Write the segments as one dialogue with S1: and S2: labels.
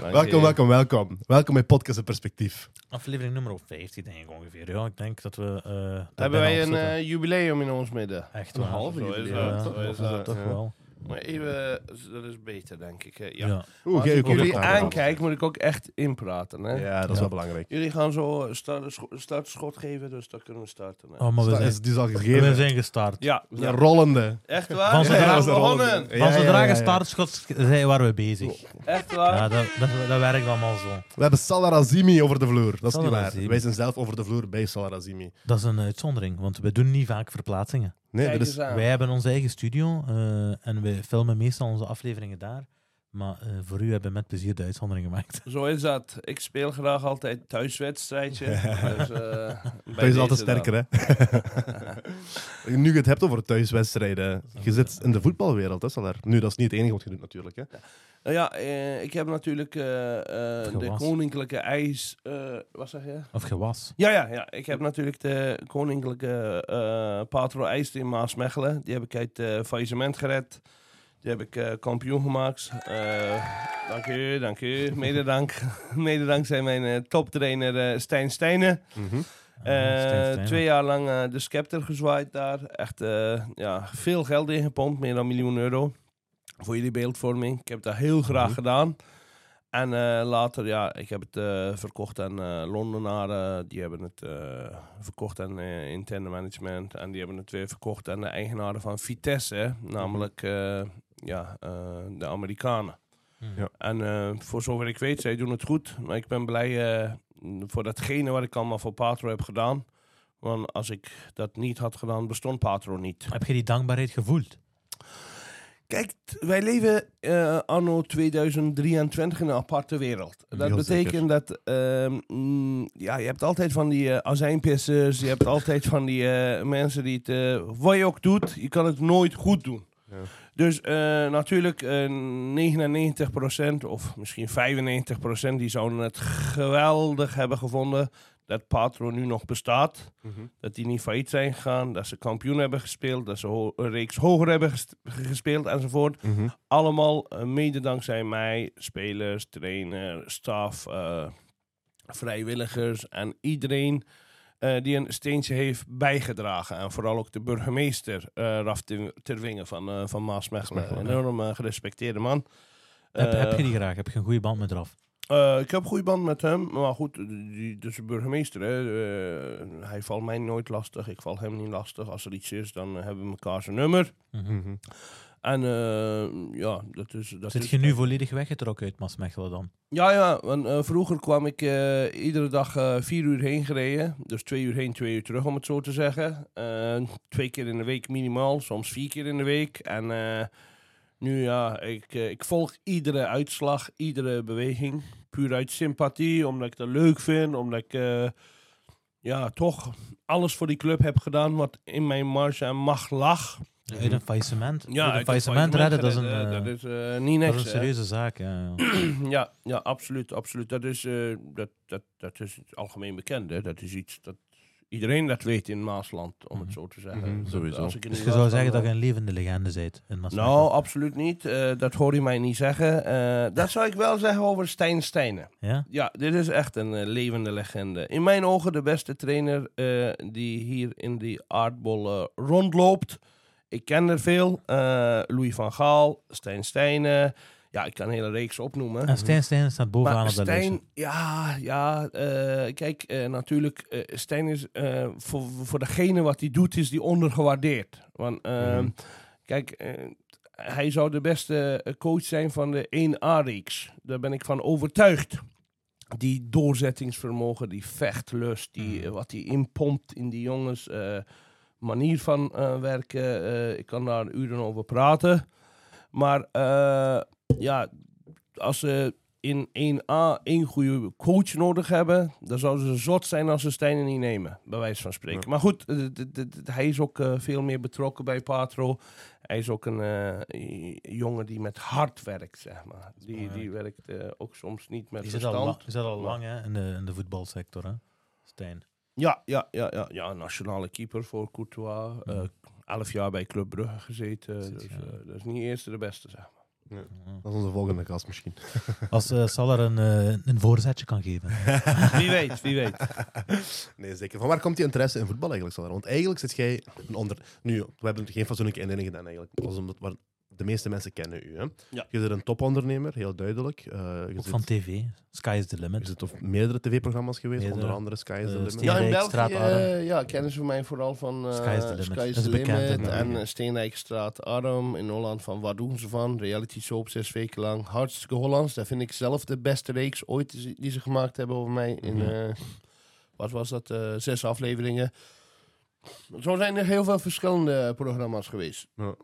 S1: Welkom, welkom, welkom. Welkom bij Podcast en Perspectief.
S2: Aflevering nummer 15 denk ik ongeveer. Ja, ik denk dat we... eh,
S3: Hebben wij een eh, jubileum in ons midden?
S2: Echt
S3: een halve
S1: is
S3: jubileum.
S2: Ja,
S1: dat,
S3: Zo is
S2: toch,
S3: dat.
S2: toch
S1: ja.
S2: wel.
S3: Maar even, dat is beter, denk ik. hè. Ja.
S2: Ja.
S1: Oeh,
S3: Als ik jullie
S1: ook
S3: aankijk, moet ik ook echt inpraten. Hè?
S1: Ja, dat is
S2: Ja.
S1: wel belangrijk.
S3: Jullie gaan zo start, scho- startschot geven, dus dan kunnen we starten. hè.
S2: Oh, maar we zijn,
S1: is, die is al
S2: we zijn gestart.
S3: Ja,
S1: rollende.
S3: echt waar?
S2: Van zodra-
S3: begonnen.
S2: Van
S1: Ja,
S2: zodra
S1: ja.
S2: startschot zijn, waren we bezig.
S3: Echt waar?
S2: Ja, dat, dat, dat werkt allemaal zo.
S1: We hebben Salah Razimi over de vloer. Dat is
S2: Salah
S1: niet waar. Wij zijn zelf over de vloer bij Salah Razimi.
S2: Dat is een uitzondering, want we doen niet vaak verplaatsingen.
S1: Nee.
S2: Wij hebben onze eigen studio eh, en we filmen meestal onze afleveringen daar. Maar eh, voor u hebben we met plezier de uitzondering gemaakt.
S3: Zo is dat. Ik speel graag altijd thuiswedstrijdje. dus, eh,
S1: Wij zijn altijd
S3: dan.
S1: sterker, hè? nu je het hebt over thuiswedstrijden. Je zit in de voetbalwereld, hè, Salah? Nu, dat is niet het enige wat je doet, natuurlijk. Hè?
S3: Nou ja, eh, ik heb natuurlijk eh, eh, de
S2: Gewas.
S3: koninklijke ijs... eh, wat zeg je?
S2: Of gewas.
S3: Ja, ja, ja. Ik heb natuurlijk de koninklijke eh Patro IJs in Maasmechelen. Die heb ik uit het faillissement gered. Die heb ik eh, kampioen gemaakt. Eh, dank u, dank u. Mede dank. Mede dankzij mijn eh, toptrainer eh, Stijn Stijnen.
S1: Mhm.
S3: Eh,
S2: Stijn Stijnen.
S3: twee jaar lang eh, de scepter gezwaaid daar. Echt eh, ja, veel geld ingepompt, meer dan een miljoen euro. Voor jullie beeldvorming. Ik heb dat heel graag
S1: Mhm.
S3: gedaan. En eh, later, ja, ik heb het eh, verkocht aan eh Londenaren. Die hebben het eh, verkocht aan eh, interne management. En die hebben het weer verkocht aan de eigenaren van Vitesse. hè. Namelijk eh, ja, eh, de Amerikanen.
S1: Ja.
S3: En eh, voor zover ik weet, zij doen het goed. Maar ik ben blij eh, voor datgene wat ik allemaal voor Patro heb gedaan. Want als ik dat niet had gedaan, bestond Patro niet.
S2: Heb je die dankbaarheid gevoeld?
S3: Kijk, wij leven eh, anno 2023 in een aparte wereld. Dat
S1: Heel
S3: betekent
S1: zeker.
S3: dat ehm, mm, ja, je hebt altijd van die eh, azijnpissers, je hebt altijd van die eh, mensen die het, wat je ook doet, je kan het nooit goed doen.
S1: Ja.
S3: Dus natuurlijk eh 99% of misschien 95% die zouden het geweldig hebben gevonden dat Patro nu nog bestaat
S1: Mhm.
S3: dat die niet failliet zijn gegaan, dat ze kampioen hebben gespeeld, dat ze ho- een reeks hoger hebben ges- gespeeld enzovoort.
S1: Mhm.
S3: Allemaal eh, mede dankzij mij, spelers, trainer, staf, eh, vrijwilligers en iedereen eh, die een steentje heeft bijgedragen. En vooral ook de burgemeester, Raf Ter- Terwingen van, van Maasmechelen. Een enorm gerespecteerde man.
S2: heb, heb je die graag? Heb je een goede band met Raf?
S3: Eh, ik heb een goede band met hem, maar goed, die, dus de burgemeester, hè, eh, hij valt mij nooit lastig, ik val hem niet lastig. Als er iets is, dan hebben we elkaar zijn nummer.
S2: Mhm.
S1: Mhm.
S3: En eh, ja, dat is... Dat
S2: Zit
S3: is
S2: je nu volledig weggetrokken uit Maasmechelen dan?
S3: Ja, ja, want vroeger kwam ik iedere dag vier uur heen gereden. Dus twee uur heen, twee uur terug, om het zo te zeggen. Twee keer in de week minimaal, soms vier keer in de week. En nu ja, ik, ik volg iedere uitslag, iedere beweging. Puur uit sympathie, omdat ik dat leuk vind. Omdat ik eh, ja, toch alles voor die club heb gedaan wat in mijn marge en macht lag.
S2: Uit een faillissement?
S3: Ja,
S2: uit een faillissement
S3: het
S2: redden, dat is een,
S3: redden,
S2: eh,
S3: dat is eh, niet
S2: dat
S3: niks.
S2: is een
S3: hè.
S2: serieuze zaak. Ja, ja.
S3: Ja, ja, absoluut, absoluut. Dat is, eh, dat, dat, dat is het algemeen bekend. Hè. Dat is iets dat iedereen dat weet in Maasland, om het zo te zeggen.
S1: Mhm,
S3: Dat-
S1: sowieso.
S3: Als ik
S2: Dus je zou zeggen dat je een levende legende bent in Maasmechelen?
S3: Nou, absoluut niet. Eh, dat hoor je mij niet zeggen. Eh, dat zou ik wel zeggen over Stijn Stijnen.
S2: Ja?
S3: Ja, dit is echt een eh, levende legende. In mijn ogen de beste trainer eh, die hier in die aardbol rondloopt. Ik ken er veel. Eh, Louis van Gaal, Stijn Stijnen. Ja, ik kan een hele reeks opnoemen.
S2: En Stijn Stijn staat bovenaan
S3: Maar
S2: op lijstje.
S3: Stijn, ja, ja eh, kijk, eh, natuurlijk, eh, Stijn is eh, voor, voor degene wat hij doet, is die ondergewaardeerd. Want,
S1: Mhm.
S3: kijk, hij zou de beste coach zijn van de 1A-reeks. Daar ben ik van overtuigd. Die doorzettingsvermogen, die vechtlust, die,
S2: Mhm.
S3: wat hij inpompt in die jongens, eh, manier van eh, werken. eh, ik kan daar uren over praten. Maar eh, ja, als ze in 1A één goede coach nodig hebben, dan zouden ze zot zijn als ze Stijnen niet nemen, bij wijze van spreken.
S1: Ja.
S3: Maar goed, hij is ook eh, veel meer betrokken bij Patro. Hij is ook een eh, jongen die met hard werkt, zeg maar. Die, die werkt ook soms niet met
S2: Die zit al,
S3: verstand.
S2: la- die zit al lang hè, in, de, in de voetbalsector, hè? Stijn.
S3: Ja, ja, ja, ja, ja, nationale keeper voor Courtois.
S2: Ja.
S3: Eh, elf jaar bij Club Brugge gezeten.
S2: Zit,
S3: Dus,
S2: ja.
S3: eh, dat is niet eerste de beste, zeg maar.
S1: Dat is onze volgende gast misschien.
S2: Als uh, Sal er een, uh, een voorzetje kan geven.
S3: wie weet, wie weet.
S1: Nee, zeker. Van waar komt die interesse in voetbal eigenlijk, Salar? Want eigenlijk zit jij een onder... Nu, we hebben geen fatsoenlijke inleiding gedaan eigenlijk. Dat was omdat waar de meeste mensen kennen u. Hè?
S3: Ja.
S1: Je bent een topondernemer, heel duidelijk. Uh, je
S2: Ook
S1: zit,
S2: van tv. Sky is the limit.
S1: je zit op meerdere tv-programma's geweest,
S2: Meerdere.
S1: onder andere Sky is the
S2: Eh,
S1: Limit.
S3: Ja, in België eh, ja, kennen ze mij vooral van eh
S2: Sky is the Limit.
S3: Sky is
S2: Dat
S3: the
S2: is bekend
S3: Limit en Steenrijkstraat Arm. In Holland van Waar doen ze van? Reality soap, zes weken lang. Hartstikke Hollands. Dat vind ik zelf de beste reeks ooit die ze- gemaakt hebben over mij. In,
S2: Mhm.
S3: eh, wat was dat? eh, zes afleveringen. Zo zijn er heel veel verschillende programma's geweest.
S1: Ja.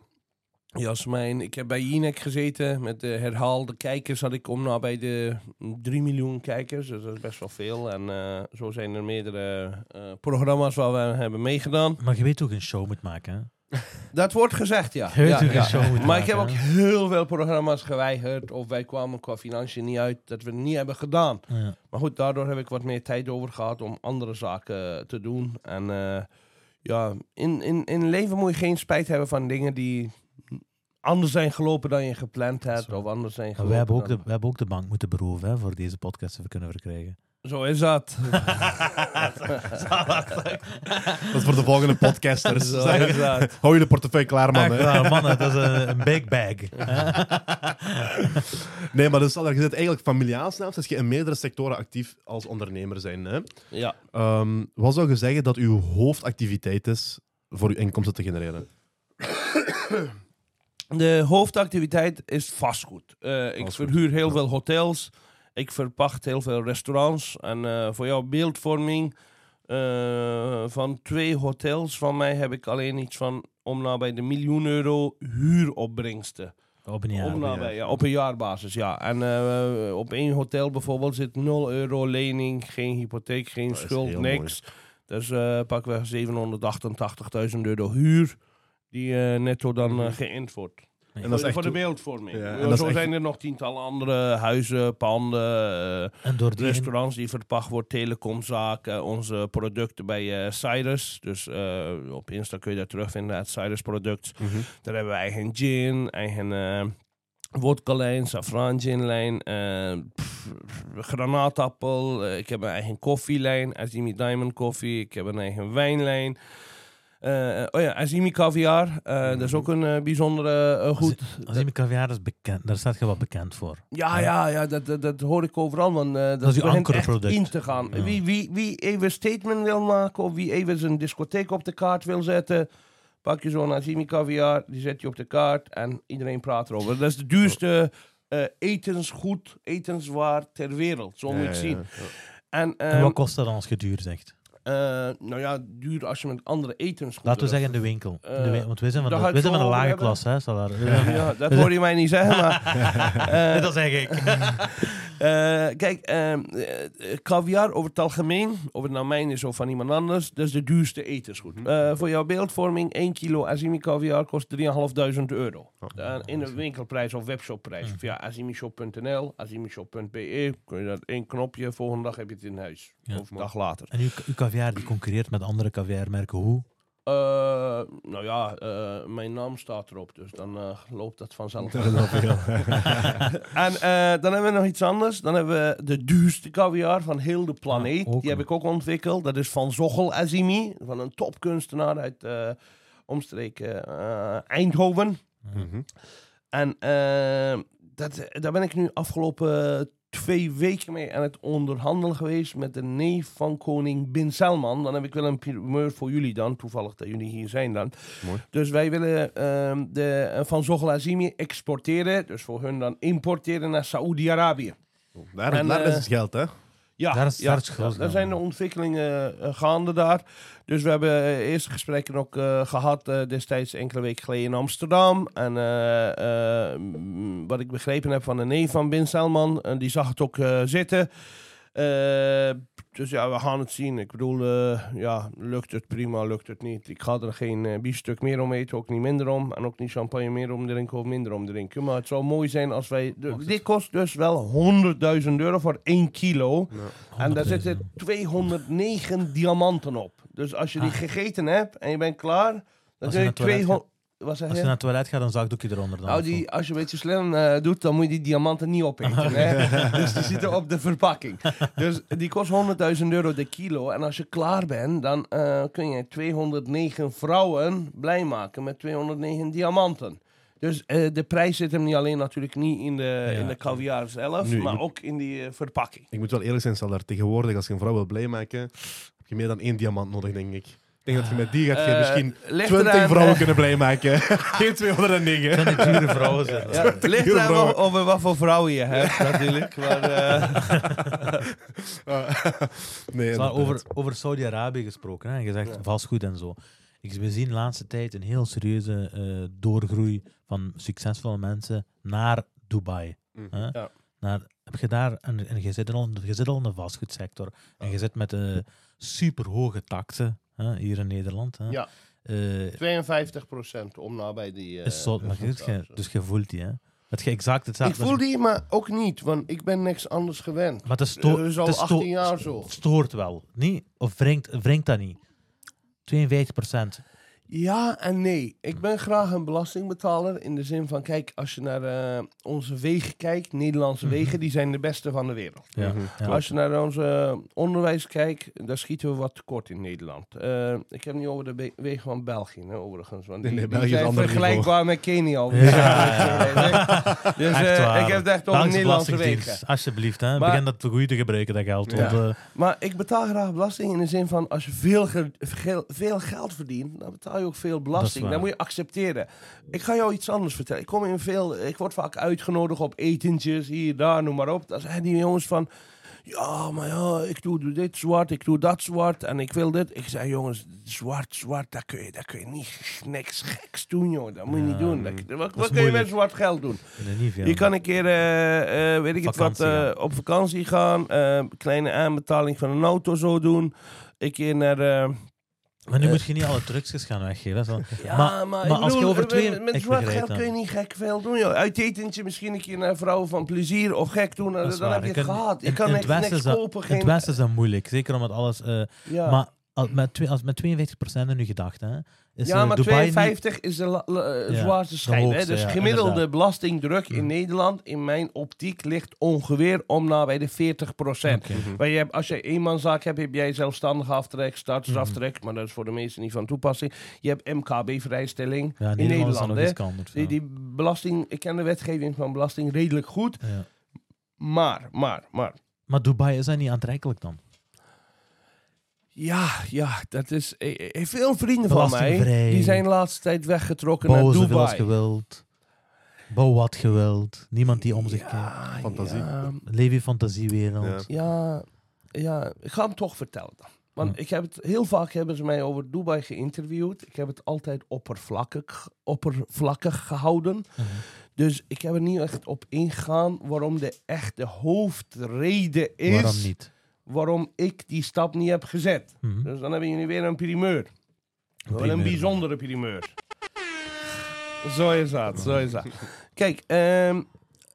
S3: Jasmijn, ik heb bij Jinek gezeten. Met de herhaalde kijkers had ik om nou bij de 3 miljoen kijkers. Dus dat is best wel veel. En eh, zo zijn er meerdere eh, programma's waar we hebben meegedaan.
S2: Maar je weet je een show moet maken. Hè?
S3: Dat wordt gezegd, ja.
S2: Je weet
S3: ja, ja.
S2: een show moet
S3: Maar ik heb ook
S2: maken.
S3: heel veel programma's geweigerd. Of wij kwamen qua financiën niet uit dat we het niet hebben gedaan. Maar goed, daardoor heb ik wat meer tijd over gehad om andere zaken te doen. En eh, ja, in, in, in leven moet je geen spijt hebben van dingen die anders zijn gelopen dan je gepland hebt.
S2: Zo.
S3: Of anders zijn gelopen
S2: wij, hebben ook de, wij hebben ook de bank moeten beroven hè, voor deze podcast te kunnen verkrijgen.
S3: Zo is dat.
S1: Dat is voor de volgende podcasters.
S3: Zo is dat.
S1: Hou je de portefeuille klaar, man.
S2: Waar, mannen, dat is een, een big bag.
S1: Nee, maar dus, je zit eigenlijk familiaal zelfs. Dus je in meerdere sectoren actief als ondernemer zijn. Hè?
S3: Ja.
S1: Ehm, wat zou je zeggen dat uw hoofdactiviteit is voor uw inkomsten te genereren?
S3: De hoofdactiviteit is vastgoed. Eh, ik
S1: Vastgoed,
S3: verhuur heel
S1: ja.
S3: veel hotels. Ik verpacht heel veel restaurants. En eh, voor jouw beeldvorming eh, van twee hotels van mij heb ik alleen iets van om nabij de miljoen euro huuropbrengsten.
S2: Op een jaar.
S3: om
S1: een
S3: nabij,
S1: jaar.
S3: ja, op een jaarbasis, ja. En eh, op één hotel bijvoorbeeld zit 0 euro lening, geen hypotheek, geen
S1: Dat
S3: schuld, niks. Dus eh pakken we 788.000 euro huur, die eh, netto dan eh, geïnd wordt.
S2: Nee.
S1: En dat is echt
S3: voor de beeldvorming.
S1: Ja, en
S3: zo
S1: echt-
S3: zijn er nog tientallen andere huizen, panden, eh,
S2: En door die...
S3: restaurants die verpacht wordt, telecomzaken, onze producten bij eh Cyrus. Dus eh, op Insta kun je dat terugvinden, het Cyrus product.
S1: Mhm.
S3: Daar hebben we eigen gin, eigen eh vodka-lijn, saffran ginlijn, eh, granaatappel. ik heb een eigen koffielijn, Azimi Diamond Coffee. Ik heb een eigen wijnlijn. Eh, oh ja, Azimi Caviar. eh, Dat is ook een eh, bijzondere goed.
S2: Je caviar is bekend, daar staat je wel bekend voor.
S3: Ja, ja, ja dat, dat, dat hoor ik overal. Want, eh, dat
S2: is uw ankerproduct.
S3: in te gaan.
S2: Ja.
S3: Wie, wie, wie even een statement wil maken of wie even zijn discotheek op de kaart wil zetten, pak je zo'n Azimi caviar, die zet je op de kaart en iedereen praat erover. Dat is de duurste eh, etensgoed, etenswaar ter wereld. Zo moet je het
S1: ja,
S3: zien.
S1: ja.
S3: En,
S2: En
S3: ehm,
S2: wat kost dat dan als je duur zegt?
S3: Eh, nou ja, duur als je met andere etensgoeden...
S2: Laten we zeggen in de winkel. In de
S3: Eh,
S2: want wij zijn van de,
S3: ik
S2: zijn van
S3: zo
S2: lage klas, hè?
S3: Ja, dat hoor je mij niet zeggen, maar... eh,
S2: dat zeg ik.
S3: Eh, kijk, ehm, eh, caviar over het algemeen, of het nou mijn is of van iemand anders, dat is de duurste etensgoed.
S1: Mhm.
S3: Eh, voor jouw beeldvorming, 1 kilo Azimi caviar kost 3.500 euro.
S1: Oh,
S3: Eh, in de winkelprijs of webshopprijs.
S2: Mhm.
S3: Via azimishop.nl, azimishop.be, kun je dat één knopje, volgende dag heb je het in huis.
S2: Ja.
S3: of een dag later.
S2: En uw, uw caviar die concurreert met andere caviarmerken. Hoe?
S3: Eh, nou ja, eh, mijn naam staat erop, dus dan eh, loopt dat vanzelf.
S1: Dat.
S3: En dan hebben we nog iets anders. Dan hebben we de duurste caviar van heel de planeet. Die heb ik ook ontwikkeld. Dat is van Zochel Azimi, van een topkunstenaar uit omstreken Eindhoven.
S1: Mhm.
S3: En dat, daar ben ik nu afgelopen twee weken mee aan het onderhandelen geweest met de neef van koning Bin Salman. Dan heb ik wel een primeur voor jullie dan, toevallig dat jullie hier zijn dan.
S1: Mooi.
S3: Dus wij willen ehm, de, eh, van Zochel Azimi exporteren, dus voor hun dan importeren naar Saoedi-Arabië.
S1: Daar,
S3: En,
S1: daar is
S3: eh,
S1: het geld, hè?
S3: Ja,
S2: Daar is-
S3: ja,
S2: daar is
S3: zijn de ontwikkelingen eh, gaande daar. Dus we hebben eh, eerste gesprekken ook eh, gehad eh, destijds enkele weken geleden in Amsterdam. En wat ik begrepen heb van de neef van Bin Salman, en die zag het ook eh, zitten. Dus ja, we gaan het zien. Ik bedoel, eh, ja, lukt het prima, lukt het niet. Ik ga er geen eh, biefstuk meer om eten, ook niet minder om. En ook niet champagne meer om drinken of minder om drinken. Maar het zou mooi zijn als wij... de- dit kost dus wel 100.000 euro voor 1 kilo. En daar
S2: 100.000.
S3: zitten 209 diamanten op. Dus als je die
S2: Ah.
S3: gegeten hebt en je bent klaar, dan kun
S2: je
S3: je
S2: naar het toilet
S3: 200... Wat zeg
S2: Als
S3: je?
S2: naar het toilet gaat, dan zakdoekje eronder. Dan
S3: Nou, die, als je een beetje slim eh, doet, dan moet je die diamanten niet opeten. Hè? dus die zitten op de verpakking. Dus die kost 100.000 euro de kilo. En als je klaar bent, dan eh, kun je 209 vrouwen blij maken met 209 diamanten. Dus eh, de prijs zit hem niet alleen natuurlijk niet in de,
S2: Ja.
S3: in de caviar zelf,
S1: Nu,
S3: maar
S1: moet-
S3: ook in die verpakking.
S1: Ik moet wel eerlijk zijn, Salar. Tegenwoordig, als je een vrouw wil blij maken, heb je meer dan één diamant nodig, denk ik. Ik denk dat je met die gaat je
S3: Eh,
S1: misschien
S3: ligt
S1: 20
S3: eraan,
S1: vrouwen kunnen blij maken. Geen 209.
S2: Kan die dure vrouwen zijn.
S3: Ja, het ligt
S1: Heel
S3: eraan
S1: vrouwen.
S3: over wat voor vrouwen je hebt, natuurlijk. Maar, eh,
S1: nee,
S2: Maar over, over Saudi-Arabië gesproken, hè? je zegt
S3: Ja.
S2: vastgoed en zo. Ik, we zien de laatste tijd een heel serieuze eh, doorgroei van succesvolle mensen naar Dubai.
S1: Mhm.
S2: Hè?
S3: Ja.
S2: Naar, heb je daar, en, en je, zit al, je zit al in de vastgoedsector, en je zit met uh, super hoge taksen hè, hier in Nederland. Hè?
S3: ja,
S2: Eh,
S3: 52% om nabij die... eh,
S2: is zo, maar je, dus je voelt die, hè? Dat je exact
S3: Ik
S2: hetzelfde.
S3: voel die, maar ook niet, want ik ben niks anders gewend.
S2: Maar
S3: Dat is al
S2: het sto-
S3: 18 jaar zo.
S2: het stoort wel, niet? Of wringt, wringt dat niet? 52 procent.
S3: Ja en nee. Ik ben graag een belastingbetaler in de zin van, kijk, als je naar eh, onze wegen kijkt, Nederlandse
S2: Mhm.
S3: wegen, die zijn de beste van de wereld.
S2: Ja.
S1: Mhm.
S2: ja.
S3: Als je naar onze onderwijs kijkt, daar schieten we wat tekort in Nederland. Eh, ik heb het niet over de be- wegen van België, hè, overigens. Want die,
S1: nee,
S3: die zijn vergelijkbaar met Kenia.
S2: Ja, ja,
S3: Dus eh, ik heb het echt over Nederlandse wegen.
S2: Alsjeblieft, hè.
S3: Maar-
S2: begin dat goed te gebruiken, dat geld.
S3: Ja.
S2: Want, eh,
S3: Maar ik betaal graag belasting in de zin van als je veel, ge- veel, veel geld verdient, dan betaal je ook veel belasting. Dat moet je accepteren. Ik ga jou iets anders vertellen. Ik kom in veel, ik word vaak uitgenodigd op etentjes, hier, daar, noem maar op. Dan zeggen die jongens van, ja, maar ja, ik doe dit zwart, ik doe dat zwart en ik wil dit. Ik zeg, jongens, zwart, zwart, dat kun je, dat kun je niet niks geks doen, joh. Dat moet je
S2: Ja,
S3: niet doen. Dat-
S1: mm.
S3: wat wat
S2: is
S3: kun je met zwart geld doen?
S2: veel.
S3: Je kan een keer, eh, eh, weet ik het wat, eh, op vakantie gaan. kleine aanbetaling van een auto zo doen. Een keer naar...
S2: maar nu
S3: eh,
S2: moet je niet alle trucjes gaan weggeven. Zo.
S3: ja,
S2: maar-
S3: maar,
S2: maar
S3: ik
S2: als je over
S3: eh,
S2: twee-
S3: Met, met
S2: ik
S3: zwart geld kun je niet gek veel doen, joh. Uit etentje misschien een keer naar vrouwen van plezier of gek doen.
S2: Dat
S3: Dan dan heb je het gehad. Je
S2: in-
S3: kan
S2: in
S3: niks, kopen. Geen,
S2: het Westen is dat moeilijk, zeker omdat alles... eh,
S3: ja.
S2: Maar al, met, als, met 52% in uw gedachten,
S3: ja, maar
S2: Dubai niet-
S3: 52 is de la- la- eh,
S2: Ja,
S3: zwaarste schijn. hè. Dus
S2: ja,
S3: gemiddelde
S2: inderdaad.
S3: belastingdruk in
S2: Mm.
S3: Nederland, in mijn optiek, ligt ongeveer om nabij de 40 procent.
S2: Oké.
S1: Mhm.
S3: Maar je hebt, als je eenmanszaak hebt, heb jij zelfstandig aftrek, startersaftrek, maar dat is voor de meesten niet van toepassing. Je hebt MKB-vrijstelling
S2: Ja,
S3: in
S2: Nederland is
S3: Nederland. hè. Die, die belasting, ik ken de wetgeving van belasting redelijk goed, maar, maar, maar.
S2: Maar Dubai is dat niet aantrekkelijk dan?
S3: Ja, ja, dat is. eh, eh, veel vrienden van mij
S2: Belastingvrij.
S3: die zijn de laatste tijd weggetrokken
S2: Bouw
S3: naar Dubai.
S2: je wilt. Bouw wat je wilt. Niemand die om zich kijkt.
S3: ja,
S1: Fantasie.
S3: Ja,
S2: Leef je fantasiewereld.
S1: Ja.
S3: ja, ja, ik ga hem toch vertellen dan. Want
S2: Ja.
S3: ik heb het, heel vaak hebben ze mij over Dubai geïnterviewd. Ik heb het altijd oppervlakkig, oppervlakkig gehouden.
S2: Mhm.
S3: Dus ik heb er niet echt op ingegaan waarom de echte hoofdreden is
S2: Waarom niet?
S3: Waarom ik die stap niet heb gezet.
S2: Mhm.
S3: Dus dan hebben jullie weer een primeur. Wel een bijzondere primeur. Zo is dat, zo is dat. Kijk, ehm,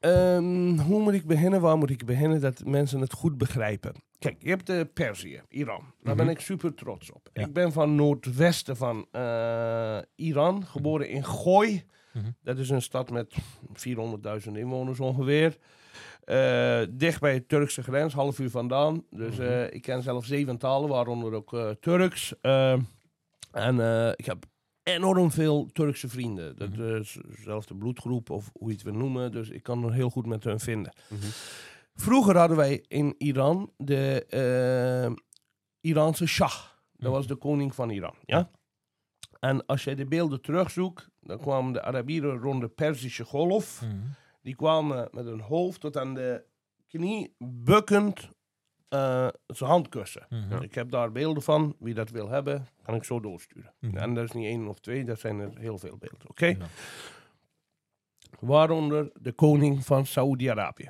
S3: ehm, hoe moet ik beginnen? Waar moet ik beginnen dat mensen het goed begrijpen? Kijk, je hebt de Perzië, Iran. Daar ben
S1: Mhm.
S3: ik super trots op.
S2: Ja.
S3: Ik ben van noordwesten van eh, Iran, geboren in Gooi.
S2: Mhm.
S3: Dat is een stad met 400.000 inwoners ongeveer. Eh, dicht bij de Turkse grens, half uur vandaan. Dus
S2: Mhm.
S3: eh, ik ken zelf zeven talen, waaronder ook eh, Turks. En ik heb enorm veel Turkse vrienden. Dat
S2: Mhm.
S3: is dezelfde bloedgroep of hoe je het wil noemen. Dus ik kan er heel goed met hun vinden.
S1: Mhm.
S3: Vroeger hadden wij in Iran de Iraanse Shah. Dat
S2: Mhm.
S3: was de koning van Iran. Ja? En als je de beelden terugzoekt, dan kwamen de Arabieren rond de Perzische golf. Die kwamen met hun hoofd tot aan de knie bukkend eh, zijn handkussen.
S2: Mhm.
S3: Ik heb daar beelden van. Wie dat wil hebben, kan ik zo doorsturen.
S2: Mhm.
S3: En dat is niet één of twee, dat zijn er heel veel beelden. Oké?
S2: Ja.
S3: Waaronder de koning van Saoedi-Arabië.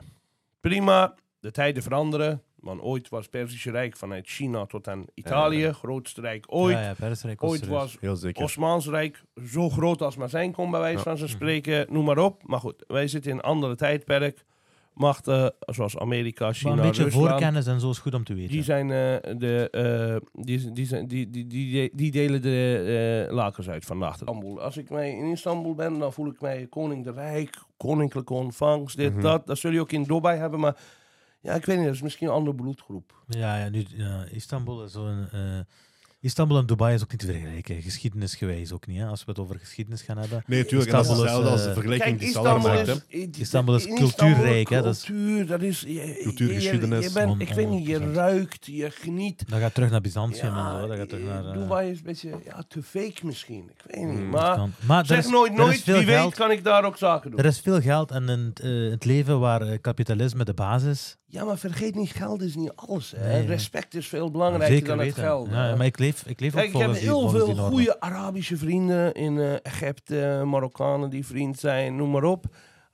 S3: Prima, de tijden veranderen. Want ooit was het Perzische Rijk vanuit China tot aan Italië.
S1: Ja.
S3: Grootste rijk ooit.
S2: Ja, was
S3: ooit was
S1: zeker.
S3: Osmaans Rijk zo groot als maar zijn kon, bij wijze
S1: Ja.
S3: van ze
S2: Mhm.
S3: spreken. Noem maar op. Maar goed, wij zitten in een andere tijdperk. machten, zoals Amerika,
S2: Maar
S3: China,
S2: een beetje
S3: Rusland.
S2: voorkennis en zo is goed om te weten.
S3: Die zijn eh, de eh, die, die, zijn, die, die, die, die delen de eh, lakens uit van. Als ik mij in Istanbul ben, dan voel ik mij koning de Rijk, koninklijke ontvangst, dit,
S1: Mhm.
S3: dat. Dat zul je ook in Dubai hebben, maar ja, ik weet niet, dat is misschien een andere bloedgroep.
S2: Ja, ja, nu, ja, Istanbul is zo'n... eh, Istanbul en Dubai is ook niet te vergelijken. Geschiedenisgewijs ook niet, hè, als we het over geschiedenis gaan hebben.
S1: Nee, natuurlijk. En dat is
S2: Istanbul is,
S1: hetzelfde als de
S2: eh,
S1: vergelijking
S3: Kijk,
S1: die Salah maakt.
S2: Istanbul is cultuurrijk, hè, dat is-
S3: Cultuur, dat is... Je, je-
S1: Cultuurgeschiedenis.
S3: Je, je bent, ik weet niet, je
S2: 100%.
S3: ruikt, je geniet.
S2: Dat gaat terug naar Byzantium en zo. Dat gaat terug naar... eh,
S3: Dubai is een beetje ja, te fake misschien. Ik weet niet.
S1: Hmm.
S3: Maar.
S2: Maar
S3: zeg
S2: is,
S3: nooit nooit. Wie weet kan ik daar ook zaken doen.
S2: Er is veel geld en in het, eh, het leven waar kapitalisme de basis
S3: Ja, maar vergeet niet, geld is niet alles. Hè.
S2: Nee.
S3: Respect is veel belangrijker
S2: Zeker
S3: dan het
S2: weten.
S3: geld.
S2: Ja,
S3: hè.
S2: maar ik leef, ik leef ook
S3: Kijk, ik heb
S2: die,
S3: heel
S2: die
S3: veel goede Arabische vrienden in eh, Egypte, Marokkanen die vriend zijn, noem maar op.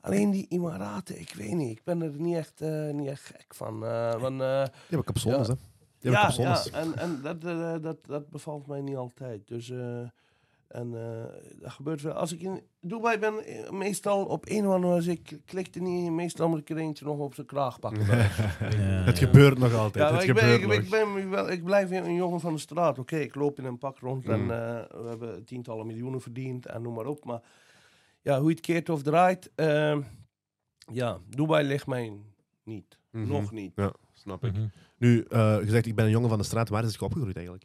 S3: Alleen die Emiraten, ik weet niet. Ik ben er niet echt, eh, niet echt gek van. eh, want, eh,
S1: Die hebben capsones,
S3: Ja.
S1: hè. Die
S3: ja, en, en dat, dat, dat bevalt mij niet altijd. Dus, eh, en eh, dat gebeurt wel. Als ik in Dubai ben, eh, meestal op een of andere manier, als ik klikte niet, meestal moet ik er eentje nog op zijn kraag pakken.
S2: Ja,
S1: Het
S2: ja.
S1: gebeurt nog altijd.
S3: Ja,
S1: het
S3: ik, ben,
S1: gebeurt
S3: ik,
S1: nog.
S3: ik, ben wel, ik blijf een jongen van de straat. Oké, ik loop in een pak rond en
S1: Mm.
S3: eh, we hebben tientallen miljoenen verdiend en noem maar op. Maar ja, hoe je het keert of draait, ehm, ja, Dubai ligt mij niet.
S1: Mhm.
S3: Nog niet.
S1: Ja, snap ik.
S2: Mhm.
S1: Nu, eh gezegd, ik ben een jongen van de straat. Waar is ik opgegroeid eigenlijk?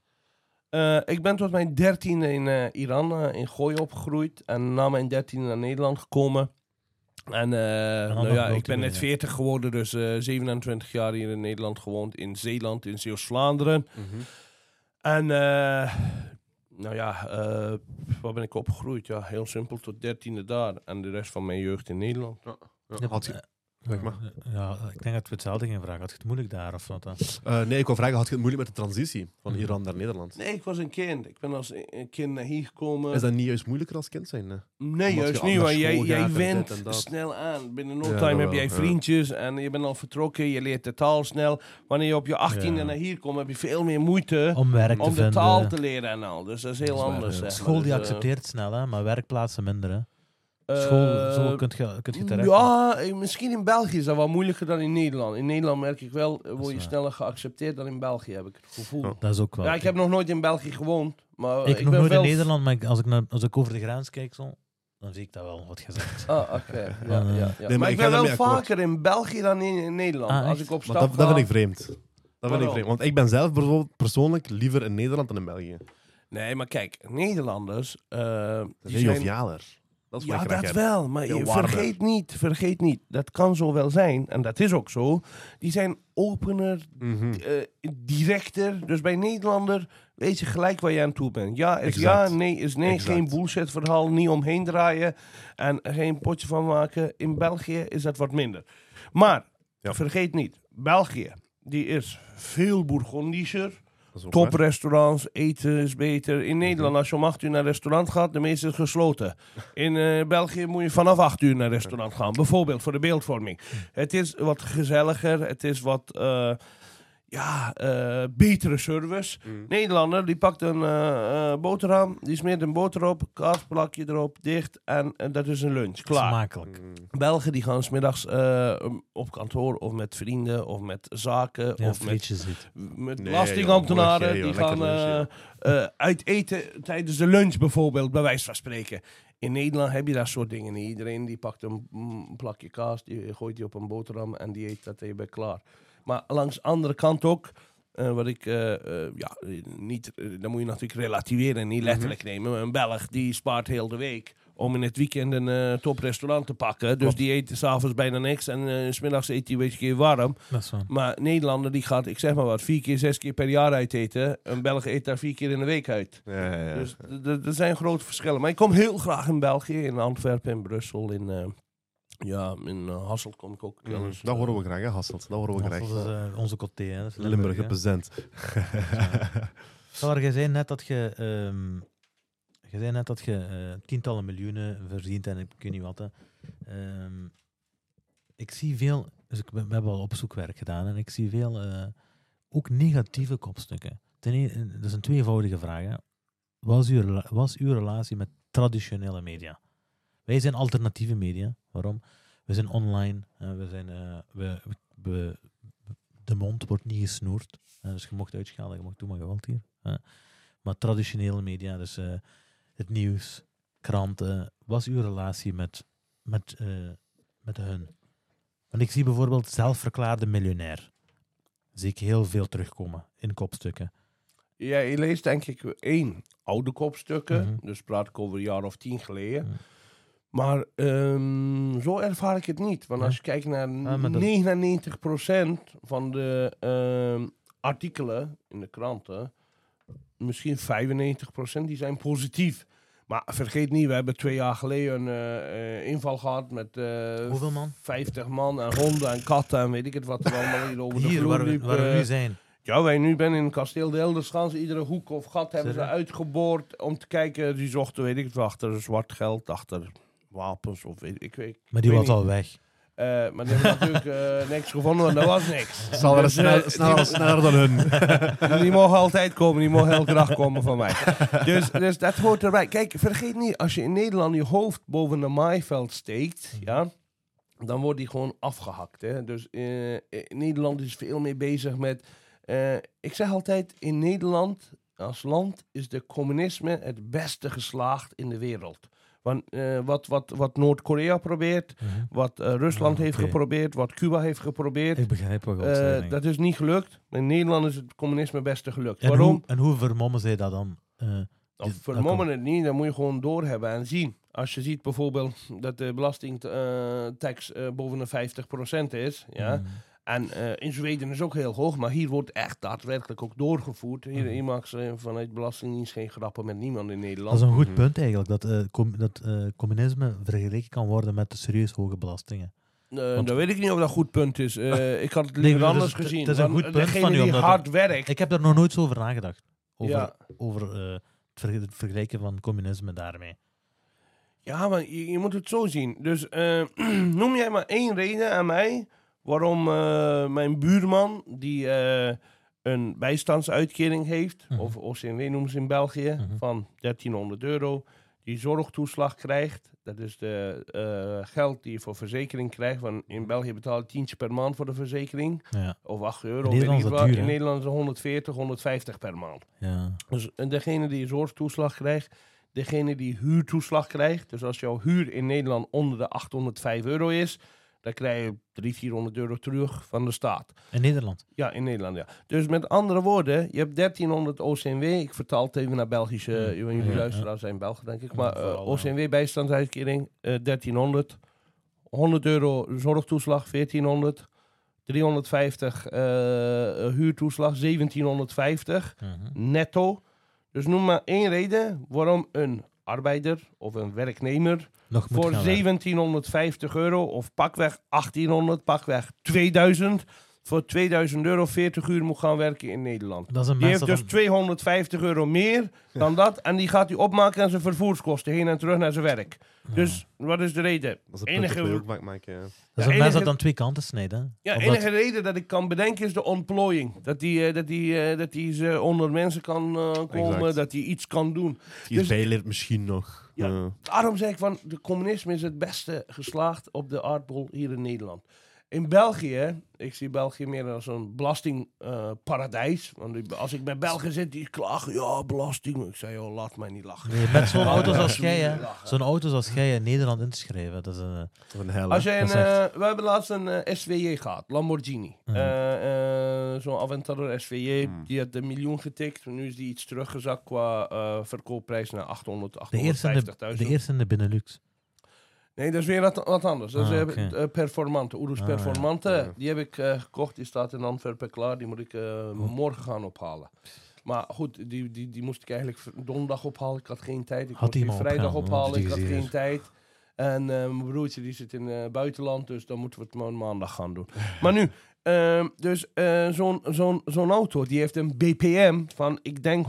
S3: Eh, ik ben tot mijn dertiende in eh, Iran, eh, in Gooi opgegroeid. En na mijn dertiende naar Nederland gekomen. En eh, nou ja, ik ben net
S2: doen, ja.
S3: 40 geworden, dus eh 27 jaar hier in Nederland gewoond. In Zeeland, in Zeeuws-Vlaanderen. En uh, nou ja, uh, waar ben ik opgegroeid? Ja, heel simpel, tot dertiende daar. En de rest van mijn jeugd in Nederland.
S1: Ja,
S2: Ja,
S1: had je, Zeg maar.
S2: Ja, ik denk dat we hetzelfde gaan vragen. Had je het moeilijk daar of wat? dan?
S1: eh, nee, ik wil vragen, had je het moeilijk met de transitie van
S2: Mhm.
S1: Iran naar Nederland?
S3: Nee, ik was een kind. Ik ben als een kind naar hier gekomen.
S1: Is dat niet juist moeilijker als kind zijn? hè?
S3: Nee,
S1: Omdat
S3: juist niet, want jij, jij went snel aan. Binnen no time heb jij
S1: ja.
S3: vriendjes en je bent al vertrokken. Je leert de taal snel. Wanneer je op je achttiende
S2: Ja.
S3: naar hier komt, heb je veel meer moeite
S2: Om werk te
S3: om de
S2: vinden.
S3: taal te leren en al. Dus dat is heel
S1: Dat is waar,
S3: anders.
S1: ja.
S3: zeg maar.
S2: School die
S3: Dus, eh,
S2: accepteert snel, hè, maar werkplaatsen minder. Hè.
S3: Eh,
S2: School, zo kun je, kun je terecht.
S3: Ja, eh, misschien in België is dat wel moeilijker dan in Nederland. In Nederland merk ik wel, eh, word je
S2: waar.
S3: sneller geaccepteerd dan in België, heb ik het gevoel.
S1: Ja.
S2: Dat is ook wel.
S3: Ja, ik heb nog nooit in België gewoond. Maar
S2: ik
S3: ik
S2: nog
S3: ben
S2: nooit
S3: wel
S2: in Nederland, maar als ik, naar, als ik over de grens kijk, zo, dan zie ik dat wel, wat gezegd.
S3: Ah, oké. Ja,
S2: eh,
S3: ja, ja.
S1: maar
S3: maar
S1: ik
S3: ben wel vaker in België dan in, in Nederland.
S2: Ah,
S3: Als ik op stap
S1: dat, dat vind ik vreemd. Dat vind ik vreemd. Want ik ben zelf bijvoorbeeld persoonlijk liever in Nederland dan in België.
S3: Nee, maar kijk, Nederlanders... eh, die zijn-
S1: jovialer. Dat is
S3: Ja, dat
S1: heb.
S3: wel. Maar je vergeet niet, vergeet niet. Dat kan zo wel zijn. En dat is ook zo. Die zijn opener,
S1: Mhm.
S3: eh, directer. Dus bij Nederlander weet je gelijk waar je aan toe bent. Ja is
S1: Exact.
S3: ja, nee is nee.
S1: Exact.
S3: Geen bullshit verhaal, niet omheen draaien. En geen potje van maken. In België is dat wat minder. Maar,
S1: Ja.
S3: vergeet niet. België, die is veel bourgondischer. Toprestaurants, eten is beter.
S1: Mhm.
S3: In Nederland, als je om 8 uur naar een restaurant gaat, de meeste is gesloten. In eh, België moet je vanaf 8 uur naar een restaurant gaan. Bijvoorbeeld voor de beeldvorming. Het is wat gezelliger, het is wat eh, ja, eh, betere service.
S1: Mhm.
S3: Nederlander, die pakt een eh, eh, boterham, die smeert een boter op, kaasplakje erop, dicht en, dat is een lunch. Klaar.
S2: Smakelijk.
S1: Mhm.
S3: Belgen die gaan smiddags eh op kantoor of met vrienden of met zaken
S2: Ja,
S3: of met
S2: zit.
S3: met
S1: Nee,
S3: belastingambtenaren die gaan eh, eh, uit eten tijdens de lunch bijvoorbeeld, bij wijze van spreken. In Nederland heb je dat soort dingen niet. Iedereen die pakt een, mm, plakje kaas, die gooit die op een boterham en die eet dat en je bent klaar. Maar langs de andere kant ook, eh, wat ik, eh, eh, ja, niet, dan moet je natuurlijk relativeren en niet letterlijk nemen. Maar een Belg die spaart heel de week om in het weekend een toprestaurant te pakken. Dus die eet s'avonds bijna niks en s smiddags eet hij een beetje keer warm. Maar Nederlander die gaat, ik zeg maar wat, vier keer, zes keer per jaar uit eten. Een Belg eet daar vier keer in de week uit.
S1: Ja, ja, ja.
S3: Dus er zijn grote verschillen. Maar ik kom heel graag in België, in Antwerpen, in Brussel, in, ja, in eh, Hasselt kom ik ook wel eens.
S1: Dat horen we graag, hè, Hasselt. Dat horen we graag.
S2: Dat is eh, onze coté, hè. Dat is
S1: Limburg represent.
S2: Jij zei net dat je, ehm, je, zei net dat je eh, tientallen miljoenen verdient en ik weet niet wat. Hè. Ehm, ik zie veel, dus ik, ben- we hebben al opzoekwerk gedaan en ik zie veel eh, ook negatieve kopstukken. Ten e- eh, dat is een tweevoudige vraag. Hè. Wat, is uw, is uw relatie met traditionele media? Wij zijn alternatieve media. Waarom? We zijn online. we zijn, eh, we, we, de mond wordt niet gesnoerd. dus je mocht uitschalen, je mocht doen wat je wilt hier. maar traditionele media, dus eh, het nieuws, kranten. Was uw relatie met, met, eh, met hun? Want ik zie bijvoorbeeld zelfverklaarde miljonair. Zie ik heel veel terugkomen in kopstukken.
S3: Ja, je leest denk ik één oude kopstukken.
S2: Mhm.
S3: Dus praat ik over een jaar of tien geleden.
S2: Mhm.
S3: Maar ehm, zo ervaar ik het niet. Want als je kijkt naar
S2: Ah, maar dat-
S3: 99% van de ehm, artikelen in de kranten, misschien 95% die zijn positief. Maar vergeet niet, we hebben twee jaar geleden een eh, eh, inval gehad met eh,
S2: Hoeveel man?
S3: 50 man en honden en katten en weet ik het wat er allemaal hier over de
S2: Hier, waar we, waar we
S3: eh.
S2: nu zijn.
S3: Ja, wij nu ben in kasteel de Elderschans. Iedere hoek of gat hebben ze uitgeboord om te kijken. Die zochten, weet ik het, achter zwart geld, achter wapens of weet ik weet.
S2: Maar die was al weg.
S3: Eh, maar die hebben natuurlijk eh, niks gevonden, want er was niks.
S1: Zal wel
S3: Dus,
S1: snel,
S3: eh,
S1: sneller, sneller dan hun.
S3: Die mogen altijd komen, die mogen elke dag komen van mij. Dus, dus dat hoort erbij. Kijk, vergeet niet, als je in Nederland je hoofd boven de maaiveld steekt, ja, dan wordt die gewoon afgehakt. Hè? Dus eh, Nederland is veel meer bezig met. ik zeg altijd, in Nederland als land is de communisme het beste geslaagd in de wereld. Want eh, wat, wat, wat Noord-Korea probeert, wat eh, Rusland
S2: Ah,
S3: heeft geprobeerd, wat Cuba heeft geprobeerd,
S2: Ik begrijp wilt
S3: eh, dat is niet gelukt. In Nederland is het communisme beste gelukt.
S2: en,
S3: Waarom?
S2: hoe, en hoe vermommen zij dat dan?
S3: Of
S2: dit-
S3: vermommen het niet, dan moet je gewoon doorhebben en zien. Als je ziet bijvoorbeeld dat de belastingtax boven de 50% is, ja.
S2: mm,
S3: En eh, in Zweden is ook heel hoog, maar hier wordt echt daadwerkelijk ook doorgevoerd. Hier,
S2: Mhm.
S3: hier mag ze vanuit Belastingdienst geen grappen met niemand in
S2: Dat
S3: Nederland.
S2: is een goed
S1: Mhm.
S2: punt eigenlijk, dat, eh, com- dat eh, communisme vergeleken kan worden met de serieus hoge belastingen. Want-
S3: dan weet ik niet of dat een goed punt is. Eh, ik had het liever
S2: dat
S3: anders gezien.
S2: dat is een goed punt van u,
S3: die
S2: omdat
S3: hard werkt,
S2: Ik heb daar nog nooit zo over nagedacht. Over,
S3: Ja.
S2: over eh, het, ver- het vergelijken van communisme daarmee.
S3: Ja, maar je, je moet het zo zien. Dus eh, noem jij maar één reden aan mij waarom eh, mijn buurman, die eh, een bijstandsuitkering heeft,
S2: Mhm.
S3: of OCMW noemen ze in België,
S2: Mhm.
S3: van 1300 euro, die zorgtoeslag krijgt. Dat is de eh, geld die je voor verzekering krijgt. Want in België betaal je tientje per maand voor de verzekering.
S2: Ja,
S3: Of 8 euro.
S2: In Nederland
S3: weet
S2: duur,
S3: In? Nederland is het 140, 150 per maand.
S2: ja.
S3: Dus en degene die zorgtoeslag krijgt, degene die huurtoeslag krijgt. Dus als jouw huur in Nederland onder de 805 euro is, dan krijg je 300, 400 euro terug van de staat.
S2: In Nederland.
S3: Ja, in Nederland, ja. Dus met andere woorden, je hebt 1300 OCMW. Ik vertaal het even naar Belgische,
S2: Ja.
S3: jullie
S2: Ja,
S3: luisteraars zijn Belgen, denk ik. Maar
S2: Ja,
S3: eh,
S2: vooral, ja.
S3: OCMW bijstandsuitkering, eh 1300. 100 euro zorgtoeslag, 1400. 350 eh, huurtoeslag, 1750
S2: Mhm.
S3: netto. Dus noem maar één reden waarom een arbeider of een werknemer
S2: Nog
S3: voor
S2: gaan werken.
S3: 1750 euro of pakweg 1800, pakweg 2000, voor 2000 euro 40 uur moet gaan werken in Nederland.
S2: Dat is een
S3: Die heeft dus
S2: dan-
S3: 250 euro meer dan dat en die gaat hij opmaken aan zijn vervoerskosten heen en terug naar zijn werk. Dus wat is de reden?
S1: Dat is een
S3: Enige-
S1: ook maken. Ja.
S2: Dat is
S3: Ja,
S2: een mens dat dan twee kanten snijdt.
S3: Ja,
S2: Of
S3: enige
S2: dat-
S3: reden dat ik kan bedenken is de ontplooiing. Dat die, eh, dat die, eh, dat die ze onder mensen kan eh, komen,
S1: Exact.
S3: dat die iets kan doen.
S1: Die
S3: Dus-
S1: bijleert misschien nog.
S3: Ja.
S1: Ja.
S3: Daarom zeg ik van, de communisme is het beste geslaagd op de aardbol hier in Nederland. In België, ik zie België meer als een belastingparadijs. want als ik bij Belgen zit, die klagen, ja, belasting. Ik zei, joh, laat mij niet lachen.
S2: Nee, met zo'n auto zoals
S3: Ja,
S2: jij. Zo'n auto zoals jij in Nederland in te schrijven. Dat is een,
S1: Dat is een hel.
S3: Als jij een,
S2: Dat echt-
S3: eh, we hebben laatst een eh, SVJ gehad, Lamborghini.
S2: Mhm.
S3: Eh, eh, Zo'n Aventador SVJ,
S1: Mhm.
S3: die had de miljoen getikt. Nu is die iets teruggezakt qua eh, verkoopprijs naar 800,
S2: de, eerste in de,
S3: 850.000.
S2: de eerste in de Benelux.
S3: Nee, dat is weer wat, wat anders. Dat is
S2: Ah,
S3: eh, eh, Performante, Urus
S2: Ah.
S3: Performante.
S1: Ja.
S3: Die heb ik eh, gekocht, die staat in Antwerpen klaar. Die moet ik morgen gaan ophalen. Maar goed, die, die, die moest ik eigenlijk donderdag ophalen. Ik had geen tijd. Ik
S2: Had
S3: moest
S2: die
S3: vrijdag
S2: ophalen,
S3: Ik had geen tijd. En mijn broertje die zit in het buitenland, dus dan moeten we het maandag gaan doen. Maar nu, ehm, dus eh, zo'n zo'n zo'n auto, die heeft een BPM van, ik denk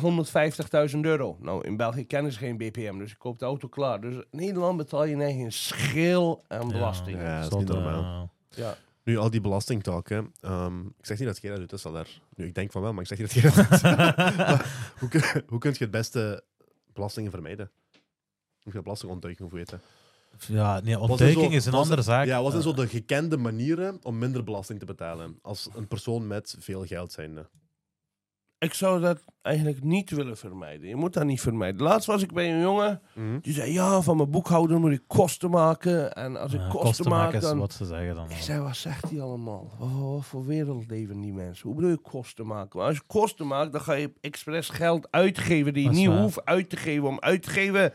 S3: 150.000 euro. Nou, in België kennen ze geen BPM, dus ik koop de auto klaar. Dus in Nederland betaal je nee geen schil aan belasting.
S1: Ja, dat is niet normaal.
S3: Ja.
S1: Nu, al die belastingtalk, hè. Ehm, ik zeg niet dat dat doet, dat zal daar... Nu, ik denk van wel, maar ik zeg niet dat jij dat doet. Maar hoe, kun, hoe kun je het beste belastingen vermijden? Hoe je belastingontduiking of weten?
S2: Ja, nee, ontduiking
S1: zo-
S2: is een andere
S1: er-
S2: zaak.
S1: Ja, wat zijn zo de gekende manieren om minder belasting te betalen als een persoon met veel geld zijnde?
S3: Ik zou dat eigenlijk niet willen vermijden. Je moet dat niet vermijden. Laatst was ik bij een jongen. Die zei, ja, van mijn boekhouder moet ik kosten maken. En als ik
S2: eh,
S3: kosten, maak,
S2: maken is
S3: dan...
S2: wat ze zeggen dan.
S3: Ik zei, wat zegt hij allemaal? Wat, wat voor wereld leven die mensen? Hoe bedoel je kosten maken? Maar als je kosten maakt, dan ga je expres geld uitgeven die je niet
S2: waar.
S3: hoeft uit te geven. Om uit te geven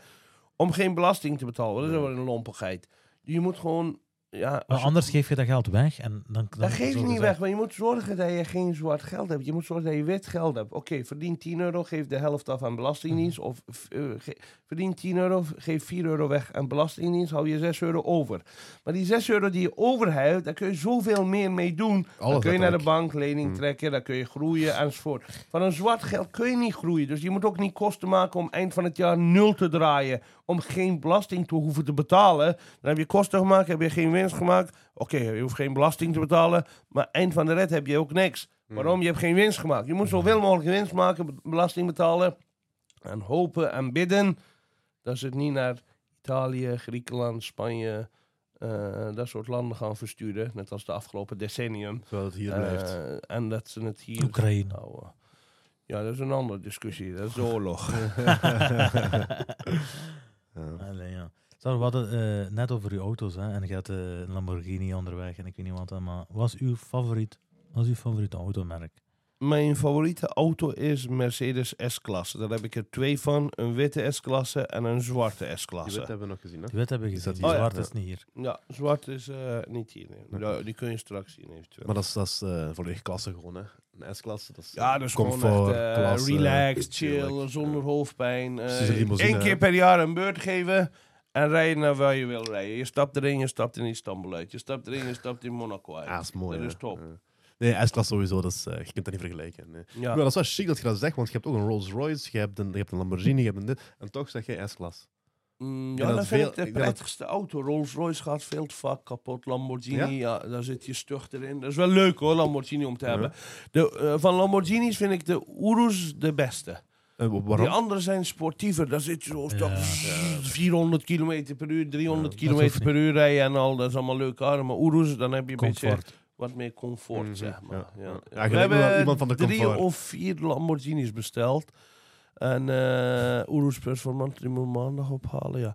S3: om geen belasting te betalen. Dat is wel een lompigheid. Je moet gewoon... Ja,
S2: Maar
S3: je-
S2: anders geef je dat geld weg en dan... dan
S3: dat geef je niet weg, maar je moet zorgen dat je geen zwart geld hebt. Je moet zorgen dat je wit geld hebt. Oké, verdien 10 euro, geef de helft af aan belastingdienst. Of eh, ge- verdien 10 euro, geef 4 euro weg aan belastingdienst, hou je 6 euro over. Maar die 6 euro die je overhoudt, daar kun je zoveel meer mee doen. dan kun je naar de bank lening
S1: Hmm.
S3: trekken, dan kun je groeien enzovoort. Van een zwart geld kun je niet groeien. Dus je moet ook niet kosten maken om eind van het jaar nul te draaien. Om geen belasting te hoeven te betalen. Dan heb je kosten gemaakt, heb je geen winst gemaakt. Oké, je hoeft geen belasting te betalen. Maar eind van de rit heb je ook niks. Waarom? Je hebt geen winst gemaakt. Je moet zoveel mogelijk winst maken, be- belasting betalen. En hopen en bidden dat ze het niet naar Italië, Griekenland, Spanje, eh, dat soort landen gaan versturen. Net als de afgelopen decennium.
S1: Zodat het hier blijft.
S3: Eh, en dat ze het hier
S2: Oekraïne.
S3: houden. Ja, dat is een andere discussie. Dat is de oorlog.
S1: Ja.
S2: Allee, ja. Stel, we hadden eh, net over uw auto's hè, en je had eh, een Lamborghini onderweg en ik weet niet wat, maar wat is uw favoriet, wat is uw favoriete automerk?
S3: Mijn favoriete auto is Mercedes S-klasse. Daar heb ik er twee van. Een witte S-klasse en een zwarte
S1: Die
S3: S-klasse.
S1: wet hebben we nog gezien, hè?
S2: Die wet hebben we
S1: Is
S2: gezien,
S1: dat
S2: die zwart
S1: Oh, ja.
S2: is niet hier.
S3: Ja, zwart is eh, niet hier. nee. Ja, die kun je straks zien eventueel.
S1: Maar dat is, dat is eh, volledig klasse gewoon, hè? Een S-klasse. Dat is,
S3: ja, dat is
S1: comfort,
S3: gewoon echt
S1: klasse,
S3: relaxed, chill, zonder hoofdpijn. Eén keer per jaar een beurt geven en rijden naar waar je wil rijden. Je stapt erin, je stapt in Istanbul uit. Je stapt erin, je stapt in Monaco uit.
S1: Ja, dat is mooi.
S3: Dat is top.
S1: Ja. Nee, S-klasse sowieso, dat is, eh, je kunt dat niet vergelijken. Nee.
S3: Ja.
S1: Maar dat is wel chic dat je dat zegt, want je hebt ook een Rolls Royce, je hebt een, je hebt een Lamborghini, je hebt een dit, en toch zeg je S-klasse.
S3: Mm, ja,
S1: dat
S3: dat vind
S1: veel-
S3: ik de
S1: ik
S3: prettigste auto. Rolls-Royce gaat veel te vaak kapot. Lamborghini, ja? daar zit je stug erin. Dat is wel leuk hoor, Lamborghini om te hebben. De, eh, van Lamborghinis vind ik de Urus de beste.
S1: Eh, wa- waarom?
S3: Die andere zijn sportiever. Daar zit je zo
S2: Ja.
S3: toch 400 km per uur, 300
S1: Ja,
S2: dat
S3: km per uur rijden en al. Dat is allemaal leuk aan. Maar Urus, dan heb je een beetje wat meer comfort,
S1: Mhm,
S3: zeg maar.
S1: ja,
S3: Ja.
S1: ja. Ja,
S3: We hebben
S1: iemand van de
S3: drie
S1: comfort.
S3: of vier Lamborghinis besteld. En eh Urus Performante, die moet ik maandag ophalen, ja.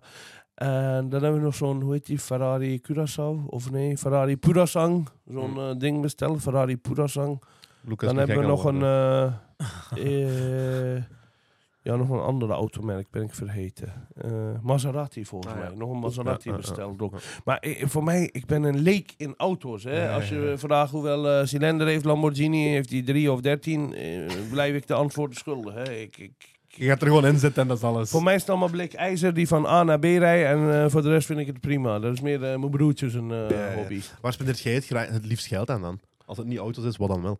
S3: En dan hebben we nog zo'n, hoe heet die, Ferrari Curaçao? Of nee, Ferrari Purasang. Zo'n
S1: Hmm.
S3: eh, ding besteld, Ferrari Purasang.
S1: Lucas
S3: Dan hebben we nog een...
S1: worden.
S3: ja, nog een andere automerk ben ik vergeten. Eh, Maserati volgens
S1: Ah, ja.
S3: mij. Nog een Maserati
S1: Ja,
S3: besteld ook. Maar eh, voor mij, ik ben een leek in auto's. Hè. Als je vraagt hoeveel eh, cilinder heeft Lamborghini, heeft hij drie of dertien, eh, blijf ik de antwoorden schuldig. Hè. Ik, ik,
S1: Je gaat er gewoon in zitten en dat is alles.
S3: voor mij is het allemaal blik ijzer die van A naar B rijdt. En eh, voor de rest vind ik het prima. Dat is meer eh, mijn broertjes een eh,
S1: Ja, ja.
S3: hobby.
S1: Waar spendeert jij het, het liefst geld aan dan? Als het niet auto's is, wat dan wel?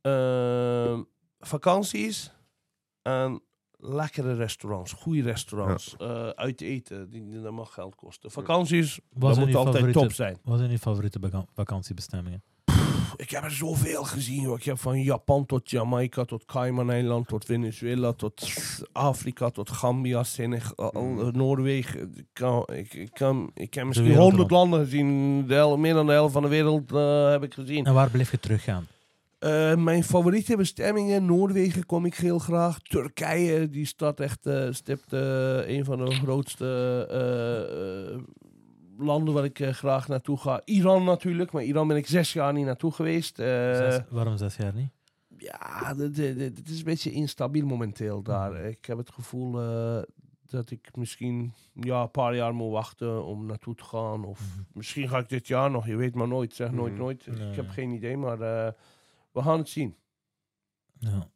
S3: Ehm, vakanties en lekkere restaurants, goede restaurants, eh, uit eten, die, die- dat mag geld kosten. Vakanties,
S2: Wat
S3: dat moet altijd
S2: favoriete-
S3: top zijn.
S2: Wat zijn uw favoriete vakantiebestemmingen?
S3: Ik heb er zoveel gezien, hoor. Ik heb van Japan tot Jamaica, tot Cayman-eiland, tot Venezuela, tot Afrika, tot Gambia, Senegal,
S1: Mm.
S3: eh, Noorwegen. Ik, kan, ik, ik, kan, ik heb misschien honderd landen gezien. De hel- meer dan de helft van de wereld eh, heb ik gezien.
S2: En waar blijf je teruggaan?
S3: Eh, mijn favoriete bestemmingen, Noorwegen kom ik heel graag. Turkije, die stad echt eh, stipt eh, een van de grootste landen waar ik graag naartoe ga. Iran natuurlijk, maar Iran ben ik zes jaar niet naartoe geweest.
S2: Zes- waarom zes jaar niet?
S3: ja, het is een beetje instabiel momenteel daar.
S2: Mhm.
S3: Ik heb het gevoel dat ik misschien ja, een paar jaar moet wachten om naartoe te gaan. Of
S2: Mhm.
S3: misschien ga ik dit jaar nog, je weet maar nooit. Zeg nooit,
S1: Mhm.
S3: nooit.
S2: Nee.
S3: Ik heb geen idee, maar we gaan het zien.
S2: Ja,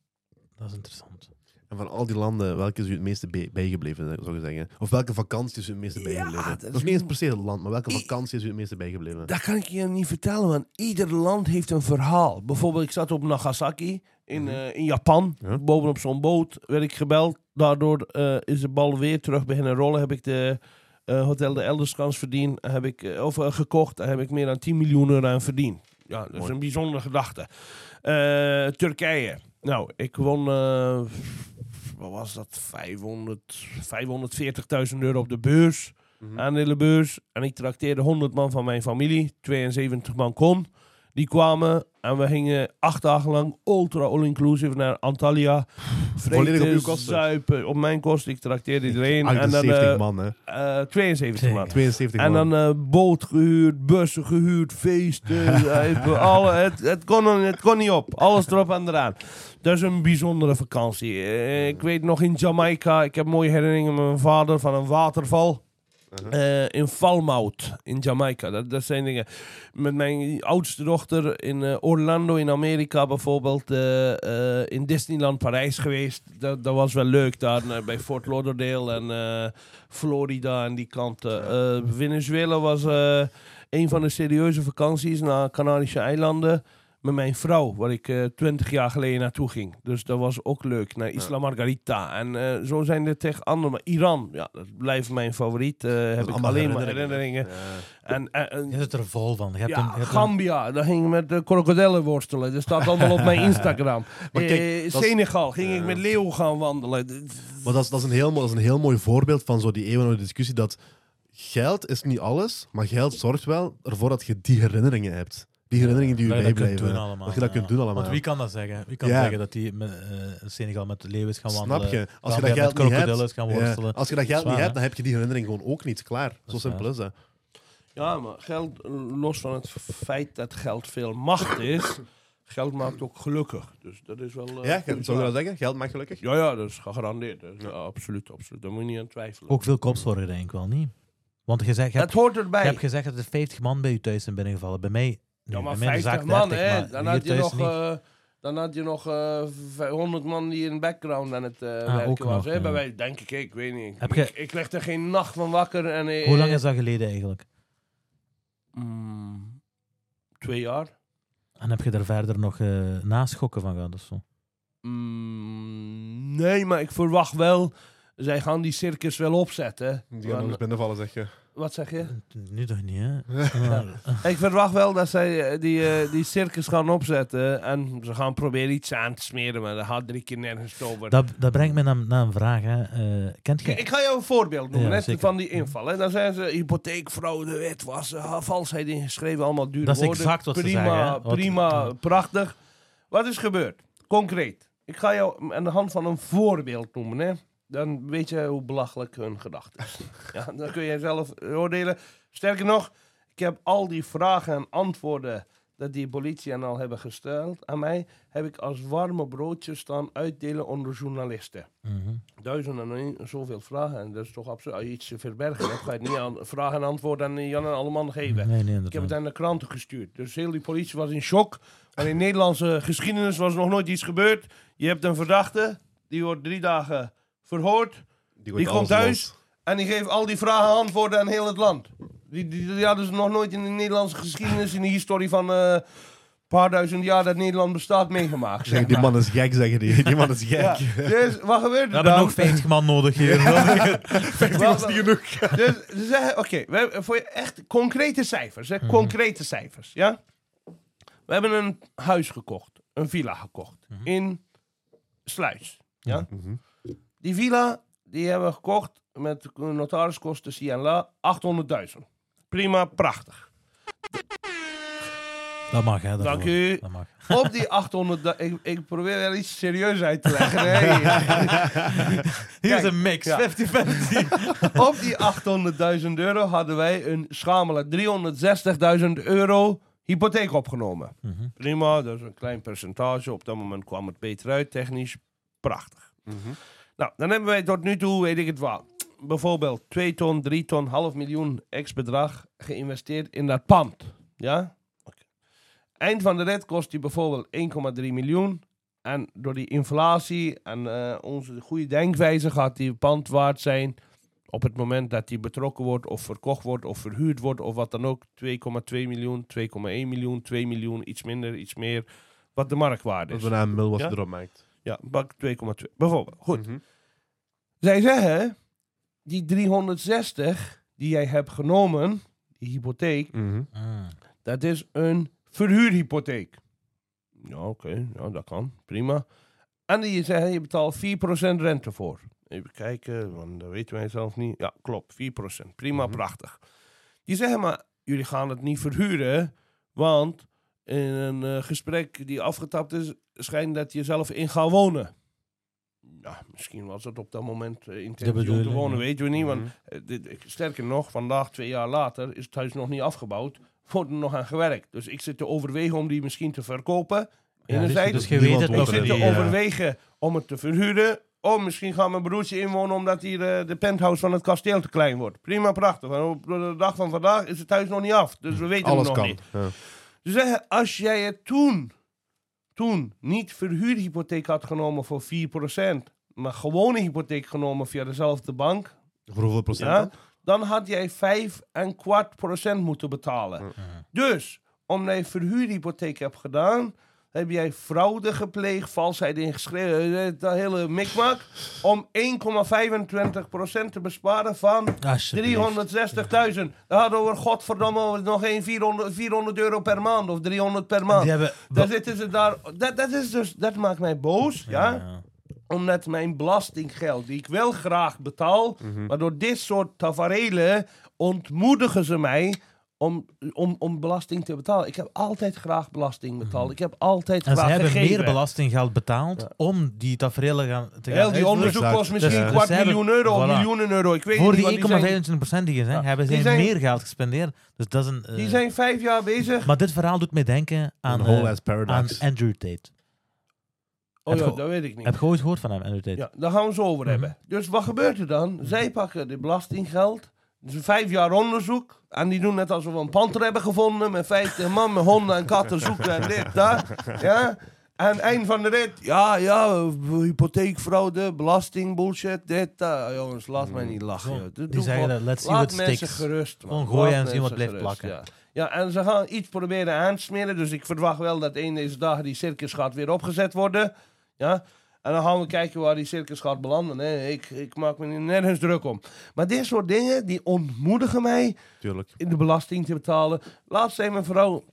S2: dat is interessant.
S1: En van al die landen, welke is u het meeste bij- bijgebleven, zou je zeggen? Of welke vakantie is u het meeste bijgebleven?
S3: dat
S1: dat,
S3: is
S1: niet eens
S3: een-
S1: per se het land, maar welke
S3: I-
S1: vakantie is u het meeste bijgebleven?
S3: Dat kan ik je niet vertellen, want ieder land heeft een verhaal. Bijvoorbeeld, ik zat op Nagasaki in,
S1: Mhm.
S3: eh, in Japan.
S1: Ja.
S3: Bovenop zo'n boot werd ik gebeld. Daardoor eh, is de bal weer terug beginnen rollen. Heb ik de eh, Hotel de Elderskans verdiend. Heb ik, eh, of eh, gekocht. Daar heb ik meer dan 10 miljoen euro aan verdiend. Ja, dat is
S1: Mooi.
S3: een bijzondere gedachte. Eh, Turkije. Nou, ik won... eh, wat was dat? 500, 540.000 euro op de beurs.
S1: Mhm.
S3: aan de beurs. En ik trakteerde 100 man van mijn familie. 72 man kon. Die kwamen en we gingen acht dagen lang ultra all-inclusive naar Antalya.
S1: Volledig op uw kosten?
S3: zuipen, op mijn kosten. Ik trakteerde iedereen. En dan
S1: 78
S3: eh,
S1: man, hè.
S3: eh, 72 man.
S1: 72
S3: En
S1: man.
S3: dan eh, boot gehuurd, bussen gehuurd, feesten. eh, alle, het, het, kon, het kon niet op. Alles erop en eraan. Dat is een bijzondere vakantie. Eh, ik weet nog in Jamaica, ik heb mooie herinneringen met mijn vader van een waterval.
S1: Uh-huh.
S3: Eh, in Falmouth in Jamaica. Dat, dat zijn dingen. Met mijn oudste dochter in eh, Orlando in Amerika bijvoorbeeld. eh, in Disneyland Parijs geweest. Dat, dat was wel leuk daar bij Fort Lauderdale en Florida en die kanten. Venezuela was een van de serieuze vakanties naar Canarische eilanden. Met mijn vrouw, waar ik eh, twintig jaar geleden naartoe ging. Dus dat was ook leuk. Naar Isla Margarita. En eh, zo zijn er tegen andere. Maar Iran, ja, dat blijft mijn favoriet. eh, heb ik alleen maar
S1: herinneringen.
S3: herinneringen. En, en, en-
S2: Je zit er vol van. Je hebt
S3: ja,
S2: een, je hebt een-
S3: Gambia, daar ging ik met de krokodillen worstelen. Dat staat allemaal op mijn Instagram.
S1: Maar kijk,
S3: Senegal ging ik met leeuw gaan wandelen.
S1: Maar dat is, dat, is een heel, mo- dat is een heel mooi voorbeeld van zo die eeuwenoude discussie dat geld is niet alles, maar geld zorgt wel ervoor dat je die herinneringen hebt. Die herinneringen die je
S2: dat je dat kunt doen allemaal.
S1: Dat je dat
S2: ja.
S1: kunt doen allemaal.
S2: Want wie kan dat zeggen? Wie kan
S1: Ja.
S2: zeggen dat die met, eh, Senegal met de leeuw is gaan wandelen?
S1: Snap je? Als je
S2: Gambia
S1: dat geld
S2: met
S1: niet
S2: krokodillen
S1: hebt,
S2: gaan
S1: ja,
S2: worstelen.
S1: als je dat geld
S2: Zwaar,
S1: niet hebt, dan heb je die herinnering gewoon ook niet. Klaar. Zo
S2: is
S1: simpel
S2: waar.
S1: is dat.
S3: Ja, maar geld, los van het feit dat geld veel macht is, geld maakt ook gelukkig. Dus dat is wel. eh,
S1: Ja,
S3: goed
S1: zou je
S3: waar.
S1: dat zeggen? Geld maakt gelukkig?
S3: Ja, ja, dat is gegarandeerd. Dat is- ja, absoluut, absoluut. Daar moet je niet aan twijfelen.
S2: Ook veel kopzorgen denk ik wel niet. Want je, zegt, je,
S3: het
S2: hebt,
S3: hoort
S2: je
S3: erbij.
S2: hebt gezegd dat er 50 man bij je thuis zijn binnengevallen. Bij mij,
S3: ja, maar
S2: bij mij in de
S3: 50
S2: zaak
S3: man,
S2: 30,
S3: hè.
S2: maar
S3: Dan had je nog, eh, dan had je nog eh, v- 100 man die in de background aan het eh,
S2: ook
S3: werken was.
S2: nog,
S3: hè.
S2: ja.
S3: Bij wij, denk ik, ik weet niet.
S2: Heb
S3: ik,
S2: je-
S3: ik leg er geen nacht van wakker. En, eh,
S2: Hoe lang is dat geleden eigenlijk?
S3: Mm, twee jaar.
S2: En heb je daar verder nog eh naschokken van gehad of zo?
S3: Mm, nee, maar ik verwacht wel. Zij gaan die circus wel opzetten.
S1: Die gaan eens binnenvallen, zeg je.
S3: Wat zeg je?
S2: Nu toch niet, hè?
S3: Ik verwacht wel dat zij eh, die, eh, die circus gaan opzetten. En ze gaan proberen iets aan te smeren, maar dat gaat drie keer nergens over.
S2: dat, dat brengt me naar, naar een vraag. Hè. Eh, kent je...
S3: Ik ga jou een voorbeeld noemen
S2: Ja,
S3: net, van die inval. Hè. Dan zijn ze hypotheekfraude, witwassen, valsheid ingeschreven, allemaal dure
S2: Dat is
S3: woorden.
S2: exact wat ze
S3: prima,
S2: zeggen. Wat-
S3: Prima, prachtig. Wat is gebeurd? Concreet. Ik ga jou aan de hand van een voorbeeld noemen. Hè. Dan weet je hoe belachelijk hun gedachte is. ja, dan kun je zelf oordelen. Sterker nog, ik heb al die vragen en antwoorden dat die politie en al hebben gesteld aan mij, heb ik als warme broodjes staan uitdelen onder journalisten
S2: Mhm.
S3: duizend en zoveel vragen. En dat is toch absoluut. Als je iets te verbergen hebt, ga je het niet aan vragen en antwoorden aan Jan en allemaal geven.
S2: Nee, nee,
S3: Ik heb het aan de kranten gestuurd. Dus heel die politie was in shock. En in Nederlandse geschiedenis was nog nooit iets gebeurd. Je hebt een verdachte, die wordt drie dagen verhoord. Die
S1: alles
S3: komt thuis. En die geeft al die vragen en antwoorden aan heel het land. Die, die, die hadden ze nog nooit in de Nederlandse geschiedenis, in de historie van eh, een paar duizend jaar dat Nederland bestaat, meegemaakt.
S1: Zeggen, die man is gek, zeggen die. Die man is gek.
S3: Ja, dus wat gebeurt er
S2: We hebben
S3: dan?
S2: nog 50 man nodig hier.
S3: was niet genoeg. dus ze zeggen, oké, hebben voor je echt concrete cijfers. Hè, Concrete cijfers, ja. We hebben een huis gekocht, een villa gekocht in Sluis. Ja.
S1: Mhm.
S3: Die villa, die hebben we gekocht met notariskosten, en la, 800.000. Prima, prachtig.
S2: dat mag, hè. Dat
S3: Dank u.
S2: Dat mag.
S3: Op die 800.000, ik, ik probeer wel iets serieus uit te leggen. hè.
S2: Hier is een mix,
S3: ja.
S2: 50-50.
S3: Op die 800.000 euro hadden wij een schamele 360.000 euro hypotheek opgenomen.
S2: Mhm.
S3: Prima, dat is een klein percentage. Op dat moment kwam het beter uit, technisch. Prachtig.
S1: Mhm.
S3: Nou, dan hebben wij tot nu toe, weet ik het wel, bijvoorbeeld 2 ton, 3 ton, half miljoen ex-bedrag geïnvesteerd in dat pand. Ja? Eind van de rit kost die bijvoorbeeld 1,3 miljoen. En door die inflatie en eh, onze goede denkwijze gaat die pand waard zijn op het moment dat die betrokken wordt of verkocht wordt of verhuurd wordt of wat dan ook 2,2 miljoen, 2,1 miljoen, 2 miljoen, iets minder, iets meer, wat de marktwaarde
S1: Dat
S3: is.
S1: is bijna een mil wat
S3: Ja?
S1: je erop maakt.
S3: Ja, bak 2,2. Bijvoorbeeld. Goed.
S1: Mhm.
S3: Zij zeggen, die 360 die jij hebt genomen, die hypotheek,
S1: Mhm.
S2: Mm.
S3: dat is een verhuurhypotheek. Ja, oké, ja, dat kan. Prima. En die zeggen, je betaalt 4% rente voor. Even kijken, want dat weten wij zelf niet. Ja, klopt, 4%. Prima,
S1: Mhm.
S3: prachtig. Die zeggen maar, jullie gaan het niet verhuren, want in een eh, gesprek die afgetapt is, schijnt dat je zelf in gaat wonen. Ja, misschien was het op dat moment uh, intentie om te wonen, weten we niet. Want
S1: Mhm.
S3: eh, dit, ik- sterker nog, vandaag, twee jaar later, is het huis nog niet afgebouwd. Wordt er nog aan gewerkt. Dus ik zit te overwegen om die misschien te verkopen.
S2: Ja, dus, dus je weet het
S3: Ik
S2: nog
S1: woont
S3: zit te overwegen om het te verhuren. Oh, misschien gaat mijn broertje inwonen omdat hier eh, de penthouse van het kasteel te klein wordt. Prima, prachtig. Maar op de dag van vandaag is het huis nog niet af. Dus we weten
S1: Alles
S3: het nog
S1: kan.
S3: niet.
S1: Ja.
S3: Zeggen, als jij het toen, toen niet verhuurhypotheek had genomen voor 4%, maar gewone hypotheek genomen via dezelfde bank,
S1: Voor hoeveel procent?
S3: Ja?
S1: dan?
S3: had jij 5 en kwart procent moeten betalen. Dus, omdat je verhuurhypotheek hebt gedaan, heb jij fraude gepleegd, valsheid ingeschreven, eh, dat hele mikmak, om 1,25% te besparen van
S2: Alsjeblieft.
S3: 360.000. Dat had over godverdomme nog geen 400, 400 euro per maand of 300 per maand.
S2: Hebben...
S3: Daar zitten ze daar. Dat, dat, is dus, dat maakt mij boos, ja? Omdat mijn belastinggeld, die ik wel graag betaal,
S1: Mhm.
S3: maar door dit soort tafereelen ontmoedigen ze mij om, om, om belasting te betalen. Ik heb altijd graag belasting betaald. Ik heb altijd
S2: En ze hebben
S3: gegeven.
S2: meer belastinggeld betaald
S3: Ja.
S2: om die tafereelen gaan, te gaan
S3: Heel die onderzoek kost misschien
S2: Dus-
S3: een
S2: dus
S3: kwart
S2: hebben-
S3: miljoen euro of
S2: voilà.
S3: miljoenen euro. Ik weet
S2: Voor
S3: niet,
S2: die
S3: want die zijn,
S2: 1,25% die je zegt,
S3: Ja,
S2: hebben ze
S3: zijn-
S2: meer geld gespendeerd. Dus dat is een... eh,
S3: die zijn vijf jaar bezig.
S2: Maar dit verhaal doet mij denken aan, eh,
S1: ass
S2: aan
S1: paradox.
S2: Andrew Tate.
S3: Oh
S2: heb
S3: ja, dat weet ik niet.
S2: Heb je ooit gehoord van hem, Andrew Tate?
S3: Ja, daar gaan we zo over
S2: Mhm.
S3: hebben. Dus wat gebeurt er dan? Zij pakken de belastinggeld. Dus vijf jaar onderzoek. En die doen net alsof we een panter hebben gevonden. Met 50 man, met honden en katten zoeken en dit. Ja. En eind van de rit. Ja, ja, hypotheekfraude, belasting, bullshit, dit, dat. Jongens, laat mij niet lachen. Joh. Doe-
S2: Die zeggen, dat, let's see
S3: Laat
S2: what
S3: mensen
S2: sticks.
S3: gerust. man.
S2: Gewoon gooien
S3: Laat
S2: en zien wat
S3: mensen
S2: blijft
S3: gerust,
S2: plakken.
S3: Ja. ja, en ze gaan iets proberen aan te smeren. Dus ik verwacht wel dat een deze dagen die circus gaat weer opgezet worden. Ja. En dan gaan we kijken waar die circus gaat belanden. hè. Ik, ik maak me er nergens druk om. Maar dit soort dingen, die ontmoedigen mij
S1: Tuurlijk.
S3: in de belasting te betalen. Laatst zei mijn vrouw,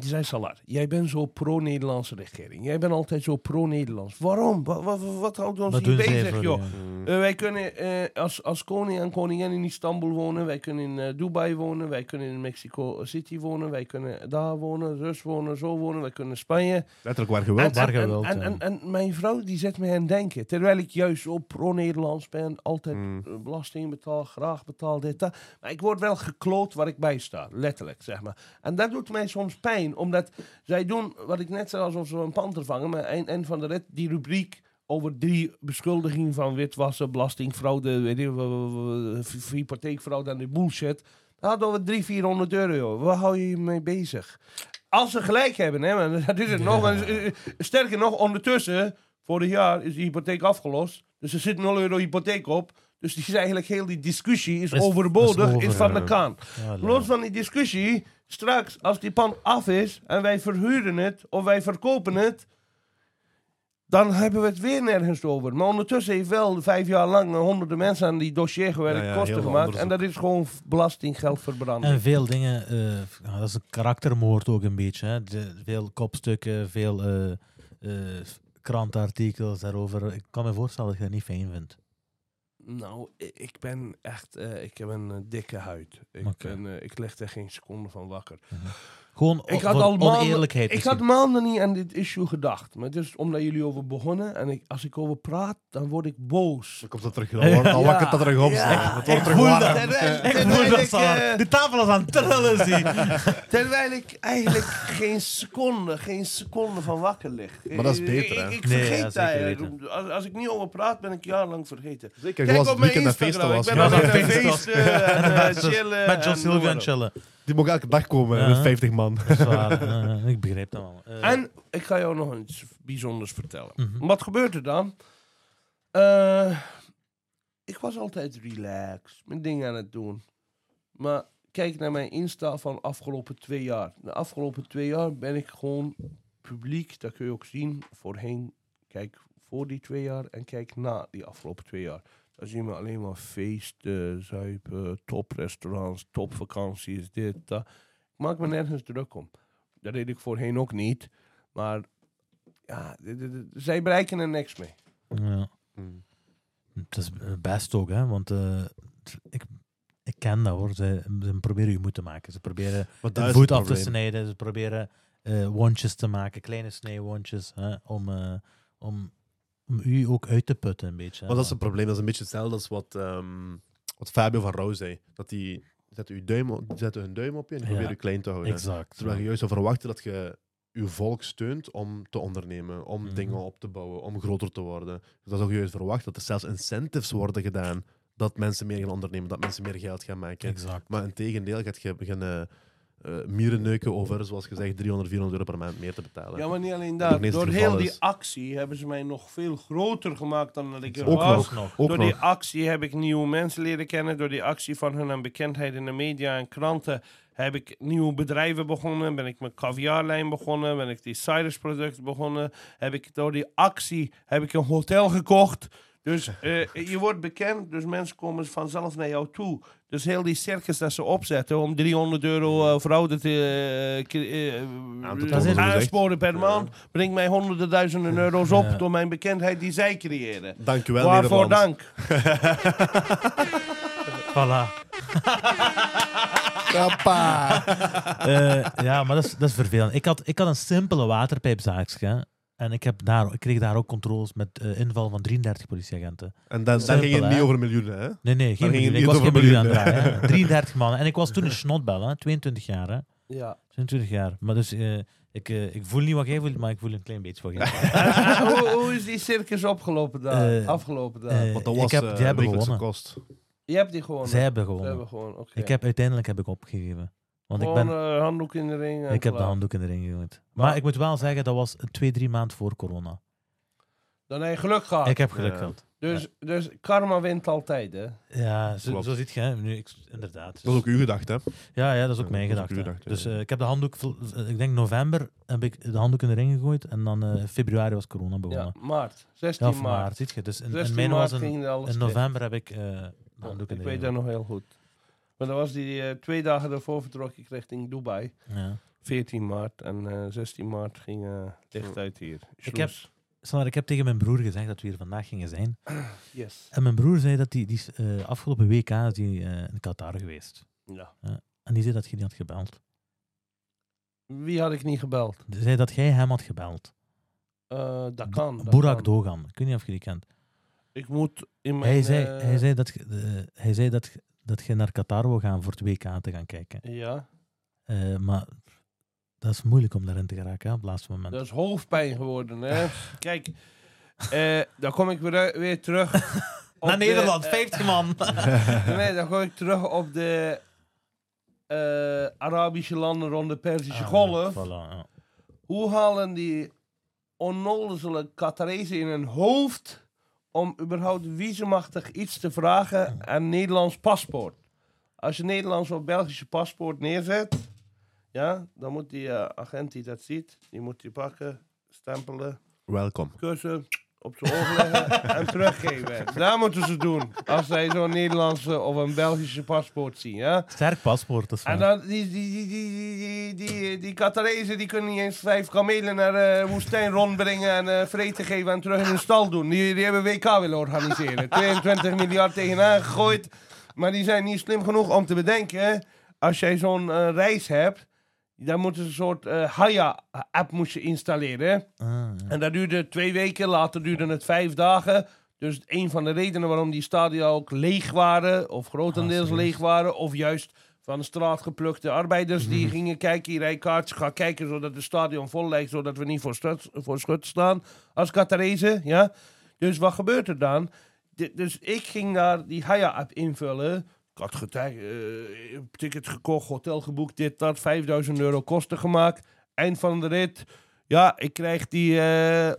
S3: die zei Salar, jij bent zo pro-Nederlandse regering. Jij bent altijd zo pro-Nederlands. Waarom? Wat, wat, wat houdt ons
S2: Wat
S3: hier bezig, joh? Eh, wij kunnen eh, als, als koning en koningin in Istanbul wonen. Wij kunnen in eh, Dubai wonen. Wij kunnen in Mexico City wonen. Wij kunnen daar wonen, Rus wonen, zo wonen. Wij kunnen in Spanje.
S1: Letterlijk waar je
S3: en, en, en, en mijn vrouw die zet mij aan denken. Terwijl ik juist zo pro-Nederlands ben. Altijd
S1: Mm.
S3: eh, belasting betaal, graag betaal, dit, dat. Maar ik word wel gekloot waar ik bij sta. Letterlijk, zeg maar. En dat doet mij soms pijn. Omdat zij doen, wat ik net zei, alsof ze een panter vangen. Maar eind, eind van de rit, die rubriek over drie beschuldigingen van witwassen, belastingfraude, weet je, hypotheekfraude en die bullshit. Dat had over 300, 400 euro. Waar hou je je mee bezig? Als ze gelijk hebben, hè, maar dat is het nog. Eh, eh, sterker nog, ondertussen, vorig jaar is die hypotheek afgelost. Dus er zit 0 euro hypotheek op. Dus die is eigenlijk heel die discussie is,
S2: Is-
S3: overbodig,
S2: is over,
S3: is van de kaan.
S2: Ja,
S3: Los van die discussie, straks als die pand af is en wij verhuren het of wij verkopen het, dan hebben we het weer nergens over. Maar ondertussen heeft wel vijf jaar lang honderden mensen aan die dossier gewerkt,
S1: Ja, ja,
S3: kosten gemaakt. En dat is gewoon belastinggeld verbranden.
S2: En veel dingen, eh, dat is een karaktermoord ook een beetje. Hè. De- veel kopstukken, veel eh, eh, krantenartikels daarover. Ik kan me voorstellen dat je dat niet fijn vindt.
S3: Nou, ik ben echt, eh, ik heb een eh, dikke huid. Ik,
S2: Oké.
S3: ben, eh, ik lig er geen seconde van wakker.
S2: Gewoon
S3: Ik had al maanden-
S2: oneerlijkheid.
S3: Ik had maanden niet aan dit issue gedacht. Maar het is omdat jullie over begonnen. En ik, als ik over praat, dan word ik boos.
S1: Dan komt dat terug. Dan wordt- dan
S3: Ja,
S1: wakkert dat terug op.
S3: ja.
S1: Het
S2: ik
S1: terug
S2: voel dat. Ik voel dat,
S3: ik,
S2: Saar.
S3: eh,
S2: De tafel is aan het trillen, zie.
S3: Terwijl ik eigenlijk geen seconde, geen seconde van wakker lig.
S1: Maar dat is beter,
S3: Ik,
S1: hè?
S3: ik, ik
S2: Nee,
S3: vergeet dat. Als, als ik niet over praat, ben ik jarenlang vergeten.
S1: Zeker,
S3: Kijk
S1: zoals
S3: op
S1: het
S3: mijn Instagram. Ik
S1: was.
S3: ben altijd aan
S2: feesten was-
S3: feesten en eh,
S2: Met Jos-
S3: chillen.
S2: Met Jos
S3: en
S2: chillen.
S1: Die mogen elke dag komen
S2: Ja.
S1: met 50 man.
S2: Dat is waar. Eh, ik begrijp dat wel. Eh,
S3: En ik ga jou nog iets bijzonders vertellen.
S2: mhm.
S3: Wat gebeurt er dan? Eh, ik was altijd relaxed, mijn dingen aan het doen. Maar kijk naar mijn Insta van de afgelopen twee jaar. De afgelopen twee jaar ben ik gewoon publiek, dat kun je ook zien. Voorheen, kijk voor die twee jaar en kijk na die afgelopen twee jaar. Dan zien we alleen maar feesten, zuipen, toprestaurants, topvakanties, dit, dat. Ik maak me nergens druk om. Dat deed ik voorheen ook niet. Maar ja, zij bereiken er niks mee.
S2: ja.
S1: Mm.
S2: het is best ook, hè, want eh, ik, ik ken dat hoor. Ze, ze proberen je moed te maken. Ze proberen de voet af te snijden. Ze proberen eh wondjes te maken, kleine snijwondjes, hè, om, eh, om, om u ook uit te putten een beetje.
S1: Maar dat is het probleem. Dat is een beetje hetzelfde als wat, ehm, wat Fabio van Roo zei. Dat die zetten, uw duim, op- zetten hun duim op je en die
S2: Ja.
S1: proberen je klein te houden.
S2: Exact.
S1: Terwijl je juist zou verwachten dat je je volk steunt om te ondernemen, om
S2: Mhm.
S1: dingen op te bouwen, om groter te worden. Dus dat zou je juist verwachten dat er zelfs incentives worden gedaan dat mensen meer gaan ondernemen, dat mensen meer geld gaan maken.
S2: Exact.
S1: Maar in tegendeel gaat je beginnen mieren neuken over, zoals gezegd, 300, 400 euro per maand meer te betalen.
S3: Ja, maar niet alleen
S1: Dat
S3: Door heel die actie hebben ze mij nog veel groter gemaakt dan dat ik er
S1: Ook
S3: was.
S1: nog. Ook
S3: Door
S1: nog.
S3: die actie heb ik nieuwe mensen leren kennen. Door die actie van hun aan bekendheid in de media en kranten heb ik nieuwe bedrijven begonnen. Ben ik mijn caviarlijn begonnen. Ben ik die Cyrus product begonnen. Heb ik door die actie heb ik een hotel gekocht. Dus eh, je wordt bekend, dus mensen komen vanzelf naar jou toe. Dus heel die circus dat ze opzetten om 300 euro fraude te eh, aansporen per
S1: Ja.
S3: maand, brengt mij honderden duizenden euro's op
S2: Ja.
S3: door mijn bekendheid die zij creëren.
S1: Dank u wel,
S3: Waarvoor
S1: Nederland.
S3: dank.
S2: Voilà. Eh, ja, maar dat is, dat is vervelend. Ik had, ik had een simpele waterpijpzaakje. En ik, heb daar, ik kreeg daar ook controles met eh, inval van 33 politieagenten.
S1: En dan, dan ging het niet over miljoenen, hè?
S2: Nee, nee, geen miljoen. Ik
S1: niet
S2: was
S1: over
S2: geen miljoen aan het
S1: miljoenen.
S2: draaien. hè. 33 man. En ik was toen een snotbel, hè. 22 jaar. Hè.
S3: Ja.
S2: 22 jaar. Maar dus, eh, ik, eh, ik voel niet wat jij voelt, maar ik voel een klein beetje wat jij voelt.
S3: hoe, hoe is die circus opgelopen daar? Afgelopen daar?
S1: Want dat
S2: ik
S1: was
S2: heb-
S1: eh,
S2: die hebben gewonnen.
S1: kost.
S3: je hebt die gewoon.
S2: Zij hebben
S3: Ze
S2: gewonnen.
S3: hebben gewoon. Oké.
S2: Ik heb, uiteindelijk heb ik opgegeven. Want ik, ben,
S3: eh, handdoek in de ring. en
S2: ik heb de handdoek in de ring gegooid. Maar,
S3: Maar-
S2: ik moet wel zeggen, dat was twee, drie maanden voor corona.
S3: Dan heb je geluk gehad.
S2: ik heb geluk
S1: ja.
S2: gehad.
S3: dus, dus karma wint altijd, hè?
S2: Ja, zo, zo ziet je, hè. Nu, ik, inderdaad.
S1: Dat is ook uw gedachte, hè?
S2: Ja, ja, dat is ook
S1: Ja,
S2: mijn
S1: dat is ook
S2: gedachte.
S1: uw gedachte,
S2: dus eh, ik heb de handdoek, eh, ik denk november, heb ik de handdoek in de ring gegooid. En dan eh, februari was corona begonnen.
S3: Ja, maart. 16
S2: Ja, of
S3: maart.
S2: maart, ziet je. Dus in, in
S3: 16
S2: mijn
S3: maart
S2: was een,
S3: ging alles
S2: in november heb ik eh de handdoek in
S3: Ik
S2: de
S3: weet
S2: ring
S3: dat nog heel goed. Maar dat was die eh, twee dagen daarvoor vertrok ik richting Dubai.
S2: Ja.
S3: 14 maart en eh 16 maart ging licht uit hier.
S2: Ik heb-. Sander, ik heb tegen mijn broer gezegd dat we hier vandaag gingen zijn.
S3: Yes.
S2: En mijn broer zei dat die, die eh, afgelopen WK is die, eh, in Qatar geweest.
S3: Ja.
S2: En die zei dat je die had gebeld.
S3: Wie had ik niet gebeld?
S2: Die zei dat jij hem had gebeld.
S3: Eh, dat kan. dat
S2: Burak
S3: kan.
S2: Dogan. Ik weet niet of je die kent.
S3: Ik moet in mijn...
S2: Hij zei, hij zei, dat, hij zei dat, dat je naar Qatar wil gaan voor het WK te gaan kijken.
S3: Ja,
S2: Eh, maar dat is moeilijk om daarin te geraken hè, op het laatste moment.
S3: dat is hoofdpijn geworden, hè. Kijk, eh, dan kom ik weer, weer terug...
S2: Naar
S3: de-
S2: Nederland,
S3: eh,
S2: 50 man.
S3: nee, dan kom ik terug op de Arabische landen rond de Perzische
S2: Ah,
S3: Golf.
S2: voilà, ja.
S3: Hoe halen die onnozele Qatarezen in hun hoofd om überhaupt visumachtig iets te vragen aan Nederlands paspoort? Als je Nederlands of Belgische paspoort neerzet, ja, dan moet die eh, agent die dat ziet, die moet die pakken, stempelen,
S1: Welkom.
S3: kussen, op zijn ogen leggen en teruggeven. Dat moeten ze doen. Als zij zo'n Nederlandse of een Belgische paspoort zien. Ja?
S2: Sterk paspoort, dat is
S3: En dan die, die, die, die, die, die, die die kunnen niet eens vijf kamelen naar eh, de woestijn rondbrengen en uh, vreten geven en terug in hun stal doen. Die, die hebben WK willen organiseren. 22 miljard tegenaan gegooid. Maar die zijn niet slim genoeg om te bedenken, als jij zo'n eh, reis hebt dan moeten ze een soort eh Haya-app moest je installeren.
S2: Ah, ja.
S3: En dat duurde twee weken, later duurde het vijf dagen. Dus een van de redenen waarom die stadia ook leeg waren, of grotendeels
S2: Ah,
S3: leeg waren, of juist van de straat geplukte arbeiders die gingen kijken, hier rijkaartje, ga kijken zodat het stadion vol lijkt, zodat we niet voor, stut, voor schut staan als Qatarezen, ja. Dus wat gebeurt er dan? Dus ik ging daar die Haya-app invullen. Ik had getij- eh, ticket gekocht, hotel geboekt, dit, dat, 5000 euro kosten gemaakt. Eind van de rit, ja, ik krijg die eh,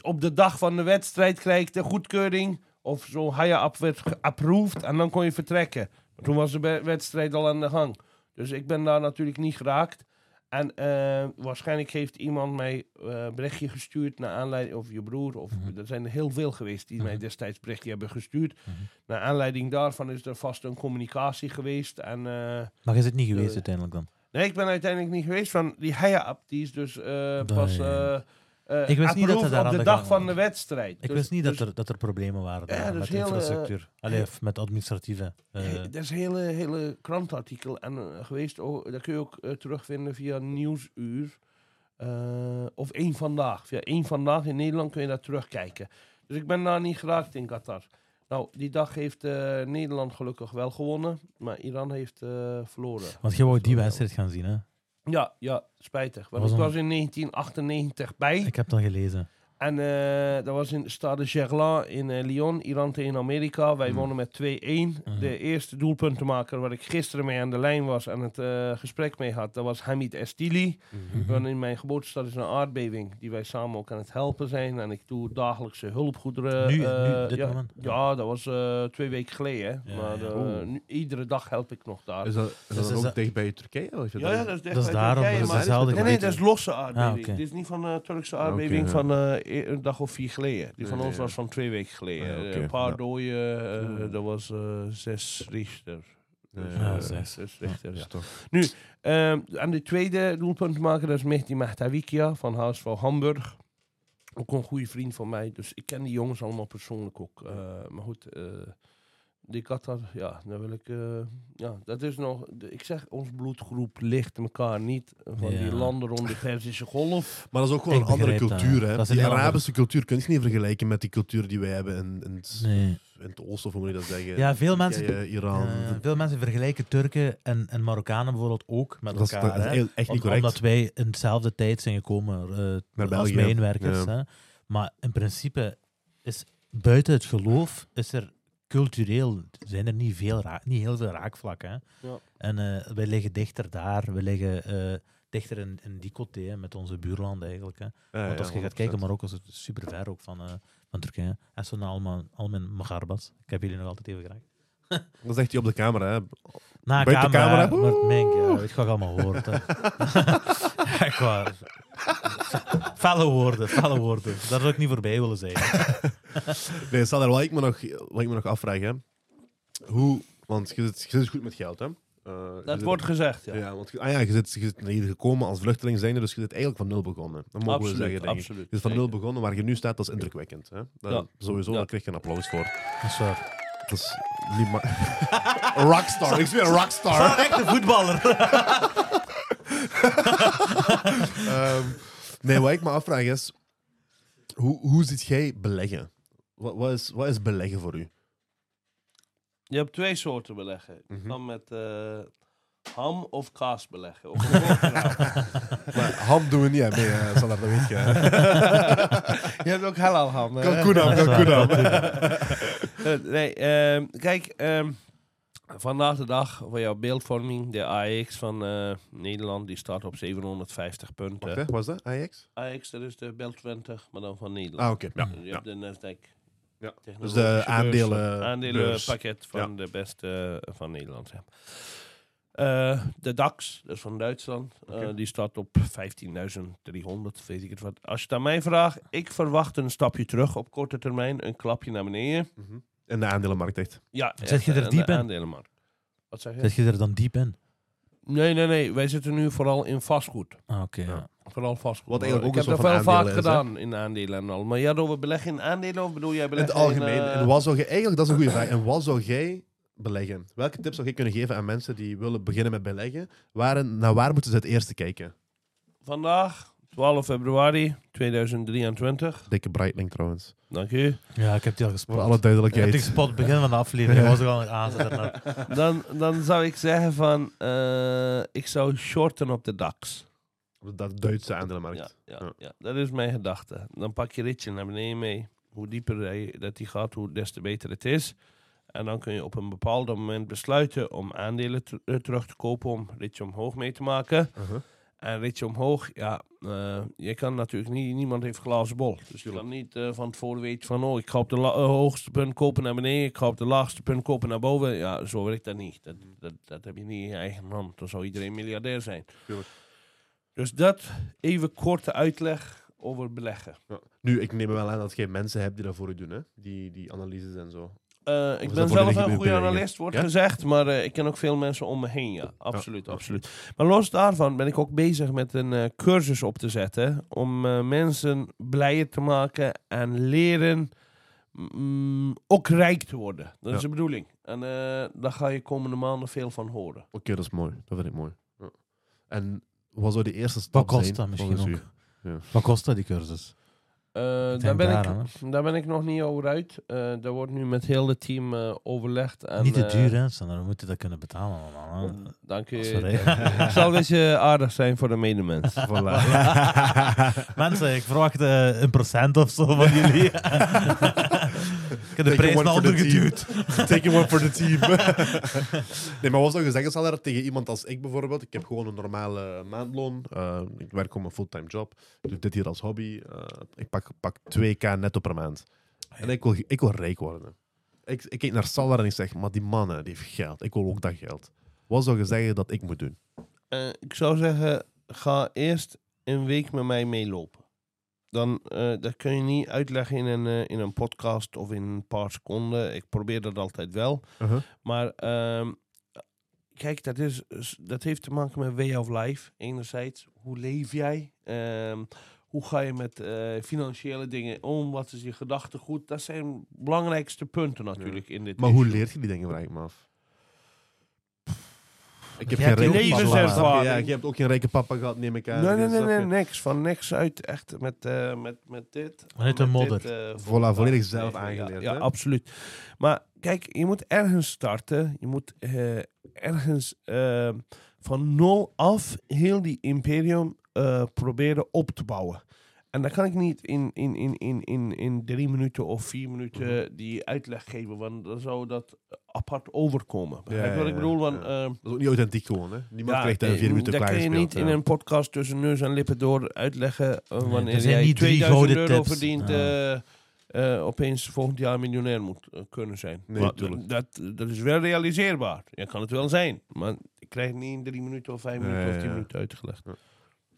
S3: op de dag van de wedstrijd krijg ik de goedkeuring. Of zo'n Haya-app werd geapproved en dan kon je vertrekken. Toen was de wedstrijd al aan de gang. Dus ik ben daar natuurlijk niet geraakt. En eh, waarschijnlijk heeft iemand mij een berichtje gestuurd naar aanleiding, of je broer, of
S2: Mhm.
S3: er zijn er heel veel geweest die mij
S2: Mhm.
S3: destijds berichtje hebben gestuurd.
S2: Mhm.
S3: Naar aanleiding daarvan is er vast een communicatie geweest. En eh,
S2: Maar je zit niet geweest uiteindelijk dan?
S3: Nee, ik ben uiteindelijk niet geweest van die Haya-app. Die is dus
S2: Dat,
S3: pas. Eh, eh,
S2: Ik wist niet dat daar
S3: op de
S2: de
S3: dag van de wedstrijd.
S2: Ik
S3: Dus-
S2: wist niet
S3: dus-
S2: dat, er, dat er problemen waren
S3: Ja,
S2: met
S3: heel, eh,
S2: infrastructuur. Allee,
S3: heel-
S2: of met administratieve. eh,
S3: dat is een hele, hele krantartikel en, eh, geweest. Oh, dat kun je ook eh, terugvinden via Nieuwsuur. eh, of één Vandaag. Via één Vandaag in Nederland kun je dat terugkijken. Dus ik ben daar niet geraakt in Qatar. Nou, die dag heeft eh, Nederland gelukkig wel gewonnen. Maar Iran heeft eh, verloren.
S2: want je wou die wedstrijd gaan zien, hè?
S3: Ja, ja, spijtig. Want
S2: Was
S3: ik was in 1998 bij.
S2: Ik heb dat gelezen.
S3: En eh, dat was in Stade Gerland in eh, Lyon, Iran tegen Amerika. Wij
S1: Hmm.
S3: wonnen met 2-1.
S2: Mhm.
S3: De eerste doelpuntenmaker waar ik gisteren mee aan de lijn was en het eh, gesprek mee had, dat was Hamid Estili.
S2: Mhm.
S3: Want in mijn geboortestad is een aardbeving die wij samen ook aan het helpen zijn. En ik doe dagelijkse hulpgoederen.
S2: Nu- nu, dit
S3: ja,
S2: moment?
S3: Ja, dat was eh, twee weken geleden.
S2: Ja,
S3: maar
S2: ja.
S3: eh, nu- iedere dag help ik nog daar.
S1: Is dat, is
S2: Dus
S1: dat
S2: is
S1: ook
S2: dat-
S1: dicht bij Turkije? Of is
S3: ja, ja, dat is,
S2: Dat is daarom,
S3: Turkije,
S2: dat is
S3: maar- Nee, nee, dat is losse aardbeving.
S2: Ah.
S3: Dit is niet van de Turkse aardbeving
S1: ja.
S3: van een dag of vier geleden. Die van
S1: Ja,
S3: ons
S1: ja.
S3: was van twee weken geleden.
S1: Ah, ja,
S3: Een paar
S1: ja.
S3: doden, eh, dat was eh, zes Richter.
S1: Ja,
S3: Dus,
S1: ja,
S3: eh,
S2: zes.
S3: zes Richter, ja.
S1: toch...
S3: Ehm, en de tweede doelpuntenmaker dat is Mehdi Mahtawikia van HSV Hamburg. Ook een goede vriend van mij. Dus ik ken die jongens allemaal persoonlijk ook. Maar goed, eh, die Qatar, ja, dan wil ik... eh, ja, dat is nog... ik zeg, ons bloedgroep ligt elkaar niet van
S2: Ja.
S3: die landen rond de Perzische Golf.
S1: Maar dat is ook gewoon
S2: Ik
S1: een andere
S2: dat,
S1: cultuur. Hè?
S2: Dat
S1: Die
S2: andere-
S1: Arabische cultuur kun je niet vergelijken met die cultuur die wij hebben in, in, het,
S2: Nee.
S1: in het oosten, of hoe moet je dat zeggen?
S2: Ja, veel mensen,
S1: Turkije, Iran.
S2: veel mensen vergelijken Turken en, en Marokkanen bijvoorbeeld ook met
S1: dat is,
S2: elkaar.
S1: dat is
S2: hè.
S1: echt niet
S2: Om-
S1: correct.
S2: Omdat wij in dezelfde tijd zijn gekomen eh,
S1: Naar
S2: als mijnwerkers.
S1: Ja.
S2: Hè. Maar in principe is buiten het geloof is er cultureel zijn er niet, veel ra- niet heel veel raakvlakken.
S3: Ja.
S2: En eh, wij liggen dichter daar, we liggen eh, dichter in, in die coté hè, met onze buurlanden eigenlijk. Hè.
S1: Ja,
S2: Want als
S1: ja,
S2: je gaat
S1: 100%.
S2: kijken, Marokko is het super ver ook van, eh, van Turkije. En zo naar allemaal, al mijn Magarbas. Ik heb jullie nog altijd even graag.
S1: Dat zegt hij op de camera. Hè.
S2: Na
S1: Buiten de
S2: camera,
S1: camera,
S2: maar Mink, ja, weet je wat ik allemaal hoort. hè. Echt waar. Felle woorden, felle woorden. Daar zou ik niet voorbij willen zijn.
S1: Nee, Sander, wat ik me nog, wat ik me nog afvraag, hè. Hoe, want je zit, je zit goed met geld, hè? Eh,
S3: Dat
S1: zit-
S3: wordt gezegd, ja.
S1: Ja, want je- ah ja, je zit, je zit naar hier gekomen als vluchteling zijnde, dus je zit eigenlijk van nul begonnen. Dat mogen
S3: absoluut,
S1: we zeggen, denk ik.
S3: absoluut.
S1: Je zit van nul begonnen, waar je nu staat, dat is indrukwekkend. Hè? Dat,
S3: Ja.
S1: Sowieso,
S3: Ja.
S1: daar krijg je een applaus voor.
S2: Dat is waar.
S1: Dat is niet maar... rockstar, ik zweer, een rockstar.
S2: Echt een voetballer.
S1: Ehm, nee, wat ik me afvraag is, hoe, hoe ziet jij beleggen? Wat, wat, is, wat is beleggen voor u?
S3: Je hebt twee soorten beleggen. Je
S1: Mhm.
S3: kan met eh, ham of kaas beleggen. Of.
S1: Maar ham doen we niet? Nee, eh, Sander, dat weet je. hè.
S3: je hebt ook halal ham. hè?
S2: Dat
S3: Eh, nee, ehm, kijk, ehm, vandaag de dag voor jouw beeldvorming, de AX van eh, Nederland, die staat op 750 punten.
S1: Wat is dat? Ajax?
S3: AX, dat is de Bel 20, maar dan van Nederland.
S1: Ah, oké. Ja.
S3: Dus je
S1: ja.
S3: hebt de Nasdaq.
S1: Ja. Dus de aandelen-
S3: aandelenpakket van de beste eh, van Nederland. Ja. De DAX, dat is van Duitsland, die staat op 15.300, weet ik het wat. Als je het aan mij vraagt, ik verwacht een stapje terug op korte termijn, een klapje naar beneden.
S1: Mhm. In de aandelenmarkt echt.
S3: Ja,
S2: Zit je
S3: echt,
S2: er
S3: eh,
S2: diep
S3: de
S2: in?
S3: aandelenmarkt. Wat zeg je?
S2: Zit je er dan diep in?
S3: Nee, nee, nee. Wij zitten nu vooral in vastgoed.
S2: Ah, oké.
S1: Ja.
S2: ja.
S3: Vooral vastgoed.
S1: Wat eigenlijk
S3: ik
S1: ook
S3: heb
S1: een
S3: dat
S1: soort
S3: wel
S1: van
S3: vaak
S1: aandelen is, hè?
S3: gedaan in aandelen en al. Maar ja, door we beleggen in aandelen of bedoel jij
S1: In
S3: beleggen
S1: het algemeen.
S3: eh,
S1: En wat zou je, eigenlijk, dat is een goede vraag. En wat zou jij beleggen? Welke tips zou je kunnen geven aan mensen die willen beginnen met beleggen? Waar, naar waar moeten ze het eerste kijken?
S3: Vandaag, 12 februari 2023.
S1: Dikke Breitling trouwens.
S3: Dank u.
S2: Ja, ik heb die al gespot.
S1: Voor alle
S2: Ik heb die
S1: duidelijkheid.
S2: gespot op het begin van de aflevering. Ik was er al aan
S3: Dan, dan zou ik zeggen van... eh, ik zou shorten op de DAX.
S1: Dat Duitse aandelenmarkt.
S3: Ja, ja,
S1: Ja.
S3: ja. dat is mijn gedachte. Dan pak je ritje naar beneden mee. Hoe dieper hij- dat die gaat, hoe des te beter het is. En dan kun je op een bepaald moment besluiten om aandelen te- eh, terug te kopen om ritje omhoog mee te maken.
S1: Uh-huh.
S3: En ritje omhoog, ja, eh, je kan natuurlijk niet, niemand heeft glazen bol. Dus je kan niet eh, van tevoren weten van, oh, ik ga op de eh, hoogste punt kopen naar beneden, ik ga op de laagste punt kopen naar boven. Ja, zo werkt dat niet. Dat, dat, dat heb je niet in je eigen hand. Dan zou iedereen miljardair zijn.
S1: Tuurlijk.
S3: Dus dat, even korte uitleg over beleggen.
S1: Ja. Nu, ik neem wel aan dat je mensen hebt die dat voor je doen, hè? Die, die analyses en zo.
S3: Eh, ik ben zelf een goede analist, wordt
S1: Ja?
S3: gezegd, maar eh, ik ken ook veel mensen om me heen, ja. Absoluut,
S1: Ja.
S3: absoluut. Maar los daarvan ben ik ook bezig met een eh, cursus op te zetten om eh, mensen blijer te maken en leren mm, ook rijk te worden. Dat is de bedoeling. En eh, daar ga je komende maanden veel van horen.
S1: Oké, dat is mooi. Dat vind ik mooi. Ja. En wat zou de eerste stap
S2: Wat kost dat misschien ook? Wat kost dat, die cursus?
S3: Eh, daar, ben
S2: daaraan,
S3: ik, daar ben ik nog niet over uit. Eh daar wordt nu met heel het team eh, overlegd. En,
S2: Niet te duur, hè? Sander, we moeten dat kunnen betalen allemaal. hè.
S3: Dank je. Ik zal een beetje aardig zijn voor de medemens.
S1: Voilà.
S2: Mensen, ik verwacht een procent of zo van jullie. ik heb de prijs naar
S1: the
S2: onder
S1: team.
S2: geduwd.
S1: Take one for the team. nee, maar wat zou je zeggen, Sander, tegen iemand als ik bijvoorbeeld? Ik heb gewoon een normale maandloon. Eh, ik werk op een fulltime job. Ik doe dit hier als hobby. Eh, ik pak, pak 2k netto per maand. En ik wil, ik wil rijk worden. Ik, ik kijk naar Sander en ik zeg, maar die mannen, die heeft geld. Ik wil ook dat geld. Wat zou je zeggen dat ik moet doen?
S3: Eh, ik zou zeggen, ga eerst een week met mij meelopen. Dan eh, dat kun je niet uitleggen in een, eh, in een podcast of in een paar seconden. Ik probeer dat altijd wel.
S1: Uh-huh.
S3: Maar ehm, kijk, dat, is, dat heeft te maken met way of life. Enerzijds, hoe leef jij? Ehm, hoe ga je met eh, financiële dingen om? Wat is je gedachtegoed? Dat zijn belangrijkste punten natuurlijk in dit
S1: Maar hoe leert je die dingen, me af. Ik heb
S2: Jij
S1: geen
S2: hebt
S1: rijke
S2: ook
S1: papa.
S3: levenservaring.
S1: snap je? Ja, je hebt ook geen rijke papa gehad, neem ik aan.
S3: Nee, nee, nee,
S1: je?
S3: niks. Van niks uit. Echt met, eh, met, met dit.
S2: Vanuit de
S3: met
S2: modder.
S3: dit, eh,
S1: Voilà, volledig zelf aangeleerd,
S3: Ja, absoluut. Maar kijk, je moet ergens starten. Je moet eh, ergens van nul af heel die imperium eh, proberen op te bouwen. En dat kan ik niet in, in, in, in, in, in drie minuten of vier minuten
S1: Mhm.
S3: die uitleg geven, want dan zou dat apart overkomen. Begrijp je
S1: Ja,
S3: wat ik
S1: ja,
S3: bedoel? Want,
S1: ja.
S3: eh,
S1: Dat is ook niet authentiek gewoon, hè? Niemand
S3: ja,
S1: krijgt in
S3: eh,
S1: vier minuten
S3: Dat kun je niet in
S1: ja.
S3: een podcast tussen neus en lippen door uitleggen. eh,
S2: Nee,
S3: wanneer
S2: er zijn
S3: jij
S2: niet drie
S3: 2000
S2: gouden
S3: euro
S2: tips.
S3: verdient,
S2: Ja.
S3: eh, eh, opeens volgend jaar miljonair moet eh, kunnen zijn.
S1: Nee,
S3: Maar
S1: tuurlijk.
S3: dat, dat is wel realiseerbaar. Je kan het wel zijn. Maar ik krijg het niet in drie minuten of vijf
S1: Ja,
S3: minuten of
S1: ja,
S3: tien
S1: ja.
S3: minuten uitgelegd.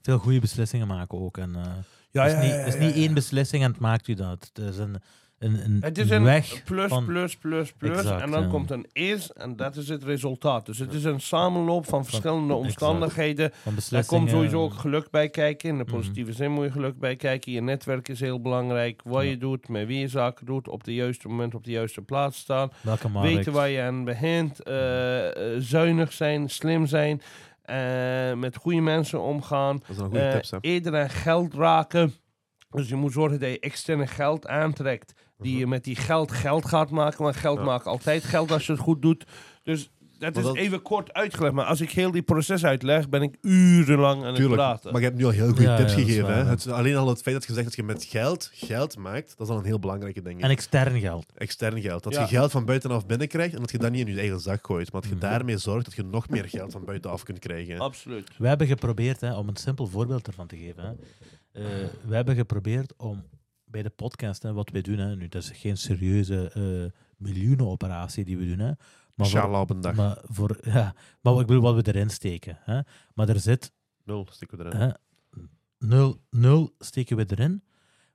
S2: Veel goede beslissingen maken ook. En, eh,
S3: Ja,
S2: het is niet, het is niet één beslissing en het maakt u dat. Het is een, een, een
S3: Het is een
S2: weg
S3: plus,
S2: van...
S3: plus, plus, plus.
S2: Exact,
S3: en dan
S2: ja.
S3: komt een is en dat is het resultaat. Dus het is een samenloop van verschillende omstandigheden.
S2: van
S3: Daar komt sowieso ook geluk bij kijken. In de
S2: Mhm.
S3: positieve zin moet je geluk bij kijken. Je netwerk is heel belangrijk. Wat
S2: Ja.
S3: je doet, met wie je zaken doet. Op de juiste moment op de juiste plaats staan. Weten waar je aan begint. eh, eh, zuinig zijn, slim zijn. Eh, met goede mensen omgaan.
S1: Dat zijn goede
S3: eh,
S1: tips,
S3: eerder aan geld raken. Dus je moet zorgen dat je externe geld aantrekt. Die je met die geld geld gaat maken. Want geld
S1: Mhm.
S3: Maakt altijd geld als je het goed doet. Dus dat is
S1: dat-
S3: even kort uitgelegd. Maar als ik heel die proces uitleg, ben ik urenlang aan het praten.
S1: maar je hebt nu al heel goede
S2: Ja,
S1: tips
S2: ja,
S1: gegeven.
S2: waar,
S1: hè? Het, alleen al het feit dat je zegt dat je met geld geld maakt, dat is al een heel belangrijke ding.
S2: En extern geld.
S1: Extern geld. Dat
S3: Ja.
S1: je geld van buitenaf binnenkrijgt en dat je dat niet in je eigen zak gooit. Maar dat je
S2: Mhm.
S1: daarmee zorgt dat je nog meer geld van buitenaf kunt krijgen.
S3: Absoluut.
S2: We hebben geprobeerd, hè, om een simpel voorbeeld ervan te geven. Hè. Eh, we hebben geprobeerd om bij de podcast, hè, wat wij doen, hè, nu, dat is geen serieuze eh miljoenenoperatie die we doen, hè, maar, voor,
S1: Inshallah op een dag.
S2: maar, voor, ja, maar ik bedoel, wat we erin steken. Hè. Maar er zit
S1: Nul steken we erin.
S2: hè, nul, nul steken we erin,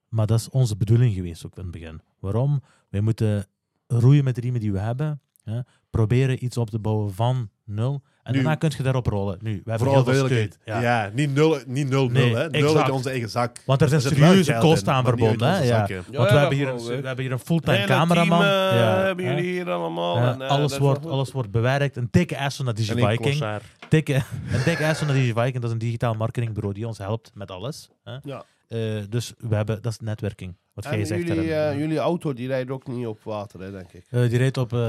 S2: maar dat is onze bedoeling geweest ook in het begin. Waarom? Wij moeten roeien met de riemen die we hebben, hè, proberen iets op te bouwen van nul, en
S1: Nu-
S2: daarna kun je daarop rollen. Nu, we hebben
S1: Vooral
S2: heel veel
S1: duidelijkheid.
S2: steun.
S1: Ja. niet nul, niet nul,
S2: Nee,
S1: nul, hè. Nul
S2: exact.
S1: uit onze eigen zak.
S2: Want er zijn serieuze kosten aan verbonden. Hè? Ja.
S3: Ja,
S2: Want
S3: ja,
S2: we, hebben hier een, we hebben hier een fulltime
S3: Hele
S2: cameraman.
S3: team, eh,
S2: ja,
S3: hebben jullie hier allemaal.
S2: Ja,
S3: en, eh,
S2: alles, wordt, alles wordt bewerkt. Een dikke ass naar DigiViking.
S1: Corsair.
S2: Dikke, een dikke ass naar DigiViking. Dat is een digitaal marketingbureau die ons helpt met alles. Hè?
S3: Ja.
S2: Eh, dus we hebben, dat is netwerking. Wat jij
S3: jullie, eh, jullie auto die rijdt ook niet op water, hè, denk ik.
S2: Eh, die rijdt op... eh,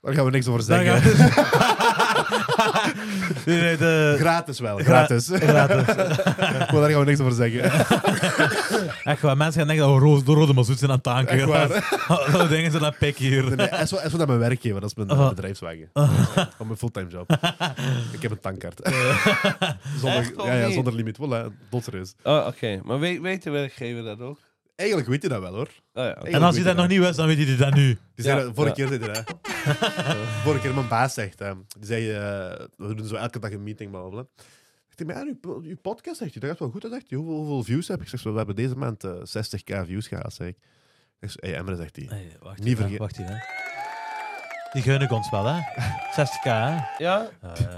S1: Daar gaan we niks over zeggen.
S2: gaat- die rijdt...
S1: Gratis wel,
S2: Gra-
S1: gratis.
S2: gratis.
S1: maar daar gaan we niks over zeggen.
S2: Echt waar, mensen gaan denken dat we ro- de rode mazoet zijn aan het tanken.
S1: Echt waar.
S2: Dat denken ze dat pik hier.
S1: Nee, is wel- naar mijn werkgever, dat is mijn
S2: Oh.
S1: bedrijfswagen. Van mijn fulltime job. ik heb een tankkaart. zonder, ja, ja, zonder limiet. Voilà, dotser is.
S3: Oh, oké. Maar weet, weet de werkgever dat ook?
S1: Eigenlijk weet je dat wel hoor.
S3: Oh, ja.
S2: En als je dat nog niet wist, dan weet je dat nu.
S1: Die zei
S3: Ja,
S1: dat- vorige
S3: ja.
S1: keer zei hij dat. vorige keer mijn baas zegt, eh, die zei, eh, we doen zo elke dag een meeting, bla bla maar ja, uw, uw podcast, zegt hij, dat gaat wel goed. Zegt hij, hoeveel, hoeveel views heb ik? Ik zeg, we hebben deze maand eh, 60k views gehad, zeg ik. Ik zeg, hey, Emre, zegt hij.
S2: Hey, wacht
S1: Niet
S2: even, wacht even. Die gun ik ons wel, hè? 60k, hè?
S3: Ja,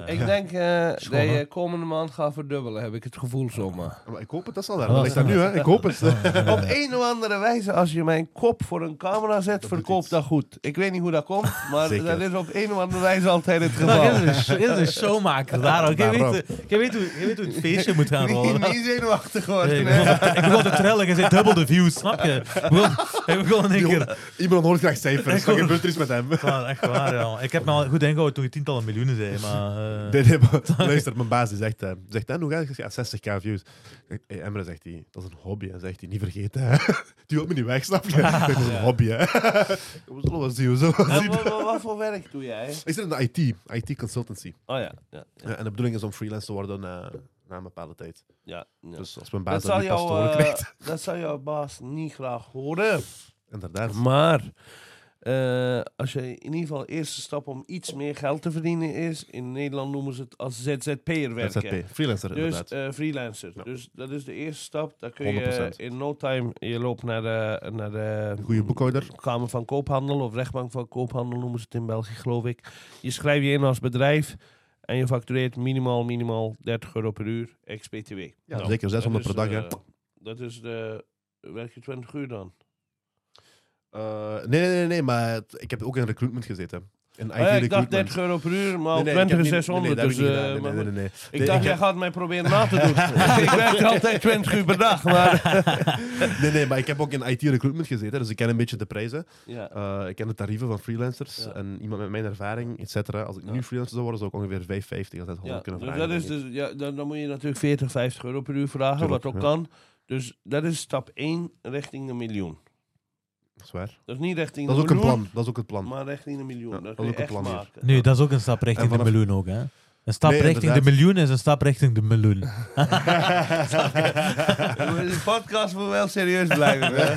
S2: Eh,
S3: ik denk eh, dat
S2: hè?
S3: je komende maand gaat verdubbelen, heb ik het gevoel zomaar.
S1: Maar ik hoop het, dat is al daar.
S2: Oh,
S1: Dat ligt daar nu, hè. Ik hoop het.
S3: Op een of andere wijze, als je mijn kop voor een camera zet, verkoopt dat goed. Ik weet niet hoe dat komt, maar
S1: Zeker.
S3: dat is op een of andere wijze altijd het
S2: Maar
S3: geval.
S2: jij is een- jij is een showmaker daar. Jij
S1: Daarom.
S2: weet, jij weet, hoe, jij weet hoe het feestje moet gaan rollen.
S3: Niet, niet zenuwachtig
S2: Nee,
S3: worden.
S2: ik,
S3: hè.
S2: begon te, ik begon te trillen, je zei dubbel de views, snap je? Ik begon, ik begon in één keer...
S1: Iemand hoort graag cijfers. Wat gebeurt er iets met hem?
S2: Echt waar, ja. Ik heb me al goed ingehouden toen je tientallen miljoenen zei, maar... eh,
S1: Nee, nee, maar luister, mijn baas die zegt, eh, zegt en hoe gaat het? Ik zeg, ja, 60k views. Hey, Emre zegt hij, dat is een hobby. Hij zegt hij, niet vergeten. Hè. Die wil me niet weg, snap je? Dat is een hobby, hè. We zullen wel zien, we zullen wel
S3: En
S1: zien.
S3: wat, wat- wat voor werk doe jij?
S1: Ik zit in de IT, IT consultancy.
S3: Oh ja, ja, ja.
S1: Ja, en de bedoeling is om freelance te worden na, na een bepaalde tijd.
S3: ja, ja.
S1: Dus als mijn baas dat, niet pas te
S3: jou,
S1: horen
S3: eh,
S1: krijgt.
S3: dat zal jouw baas niet graag horen.
S1: Inderdaad.
S3: Maar eh, als je in ieder geval de eerste stap om iets meer geld te verdienen is, in Nederland noemen ze het als ZZP'er werken.
S1: ZZP, freelancer
S3: Dus
S1: inderdaad.
S3: eh, freelancer.
S1: Ja.
S3: Dus dat is de eerste stap. Dan kun je
S1: 100%.
S3: in no time, je loopt naar de, naar de
S1: boekhouder.
S3: Kamer van Koophandel of Rechtbank van Koophandel noemen ze het in België, geloof ik. Je schrijft je in als bedrijf en je factureert minimaal, minimaal 30 euro per uur, ex-BTW.
S1: Ja,
S3: Nou,
S1: zeker 600 per dag.
S3: is,
S1: hè.
S3: eh, dat is de... Werk je 20 uur dan?
S1: Eh, nee, nee, nee, nee, maar het- ik heb ook in recruitment gezeten. In IT
S3: ja, ik dacht
S1: recruitment.
S3: 30 euro per uur, maar op
S1: ik
S3: 20
S1: heb
S3: is
S1: niet-
S3: 600.
S1: nee, nee,
S3: dus,
S1: dat heb ik niet gedaan.
S3: maar
S1: Nee, nee, nee,
S3: Ik
S1: nee.
S3: dacht, jij
S1: heb-
S3: gaat mij proberen na te doen. ik werk er altijd 20 uur per dag, maar...
S1: Nee, nee, maar ik heb ook in IT recruitment gezeten, dus ik ken een beetje de prijzen.
S3: ja.
S1: Eh, ik ken de tarieven van freelancers
S3: Ja.
S1: en iemand met mijn ervaring, et cetera. Als ik
S3: Ja.
S1: nu freelancer zou worden, zou ik ongeveer 550 of 600
S3: Ja,
S1: kunnen
S3: dus
S1: vragen.
S3: dat is
S1: denk ik.
S3: dus, ja, dan, dan moet je natuurlijk 40, 50 euro per uur vragen,
S1: Tuurlijk,
S3: wat ook
S1: ja.
S3: kan. Dus dat is stap 1 richting de miljoen.
S1: Dat is waar.
S3: Dat is niet richting
S1: Dat is ook een
S3: miljoen,
S1: plan. Dat is ook het plan.
S3: maar richting de miljoen.
S1: Ja,
S3: dat
S1: is ook een
S3: echt
S1: plan
S3: maken.
S2: Nu, dat is ook een stap richting
S1: vanaf-
S2: de miljoen ook, hè? Een stap
S1: Nee,
S2: richting de miljoen is een stap richting de miljoen.
S3: De podcast moet wel serieus blijven. hè.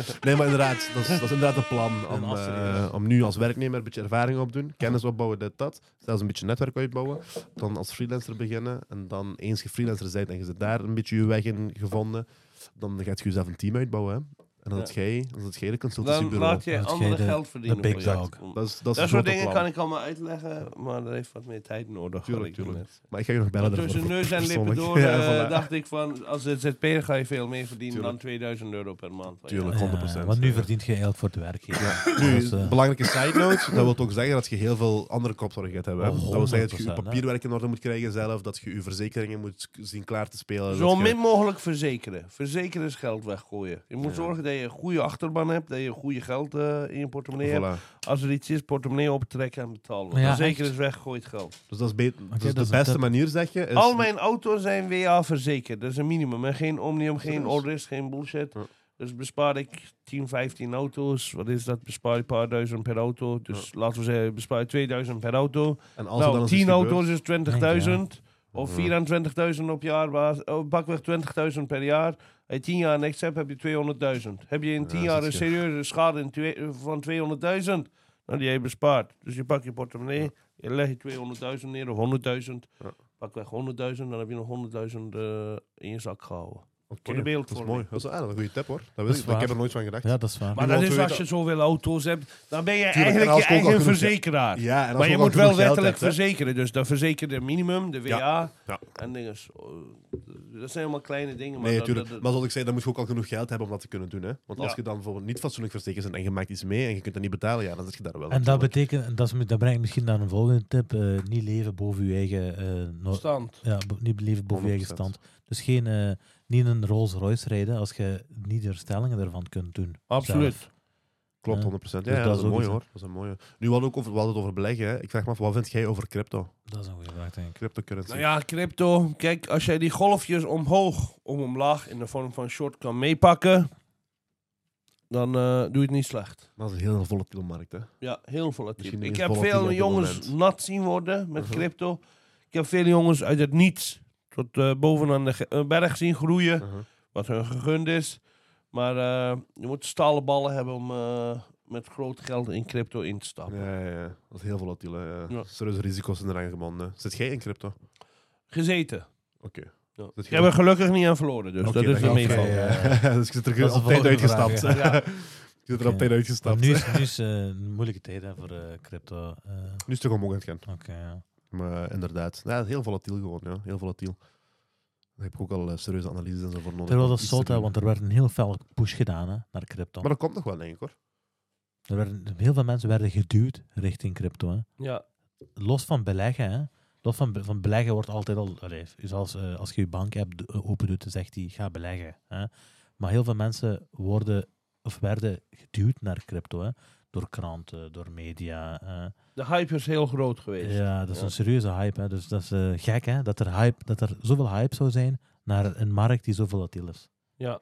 S1: Nee, maar inderdaad, dat is, dat is inderdaad een plan om,
S2: Een
S1: eh, om nu als werknemer een beetje ervaring opdoen, kennis opbouwen, dit, dat. Zelfs een beetje netwerk uitbouwen. Dan als freelancer beginnen. En dan eens je freelancer bent en je zit daar een beetje je weg in gevonden, dan gaat je jezelf een team uitbouwen. Hè. En dan
S3: Ja.
S1: jij, dan zit jij de
S3: Dan
S1: consultancybureau.
S3: laat je
S2: Dat de-
S3: geld verdienen.
S2: de big
S3: voor je.
S2: dog.
S1: Dat is, dat is
S3: Dat soort dingen
S1: plan.
S3: kan ik allemaal uitleggen, maar dat heeft wat meer tijd nodig.
S1: Tuurlijk, tuurlijk. Maar ik ga je nog bellen
S3: tussen neus en lippen door
S1: Ja,
S3: eh, dacht ik van, als ZZP'er ga je veel meer verdienen
S1: Tuurlijk.
S3: dan 2000 euro per maand. Want
S1: Tuurlijk.
S3: ja,
S1: 100%,
S2: want nu
S1: ja.
S2: verdient je geld voor het werkgever.
S1: Nu,
S2: Dus, eh,
S1: belangrijke side note, dat wil ook zeggen dat je heel veel andere kopzorg gaat hebben.
S2: Oh,
S1: dat wil zeggen dat je je
S2: 100%,
S1: papierwerk in orde moet krijgen zelf, dat je je verzekeringen moet zien klaar te spelen.
S3: Zo
S1: dat
S3: min mogelijk verzekeren. Verzekeren is geld weggooien. Je moet
S1: Ja.
S3: zorgen dat je een goede achterban hebt, dat je goede geld eh, in je portemonnee hebt. Als er iets is, portemonnee optrekken en betalen.
S2: Ja, echt.
S3: is weggegooid geld.
S1: Dus dat is, beter, dus
S2: dat
S1: de
S2: is-
S1: beste
S2: dat-
S1: manier, zeg je. Is
S3: Al mijn auto's zijn WA verzekerd. Dat is een minimum. En geen omnium, geen all-risk, geen bullshit.
S1: Ja.
S3: Dus bespaar ik 10, 15 auto's. Wat is dat? Bespaar je een paar duizend per auto. Dus laten we zeggen, bespaar je 2000 per auto.
S1: En als dan
S3: nou,
S1: eens
S3: 10
S1: iets
S3: auto's is 20.000. Of
S1: Ja.
S3: 24.000 op jaarbasis. Oh, pakweg 20.000 per jaar. Als je 10 jaar niks hebt, heb je 200.000. Heb je in 10
S1: Ja,
S3: jaar een serieuze schade in twee- van 200.000, dan die heb je bespaard. Dus je pakt je portemonnee, je legt je 200.000 neer of 100.000.
S1: Ja.
S3: Pak weg 100.000, dan heb je nog 100.000 eh, in je zak gehouden. Voor de
S1: Dat is mooi. Dat is, ah, dat een goede tip hoor. Dat
S2: Dat
S1: weet ik, ik heb er nooit van gedacht.
S2: Ja, dat is waar.
S3: Maar dat is als je zoveel auto's hebt, dan ben je
S1: en
S3: eigenlijk je eigen
S1: genoeg-
S3: verzekeraar.
S1: Ja, en
S3: Maar je moet wel wettelijk verzekeren. Dus dan verzeker je minimum, de WA
S1: Ja.
S3: en dingen. Dat zijn allemaal kleine dingen. Maar
S1: Nee,
S3: dat-
S1: natuurlijk.
S3: dat- dat-
S1: Maar zoals ik zei, dan moet je ook al genoeg geld hebben om dat te kunnen doen. Hè? Want als je dan bijvoorbeeld niet fatsoenlijk verzekerd bent en je maakt iets mee en je kunt dat niet betalen, ja, dan zit je daar wel.
S2: En dat betekent, dat, is, dat brengt misschien naar een volgende tip, eh, niet leven boven je eigen, eh, no-
S3: stand.
S2: ja, niet leven boven je eigen
S1: 100%.
S2: stand. Dus geen, eh, niet een Rolls Royce rijden als je niet de herstellingen ervan kunt doen.
S3: Absoluut.
S2: zelf.
S1: Klopt,
S2: Ja.
S1: 100%. Ja,
S2: Dus
S1: ja,
S2: dat
S1: dat,
S2: is
S1: een mooie hoor. Dat is een mooie. Nu hadden we ook over, we hadden het over beleggen. Hè? Ik vraag me af, wat vind jij over crypto?
S2: Dat is een goede vraag, denk ik.
S1: Cryptocurrency.
S3: Nou ja, crypto. Kijk, als jij die golfjes omhoog of omlaag in de vorm van short kan meepakken, dan eh, doe je het niet slecht.
S1: Dat is een heel volatiele markt. Hè?
S3: Ja, heel volatiel. Ik heb veel jongens nat zien worden met
S1: Mhm.
S3: crypto. Ik heb veel jongens uit het niets tot eh, bovenaan de ge- eh, berg zien groeien,
S1: Uh-huh.
S3: wat hun gegund is. Maar eh, je moet stalen ballen hebben om eh, met groot geld in crypto in te stappen.
S1: Ja, ja, ja, dat is heel volatiel. Ja.
S3: Ja.
S1: Serieuze risico's in eraan gebonden. Zit jij in crypto?
S3: Gezeten.
S1: Oké.
S3: Ja.
S1: Zit
S3: Ik heb er gelukkig niet aan verloren, dus
S1: Oké,
S3: dat is
S1: gaat-
S3: meeval.
S2: ja.
S1: dus je zit er
S2: Dat is de
S1: op tijd uitgestapt.
S2: vraag,
S3: Ja.
S1: Je zit er op tijd
S2: Maar
S1: uitgestapt.
S2: nu is, nu is eh, een moeilijke tijd hè, voor crypto.
S1: Nu is het toch omhoog aan het gaan.
S2: Oké, ja.
S1: Maar eh, inderdaad, ja, heel volatiel gewoon. Ja. Heel volatiel. Daar heb ik ook al eh, serieuze analyses en zo voor nodig.
S2: Terwijl dat zot, hè, want er werd een heel fel push gedaan hè, naar crypto.
S1: Maar dat komt nog wel, denk ik hoor.
S2: Er werden, heel veel mensen werden geduwd richting crypto. Hè.
S3: Ja,
S2: Los van beleggen, hè. Los van, van beleggen wordt altijd al... Allee, zoals eh, als je je bank-app do- open doet, dan zegt hij, ga beleggen. Hè. Maar heel veel mensen worden, of werden geduwd naar crypto. Hè. Door kranten, door media. eh.
S3: de hype is heel groot geweest.
S2: Ja, dat is
S3: Ja.
S2: een serieuze hype. Hè. Dus dat is eh, gek, hè. Dat er, hype, dat er zoveel hype zou zijn naar een markt die zo volatiel is.
S3: Ja.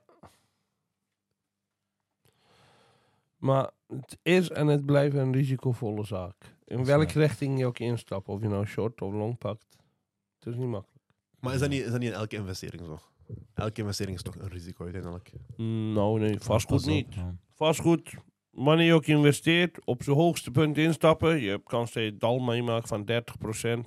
S3: Maar het is en het blijft een risicovolle zaak. In welke richting je ook instapt, of je nou short of long pakt. Het is niet makkelijk.
S1: Maar is dat niet, is dat niet in elke investering zo? Elke investering is toch een risico uiteindelijk.
S3: Mm, Nou nee, vastgoed niet. Vastgoed, wanneer je ook investeert, op zijn hoogste punt instappen. Je hebt kans dat je het dal meemaakt van 30%.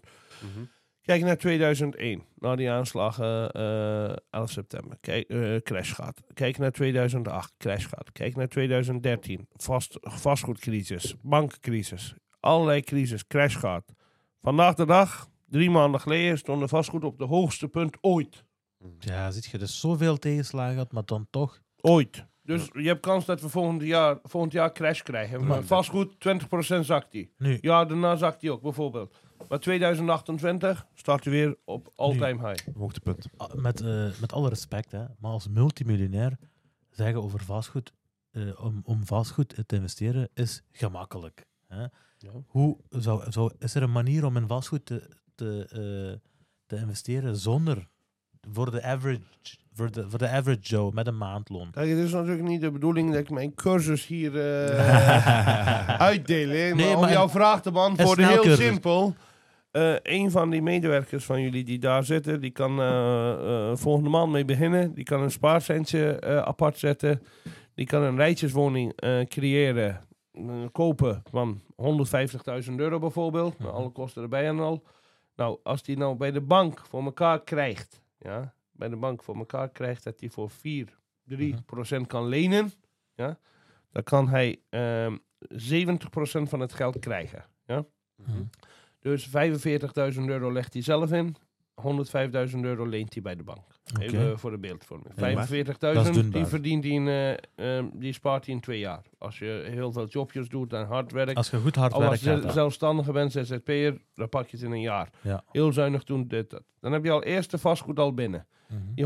S3: Kijk naar 2001, na die aanslagen eh 11 september. Kijk, eh, crash gaat. Kijk naar 2008, crash gaat. Kijk naar 2013, vast, vastgoedcrisis, bankencrisis. Allerlei crisis, crash gaat. Vandaag de dag, drie maanden geleden, stond de vastgoed op de hoogste punt ooit.
S2: Ja, ziet je, dus zoveel tegenslagen gehad, maar dan toch...
S3: Ooit. Dus je hebt kans dat we volgend jaar, volgend jaar crash krijgen. Maar vastgoed, 20% zakt die.
S2: Nu,
S3: Ja, daarna zakt die ook, bijvoorbeeld. Maar 2028 start hij weer op all-time high.
S1: Hoogtepunt.
S2: Ah, met, eh, met alle respect, hè, maar als multimiljonair zeggen over vastgoed, eh, om, om vastgoed te investeren, is gemakkelijk. Hè.
S3: Ja.
S2: Hoe zou, zou, is er een manier om in vastgoed te, te, eh, te investeren zonder voor de average, voor de, voor de average Joe met een maandloon?
S3: Kijk, het is natuurlijk niet de bedoeling dat ik mijn cursus hier eh uitdeel. Maar
S2: Nee,
S3: om
S2: maar
S3: jouw vraag te beantwoorden, heel simpel. Eh een van die medewerkers van jullie die daar zitten, die kan eh, volgende maand mee beginnen. Die kan een spaarcentje apart zetten. Die kan een rijtjeswoning creëren, kopen van 150.000 euro bijvoorbeeld. Met
S2: Mhm.
S3: alle kosten erbij en al. Nou, als die nou bij de bank voor elkaar krijgt, ja, bij de bank voor elkaar krijgt dat hij voor 4, 3 procent kan lenen, ja, dan kan hij ehm 70% van het geld krijgen. Ja?
S2: Mhm.
S3: Dus 45.000 euro legt hij zelf in, 105.000 euro leent hij bij de bank. Even voor de beeldvorming.
S2: Ja, maar
S3: 45.000,
S2: doenbaar.
S3: die verdient hij in, eh, ehm, die spaart hij in twee jaar. Als je heel veel jobjes doet en hard werkt.
S2: Als je goed hard
S3: Al als
S2: werkt,
S3: je zelfstandige bent, ZZP'er, dan pak je het in een jaar.
S2: Ja.
S3: Heel zuinig doen, dit, dat. Dan heb je al eerst de vastgoed al binnen.
S2: Mhm.
S3: Die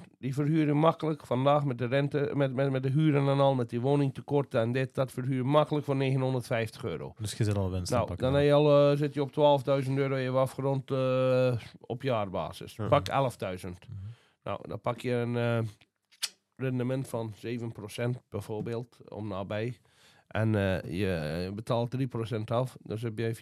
S3: 150.000, die verhuur je makkelijk vandaag met de rente, met, met, met de huren en al, met die woningtekorten en dit, dat verhuur je makkelijk voor 950 euro.
S2: Dus je zit al winst
S3: Nou,
S2: pakken.
S3: dan heb je al, eh, zit je op 12.000 euro even afgerond eh, op jaarbasis.
S1: Ja.
S3: Pak 11.000.
S2: Mhm.
S3: Nou, dan pak je een eh, rendement van 7% bijvoorbeeld, om nabij. En eh, je betaalt 3% af, dus heb jij 4%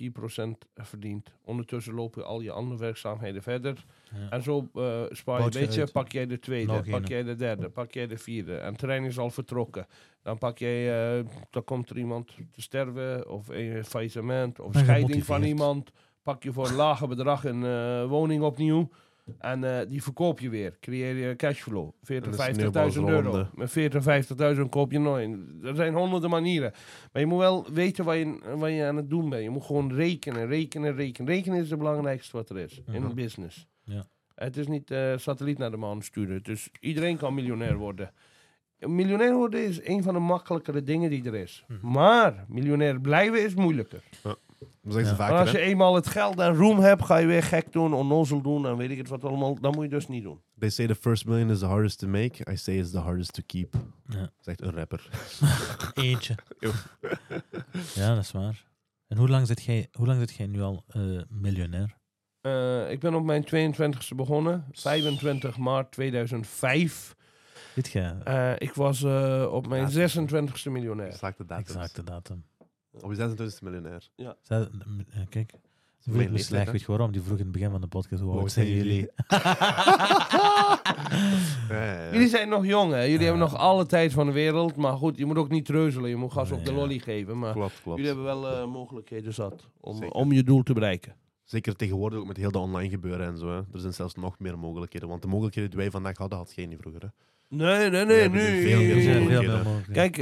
S3: verdiend. Ondertussen lopen al je andere werkzaamheden verder.
S2: Ja.
S3: En zo eh, spaar je een
S2: je
S3: beetje,
S2: uit.
S3: pak jij de tweede, pak jij de derde, pak jij de vierde. En het terrein is al vertrokken. Dan pak jij, eh, dan komt er iemand te sterven, of een faillissement, of scheiding van iemand. Pak je voor een lager bedrag een woning opnieuw. En eh, die verkoop je weer. Creëer je cashflow. 40,
S1: En dat is
S3: 50.000
S1: sneeuwbalsronde.
S3: euro. Met 40, 50.000 koop je een. Er zijn honderden manieren. Maar je moet wel weten wat je, wat je aan het doen bent. Je moet gewoon rekenen, rekenen, rekenen. Rekenen is het belangrijkste wat er is in
S2: Mhm.
S3: een business.
S2: Ja.
S3: Het is niet eh satelliet naar de maan sturen. Dus iedereen kan miljonair worden. Miljonair worden is een van de makkelijkere dingen die er is.
S2: Mhm.
S3: Maar miljonair blijven is moeilijker.
S1: Dat zeggen ze
S2: Ja.
S3: Maar
S1: vaker,
S3: als je
S1: hè?
S3: eenmaal het geld en roem hebt, ga je weer gek doen, onnozel doen en weet ik het wat allemaal. Dat moet je dus niet doen.
S1: They say the first million is the hardest to make. I say it's the hardest to keep.
S2: Ja.
S1: Zegt een rapper.
S2: Eentje. Ja, dat is waar. En hoe lang zit jij, hoe lang zit jij nu al eh, miljonair?
S3: Eh, ik ben op mijn 22e begonnen, 25 maart 2005.
S2: Weet jij?
S3: Eh, ik was eh, op mijn
S1: Ja.
S3: 26e miljonair.
S1: Exacte datum.
S2: Exacte datum.
S1: Op je 26 miljonair.
S2: Zij- eh, kijk, ze voelt me
S1: leeftijd,
S2: slecht.
S1: hè?
S2: Weet je waarom? Die vroeg in het begin van de podcast hoe oud zijn jullie?
S1: Ja, ja, ja.
S3: Jullie zijn nog jong, hè? Jullie
S2: Ja.
S3: hebben nog alle tijd van de wereld. Maar goed, je moet ook niet treuzelen. Je moet gas op de
S2: ja.
S3: lolly geven. Maar
S1: Klopt, klopt.
S3: jullie hebben wel eh, mogelijkheden zat om,
S1: Zeker.
S3: om je doel te bereiken.
S1: Zeker tegenwoordig ook met heel de online gebeuren en zo. Hè. Er zijn zelfs nog meer mogelijkheden. Want de mogelijkheden die wij vandaag hadden, had niet vroeger. Hè.
S3: Nee, nee, nee, nu.
S1: nu veel meer
S2: zijn veel
S1: mogelijkheden.
S2: meer mogelijkheden.
S3: Kijk,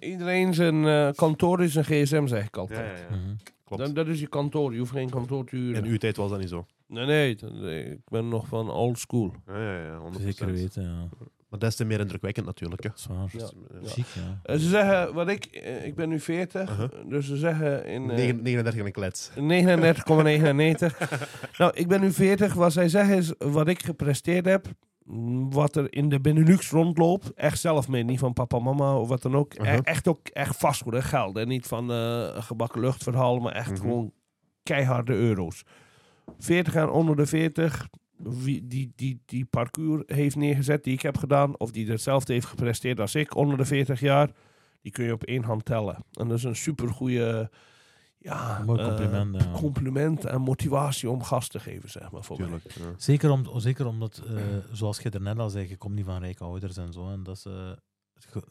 S3: eh, iedereen zijn eh, kantoor is een gsm, zeg ik altijd.
S1: Ja, ja, ja.
S2: Mhm.
S1: Klopt.
S3: Dat, dat is je kantoor, je hoeft geen kantoor te huren.
S1: In uw tijd was dat niet zo.
S3: Nee, nee, dat- nee, ik ben nog van old school.
S1: Ja, ja, ja 100%.
S2: Zeker weten, ja.
S1: Maar des te meer indrukwekkend natuurlijk. Hè.
S2: Zwaar.
S3: Ja.
S1: Ja.
S3: Eh, ze zeggen, wat ik, eh, ik ben nu 40,
S1: Uh-huh.
S3: dus ze zeggen in eh,
S1: Negen- 39 en een klets.
S3: 39,99. nou, ik ben nu 40. Wat zij zeggen is, wat ik gepresteerd heb, wat er in de Benelux rondloopt, echt zelf mee, niet van papa, mama of wat dan ook. E-
S1: Uh-huh.
S3: echt ook echt vastgoed, hè, geld. En niet van een gebakken luchtverhaal, maar echt
S1: Mhm.
S3: gewoon keiharde euro's. 40 en onder de 40, wie, die, die, die parcours heeft neergezet die ik heb gedaan, of die hetzelfde heeft gepresteerd als ik onder de 40 jaar, die kun je op één hand tellen. En dat is een supergoeie ja,
S2: Een mooi
S3: eh,
S2: compliment. ja.
S3: compliment en motivatie om gas te geven, zeg maar. Voor mij.
S1: Tuurlijk. Ja.
S2: Zeker, om, zeker omdat, eh, zoals je er net al zei, je komt niet van rijke ouders en zo. En dat is, eh,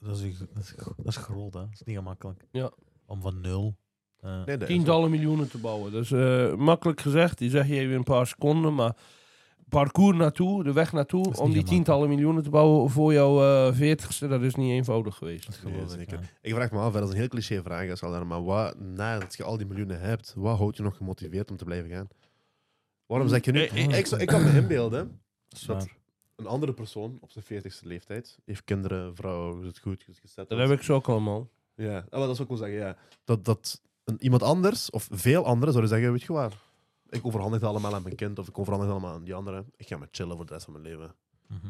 S2: dat is, dat is, dat is groot, hè. Dat is niet gemakkelijk.
S3: Ja.
S2: Om van nul. eh,
S1: Nee,
S3: Tientallen miljoenen te bouwen. Dat is eh, makkelijk gezegd, die zeg je even in een paar seconden, maar parcours naartoe, de weg naartoe, om die tientallen miljoenen te bouwen voor jouw veertigste, dat is niet eenvoudig geweest.
S2: dat
S1: Nee,
S2: geloof ik,
S1: zeker.
S2: ja.
S1: Ik vraag me af, dat is een heel cliché vraag, is al, maar wat, nadat je al die miljoenen hebt, wat houdt je nog gemotiveerd om te blijven gaan? Waarom zeg je nu...
S3: Eh, eh,
S1: ik, ik kan me inbeelden
S2: Dat
S1: een andere persoon op zijn 40ste leeftijd heeft kinderen, vrouw, is het goed, is gezet.
S3: Dat heb ik zo ook allemaal.
S1: Ja, ah, maar dat zou ik wel zeggen, ja. Dat, dat een, iemand anders, of veel anderen, zouden zeggen, weet je waar, ik overhandig het allemaal aan mijn kind, of ik overhandig het allemaal aan die anderen. Ik ga maar chillen voor de rest van mijn leven.
S2: Mhm.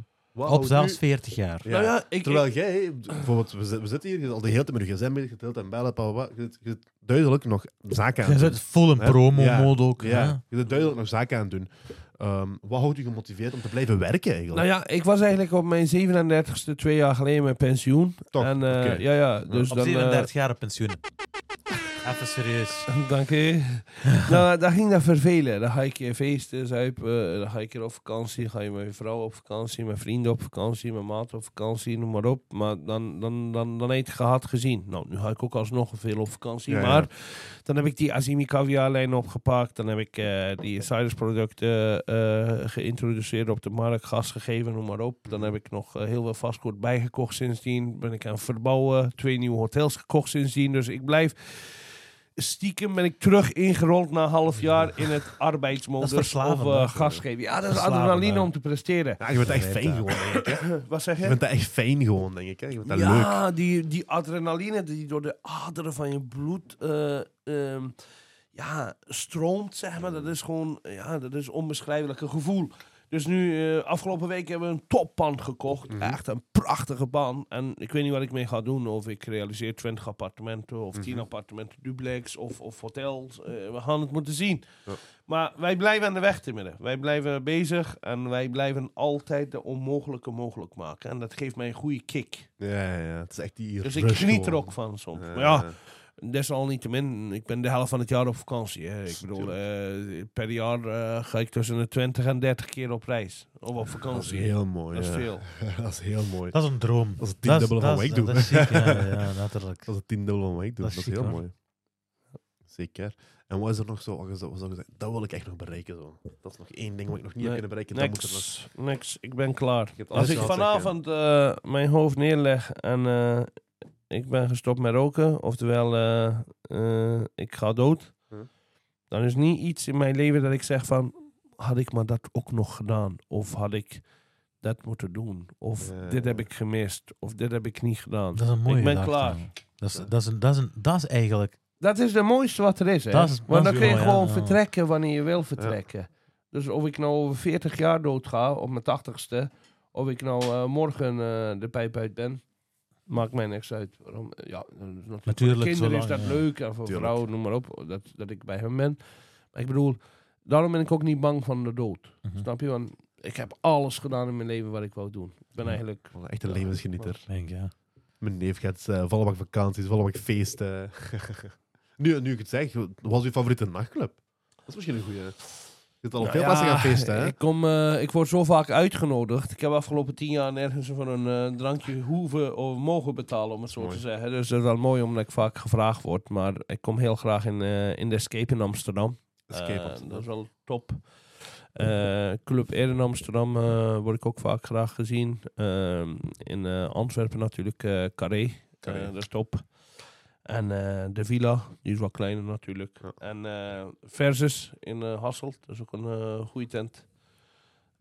S2: Op zelfs
S1: u-
S2: 40 jaar.
S1: Ja.
S3: Nou ja, ik,
S1: Terwijl
S3: ik-
S1: jij, bijvoorbeeld, we, zi- we zitten hier, je zit al de hele tijd met je gsm bezig, je deelt en bellen, je, zit- je zit duidelijk nog zaken aan
S2: Je
S1: het doen.
S2: zit vol in promo-mode ook.
S1: Ja, je zit duidelijk nog zaken aan het doen. Ehm, wat houdt je gemotiveerd om te blijven werken eigenlijk?
S3: nou ja, ik was eigenlijk op mijn 37ste twee jaar geleden met pensioen.
S1: Toch?
S3: En eh, ja, ja, dus
S2: Op
S3: dan... eh,
S2: 37 jaar op pensioen. Even serieus.
S3: Dank je. nou, dan ging dat vervelen. Dan ga ik je feesten, zuipen, dan ga ik er op vakantie, ga je met je vrouw op vakantie, met vrienden op vakantie, met maat op vakantie, noem maar op. Maar dan, dan, dan, dan heb je het gehad gezien. Nou, nu ga ik ook alsnog veel op vakantie,
S1: Ja, ja.
S3: maar dan heb ik die Azimi caviarlijn opgepakt, dan heb ik eh, die Cyrus producten eh, geïntroduceerd op de markt, gas gegeven, noem maar op. Dan heb ik nog eh, heel veel vastgoed bijgekocht sindsdien, ben ik aan het verbouwen, twee nieuwe hotels gekocht sindsdien, dus ik blijf stiekem ben ik terug ingerold na een half jaar in het arbeidsmodus of eh,
S2: hè?
S3: gas geven. Ja, dat is adrenaline om te presteren.
S1: Ja, je bent echt fijn gewoon, denk ik. Hè?
S3: Wat zeg
S1: Je
S3: je?
S1: bent echt fijn gewoon, denk ik. Hè? Je bent dat leuk.
S3: Ja, die, die adrenaline die door de aderen van je bloed eh, ehm, ja, stroomt, zeg maar. Dat is gewoon, ja, dat is onbeschrijfelijk een gevoel. Dus nu, eh, afgelopen week hebben we een toppand gekocht.
S1: Mhm.
S3: Echt een prachtige pand. En ik weet niet wat ik mee ga doen. Of ik realiseer 20 appartementen, of 10
S1: Mhm.
S3: appartementen duplex, of, of hotels. Eh, we gaan het moeten zien.
S1: Ja.
S3: Maar wij blijven aan de weg timmeren. Wij blijven bezig en wij blijven altijd de onmogelijke mogelijk maken. En dat geeft mij een goede kick.
S1: Ja, ja, het is echt die
S3: Dus ik geniet er ook van soms.
S1: Ja,
S3: Maar ja, desalniettemin, ik ben de helft van het jaar op vakantie. Hè. Ik bedoel, eh, per jaar eh, ga ik tussen de 20 en 30 keer op reis. Of op
S1: Dat is
S3: vakantie.
S1: heel mooi.
S3: Dat is
S1: ja.
S3: veel.
S1: dat is heel mooi.
S2: Dat is een droom.
S1: Dat is het
S2: Dat is-
S1: tiendubbele van
S2: dat
S1: wat ik doe.
S2: Dat is ziek, ja, ja, natuurlijk.
S1: Dat is het tiendubbele van wat ik doe.
S2: Dat
S1: Dat
S2: is
S1: heel
S2: hoor.
S1: mooi. Zeker. En wat is er nog zo? Wat is- wat zou je zeggen? Dat wil ik echt nog bereiken. Zo. Dat is nog één ding wat ik nog niet
S3: Nee,
S1: heb kunnen bereiken. Dat moet er nog...
S3: Niks, niks, ik ben klaar. Als ik vanavond eh, mijn hoofd neerleg en eh, ik ben gestopt met roken, oftewel eh, eh, ik ga dood,
S1: Huh?
S3: dan is niet iets in mijn leven dat ik zeg van, had ik maar dat ook nog gedaan? Of had ik dat moeten doen? Of
S1: Ja.
S3: dit heb ik gemist? Of dit heb ik niet gedaan?
S2: Dat is een mooie
S3: Ik ben
S2: gedachte.
S3: klaar.
S2: Dat is, dat, is een, dat, is een, dat is eigenlijk...
S3: Dat is de mooiste wat er is, hè?
S2: Dat is-
S3: Want dan kun je
S2: mooi,
S3: gewoon
S2: ja.
S3: vertrekken wanneer je wil vertrekken. Dus of ik nou over 40 jaar doodga, op mijn 80ste, of ik nou eh, morgen eh, de pijp uit ben, maakt mij niks uit. Waarom? Eh, Ja, natuurlijk,
S2: Natuurlijk,
S3: voor kinderen is dat
S2: ja.
S3: leuk en voor
S1: Tuurlijk.
S3: vrouwen, noem maar op, dat, dat ik bij hen ben. Maar ik bedoel, daarom ben ik ook niet bang van de dood.
S2: Mhm.
S3: Snap je? Want ik heb alles gedaan in mijn leven wat ik wou doen. Ik ben
S2: Ja.
S3: eigenlijk...
S1: Wel Echt een levensgenieter.
S2: Denk, ja.
S1: Mijn neef gaat uh, volle bak vakanties, volle bak feesten. nu, nu ik het zeg, wat was uw favoriete nachtclub? Dat is misschien een goede. Je zit al op veel
S3: ja,
S1: plaatsen gaan feesten, hè?
S3: Ik, kom, eh, ik word zo vaak uitgenodigd. Ik heb afgelopen tien jaar nergens voor een drankje hoeven of mogen betalen, om het zo
S1: Mooi.
S3: te zeggen. Dus dat is wel mooi omdat ik vaak gevraagd word. Maar ik kom heel graag in, eh, in de Escape in Amsterdam.
S1: Escape
S3: Eh,
S1: Amsterdam.
S3: dat is wel top. Club Air in Amsterdam word ik ook vaak graag gezien. Ehm, in Antwerpen natuurlijk Carré.
S1: Carré.
S3: Dat is top. En eh, de Villa, die is wat kleiner natuurlijk.
S1: Ja.
S3: En eh, Versus in eh, Hasselt, dat is ook een goede tent.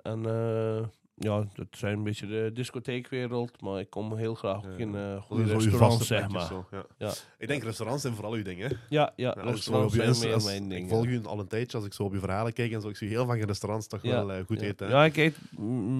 S3: En eh, ja, dat zijn een beetje de discotheekwereld, maar ik kom heel graag ook
S1: Ja.
S3: in eh goede restaurants, zeg maar.
S1: zo, ja.
S3: Ja.
S1: Ik denk restaurants zijn vooral uw ding, hè?
S3: Ja, ja, restaurants zijn meer
S1: als-
S3: mijn ding.
S1: ik volg u al een tijdje, als ik zo op je verhalen kijk en zo, ik zie heel vaak in restaurants toch
S3: Ja,
S1: wel eh, goed
S3: ja.
S1: eten. hè?
S3: Ja, ik eet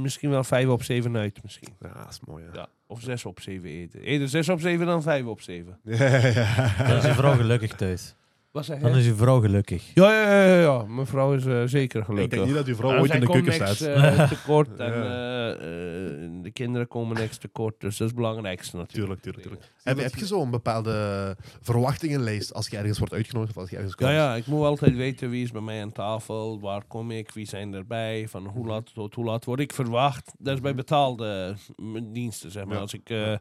S3: misschien wel vijf op zeven uit, misschien.
S1: Ja, dat is mooi, hè?
S3: Ja, of zes op zeven eten. Eerder zes op zeven dan vijf op zeven.
S1: Ja, ja.
S2: Dan is je vrouw gelukkig thuis.
S3: Wat zeg
S2: Dan is je vrouw gelukkig.
S3: Ja, ja, ja, ja, ja. Mijn vrouw is eh, zeker
S1: Ik
S3: gelukkig.
S1: denk niet dat uw vrouw
S3: Nou,
S1: ooit
S3: zij
S1: in de
S3: komt
S1: keuken
S3: niks,
S1: staat.
S3: eh, tekort en
S1: Ja.
S3: eh, eh, de kinderen komen niks tekort. Dus dat is het belangrijkste natuurlijk.
S1: Tuurlijk, tuurlijk, tuurlijk. Heb, heb je zo'n bepaalde verwachtingenlijst als je ergens wordt uitgenodigd of als je ergens komt?
S3: Ja, ja, ik moet altijd weten wie is bij mij aan tafel, waar kom ik, wie zijn erbij, van hoe laat tot hoe laat word ik verwacht. Dat is bij betaalde mm, diensten, zeg maar.
S1: Ja.
S3: Als ik eh,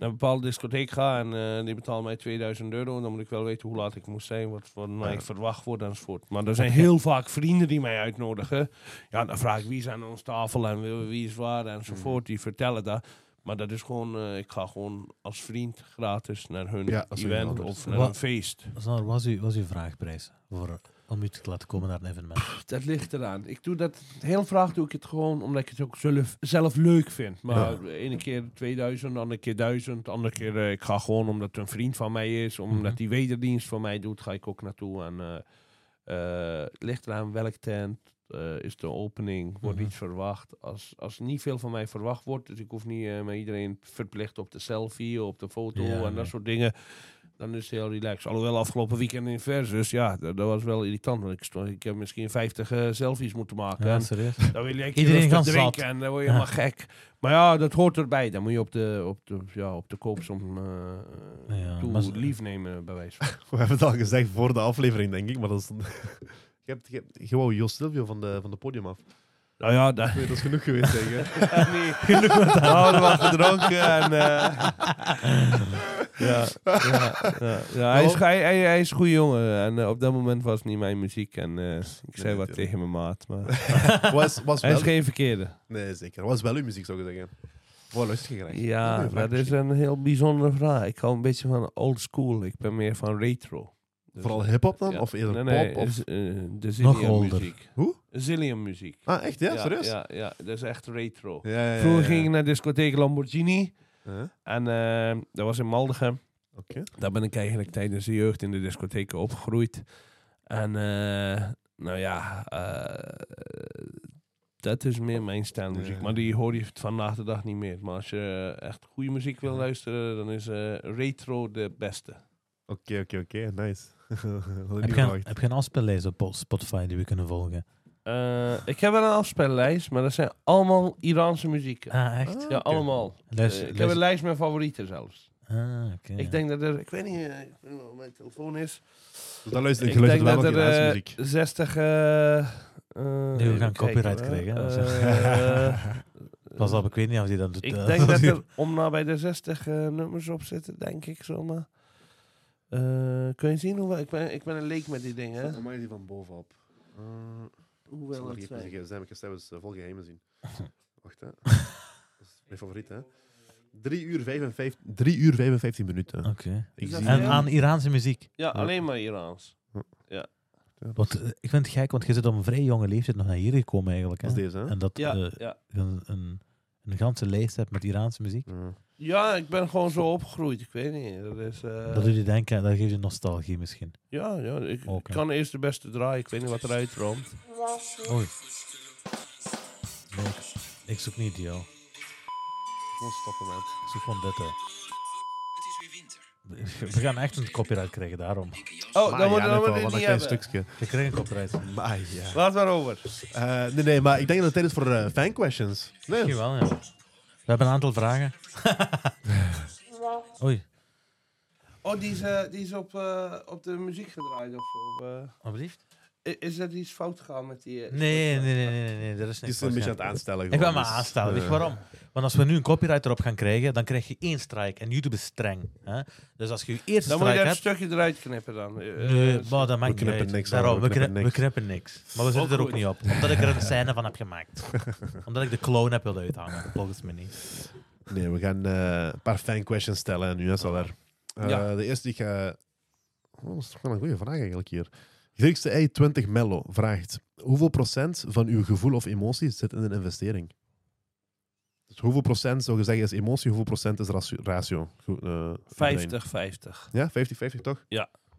S3: naar een bepaalde discotheek ga en eh, die betalen mij 2000 euro, dan moet ik wel weten hoe laat ik moet zijn, wat van mij
S1: Ja.
S3: verwacht word enzovoort. Maar er zijn heel vaak vrienden die mij uitnodigen. Ja, dan vraag ik wie is aan ons tafel en wie- is waar enzovoort. Die vertellen dat. Maar dat is gewoon, eh, ik ga gewoon als vriend gratis naar hun
S1: Ja,
S3: event of naar
S2: Wat-
S3: een feest.
S2: Sander, wat is uw vraagprijs voor, om u te laten komen naar een evenement?
S3: Dat ligt eraan. Ik doe dat heel graag doe ik het gewoon omdat ik het ook zelf, zelf leuk vind. Maar de ene keer 2000, de andere keer 1000, de andere keer eh, ik ga gewoon omdat het een vriend van mij is, omdat
S2: Mhm.
S3: die wederdienst voor mij doet, ga ik ook naartoe. En eh, eh, het ligt eraan welk tent. eh, is de opening, wordt
S2: Mhm.
S3: iets verwacht. Als, als niet veel van mij verwacht wordt, dus ik hoef niet eh, met iedereen verplicht op de selfie, op de foto
S2: Ja,
S3: en
S2: nee.
S3: dat soort dingen. Dan is het heel relaxed. Alhoewel afgelopen weekend in Versus, ja, dat, dat was wel irritant. Want ik, stond, ik heb misschien 50 eh, selfies moeten maken.
S2: Ja, serieus?
S3: dan wil je
S2: Iedereen
S3: gaan drinken
S2: zat.
S3: en dan word je
S2: Ja.
S3: helemaal gek. Maar ja, dat hoort erbij. Dan moet je op de, op de, ja, op de koopsom eh
S2: Ja,
S3: toe
S2: maar ze-
S3: lief nemen, bij wijze van.
S1: We hebben het al gezegd voor de aflevering, denk ik, maar dat is... je, hebt, je, hebt, wou Jos Silvio van de, van de podium af.
S3: Nou ja, dat,
S1: Nee, dat is genoeg geweest, denk ik.
S3: nee, genoeg met We hadden wat gedronken en... eh, ja, ja, ja, ja. Hij, is, hij, hij, hij is een goede jongen. En eh, op dat moment was het niet mijn muziek. En eh, ik zei
S1: Nee,
S3: wat tegen mijn maat. Maar
S1: Was, was
S3: hij
S1: wel...
S3: is geen verkeerde.
S1: Nee, zeker. Was wel uw muziek, zou ik zeggen. Waar luister je graag?
S3: Ja, dat is een heel bijzondere vraag. Ik hou een beetje van old school. Ik ben meer van retro. Dus-
S1: Vooral hip-hop dan?
S3: Ja.
S1: Of eerder
S3: nee, nee,
S1: pop? Of...
S3: eh, de Zillion
S2: older.
S3: muziek.
S1: Hoe?
S3: Zillion muziek.
S1: Ah, echt? Ja, serieus?
S3: Ja, ja, dat is echt retro.
S1: Ja, ja, ja,
S3: Vroeger
S1: ja.
S3: ging ik naar discotheek Lamborghini.
S1: Huh?
S3: En eh, dat was in Maldegem.
S1: Oké.
S3: Daar ben ik eigenlijk tijdens de jeugd in de discotheken opgegroeid. En eh, nou ja, eh, dat is meer mijn stijl muziek.
S1: Ja.
S3: Maar die hoor je vandaag de dag niet meer. Maar als je echt goede muziek wil luisteren, dan is eh, retro de beste.
S1: Oké, oké, oké. Nice.
S2: Heb je, een, heb je een afspeellijst op Spotify die we kunnen volgen?
S3: Eh, ik heb wel een afspellijst, maar dat zijn allemaal Iraanse muziek.
S2: Ah, echt?
S3: Ja, allemaal. Eh, ik heb een lijst met favorieten zelfs.
S2: Ah, oké.
S3: Ik denk dat er, ik weet niet, eh, ik weet niet wat mijn telefoon is.
S1: Dus dan luister ik,
S3: Ik denk
S1: wel
S3: dat er
S1: Iraanse muziek.
S3: 60. eh, eh,
S2: Nee, we gaan copyright krijgen, Pas op, ik weet niet of die dat doet.
S3: ik denk dat er om nou bij de 60 eh, nummers op zitten, denk ik zomaar. Eh, kun je zien hoeveel? Ik ben, ik ben een leek met die dingen.
S1: mag je die van bovenop. Zal
S3: het zijn.
S1: Ik heb eens vol geheimen zien. Wacht, hè. Dat is mijn favoriet, hè. 3 uur 55, 3 uur 55 minuten.
S2: Oké.
S1: Zie...
S2: En aan Iraanse muziek.
S3: Ja, alleen maar Iraans.
S2: Wat, eh, ik vind het gek, want je zit op een vrij jonge leeftijd nog naar hier gekomen eigenlijk.
S1: Dat is
S2: Hè?
S1: deze, hè.
S2: En dat
S3: Ja,
S2: eh,
S3: ja.
S2: je een, een, een ganse lijst hebt met Iraanse muziek.
S1: Ja.
S3: Ja, ik ben gewoon zo opgegroeid. Ik weet niet. Dat is, eh,
S2: dat doet je denken, dat geeft je nostalgie misschien.
S3: ja, ja, ik kan eerst de beste draaien. Ik weet niet wat eruit rond.
S2: Oei. Nee, ik, ik zoek niet die, joh.
S1: Gewoon stoppen, man.
S2: Ik zoek gewoon dit, hè.
S4: Het is weer winter.
S2: We gaan echt een copyright krijgen, daarom.
S3: Oh, dan moet moet je
S1: want
S3: niet hebben.
S1: stukje.
S2: Je krijgt een copyright.
S1: Maar ja.
S3: Laat maar over.
S1: Eh, nee, nee, maar ik denk dat het tijd is voor eh, fan questions. Nee.
S2: Misschien wel, ja. We hebben een aantal vragen. Oei,
S3: Oh, die is, eh, die is op, eh, op de muziek gedraaid of zo. eh.
S2: alsjeblieft.
S3: Is er iets fout gegaan met die... eh,
S2: Nee, nee, nee, nee, nee, nee, dat is
S1: Het
S2: niks.
S1: is een beetje aan
S2: fout
S1: het aanstellen.
S2: Ik ben me
S1: dus,
S2: aanstellen. Weet je
S1: eh,
S2: waarom? Want als we nu een copyright erop gaan krijgen, dan krijg je één strike. En YouTube is streng. Hè? Dus als je je eerste
S3: Dan moet je
S2: strike
S3: dat
S2: hebt...
S3: stukje eruit knippen dan. Eh,
S2: Nee,
S3: eh,
S2: maar dat maakt
S1: we
S2: niet uit.
S1: niks,
S2: Daarom, we, knippen,
S1: knippen
S2: we
S1: niks.
S2: knippen niks. Maar we zitten er ook niet op. Omdat ik er een scène van heb gemaakt. omdat ik de clown heb willen uithangen. Volgens mij niet.
S1: Nee, we gaan eh, een paar fan questions stellen nu, hè. Eh,
S3: Ja.
S1: De eerste die ik ga... Oh, dat is toch wel een goede vraag eigenlijk hier. Griekse i20 Mello vraagt: hoeveel procent van uw gevoel of emotie zit in een investering? Dus hoeveel procent zou je zeggen is emotie, hoeveel procent is ratio? ratio? Goed, eh, iedereen.
S3: 50-50.
S1: Ja, 50-50 toch?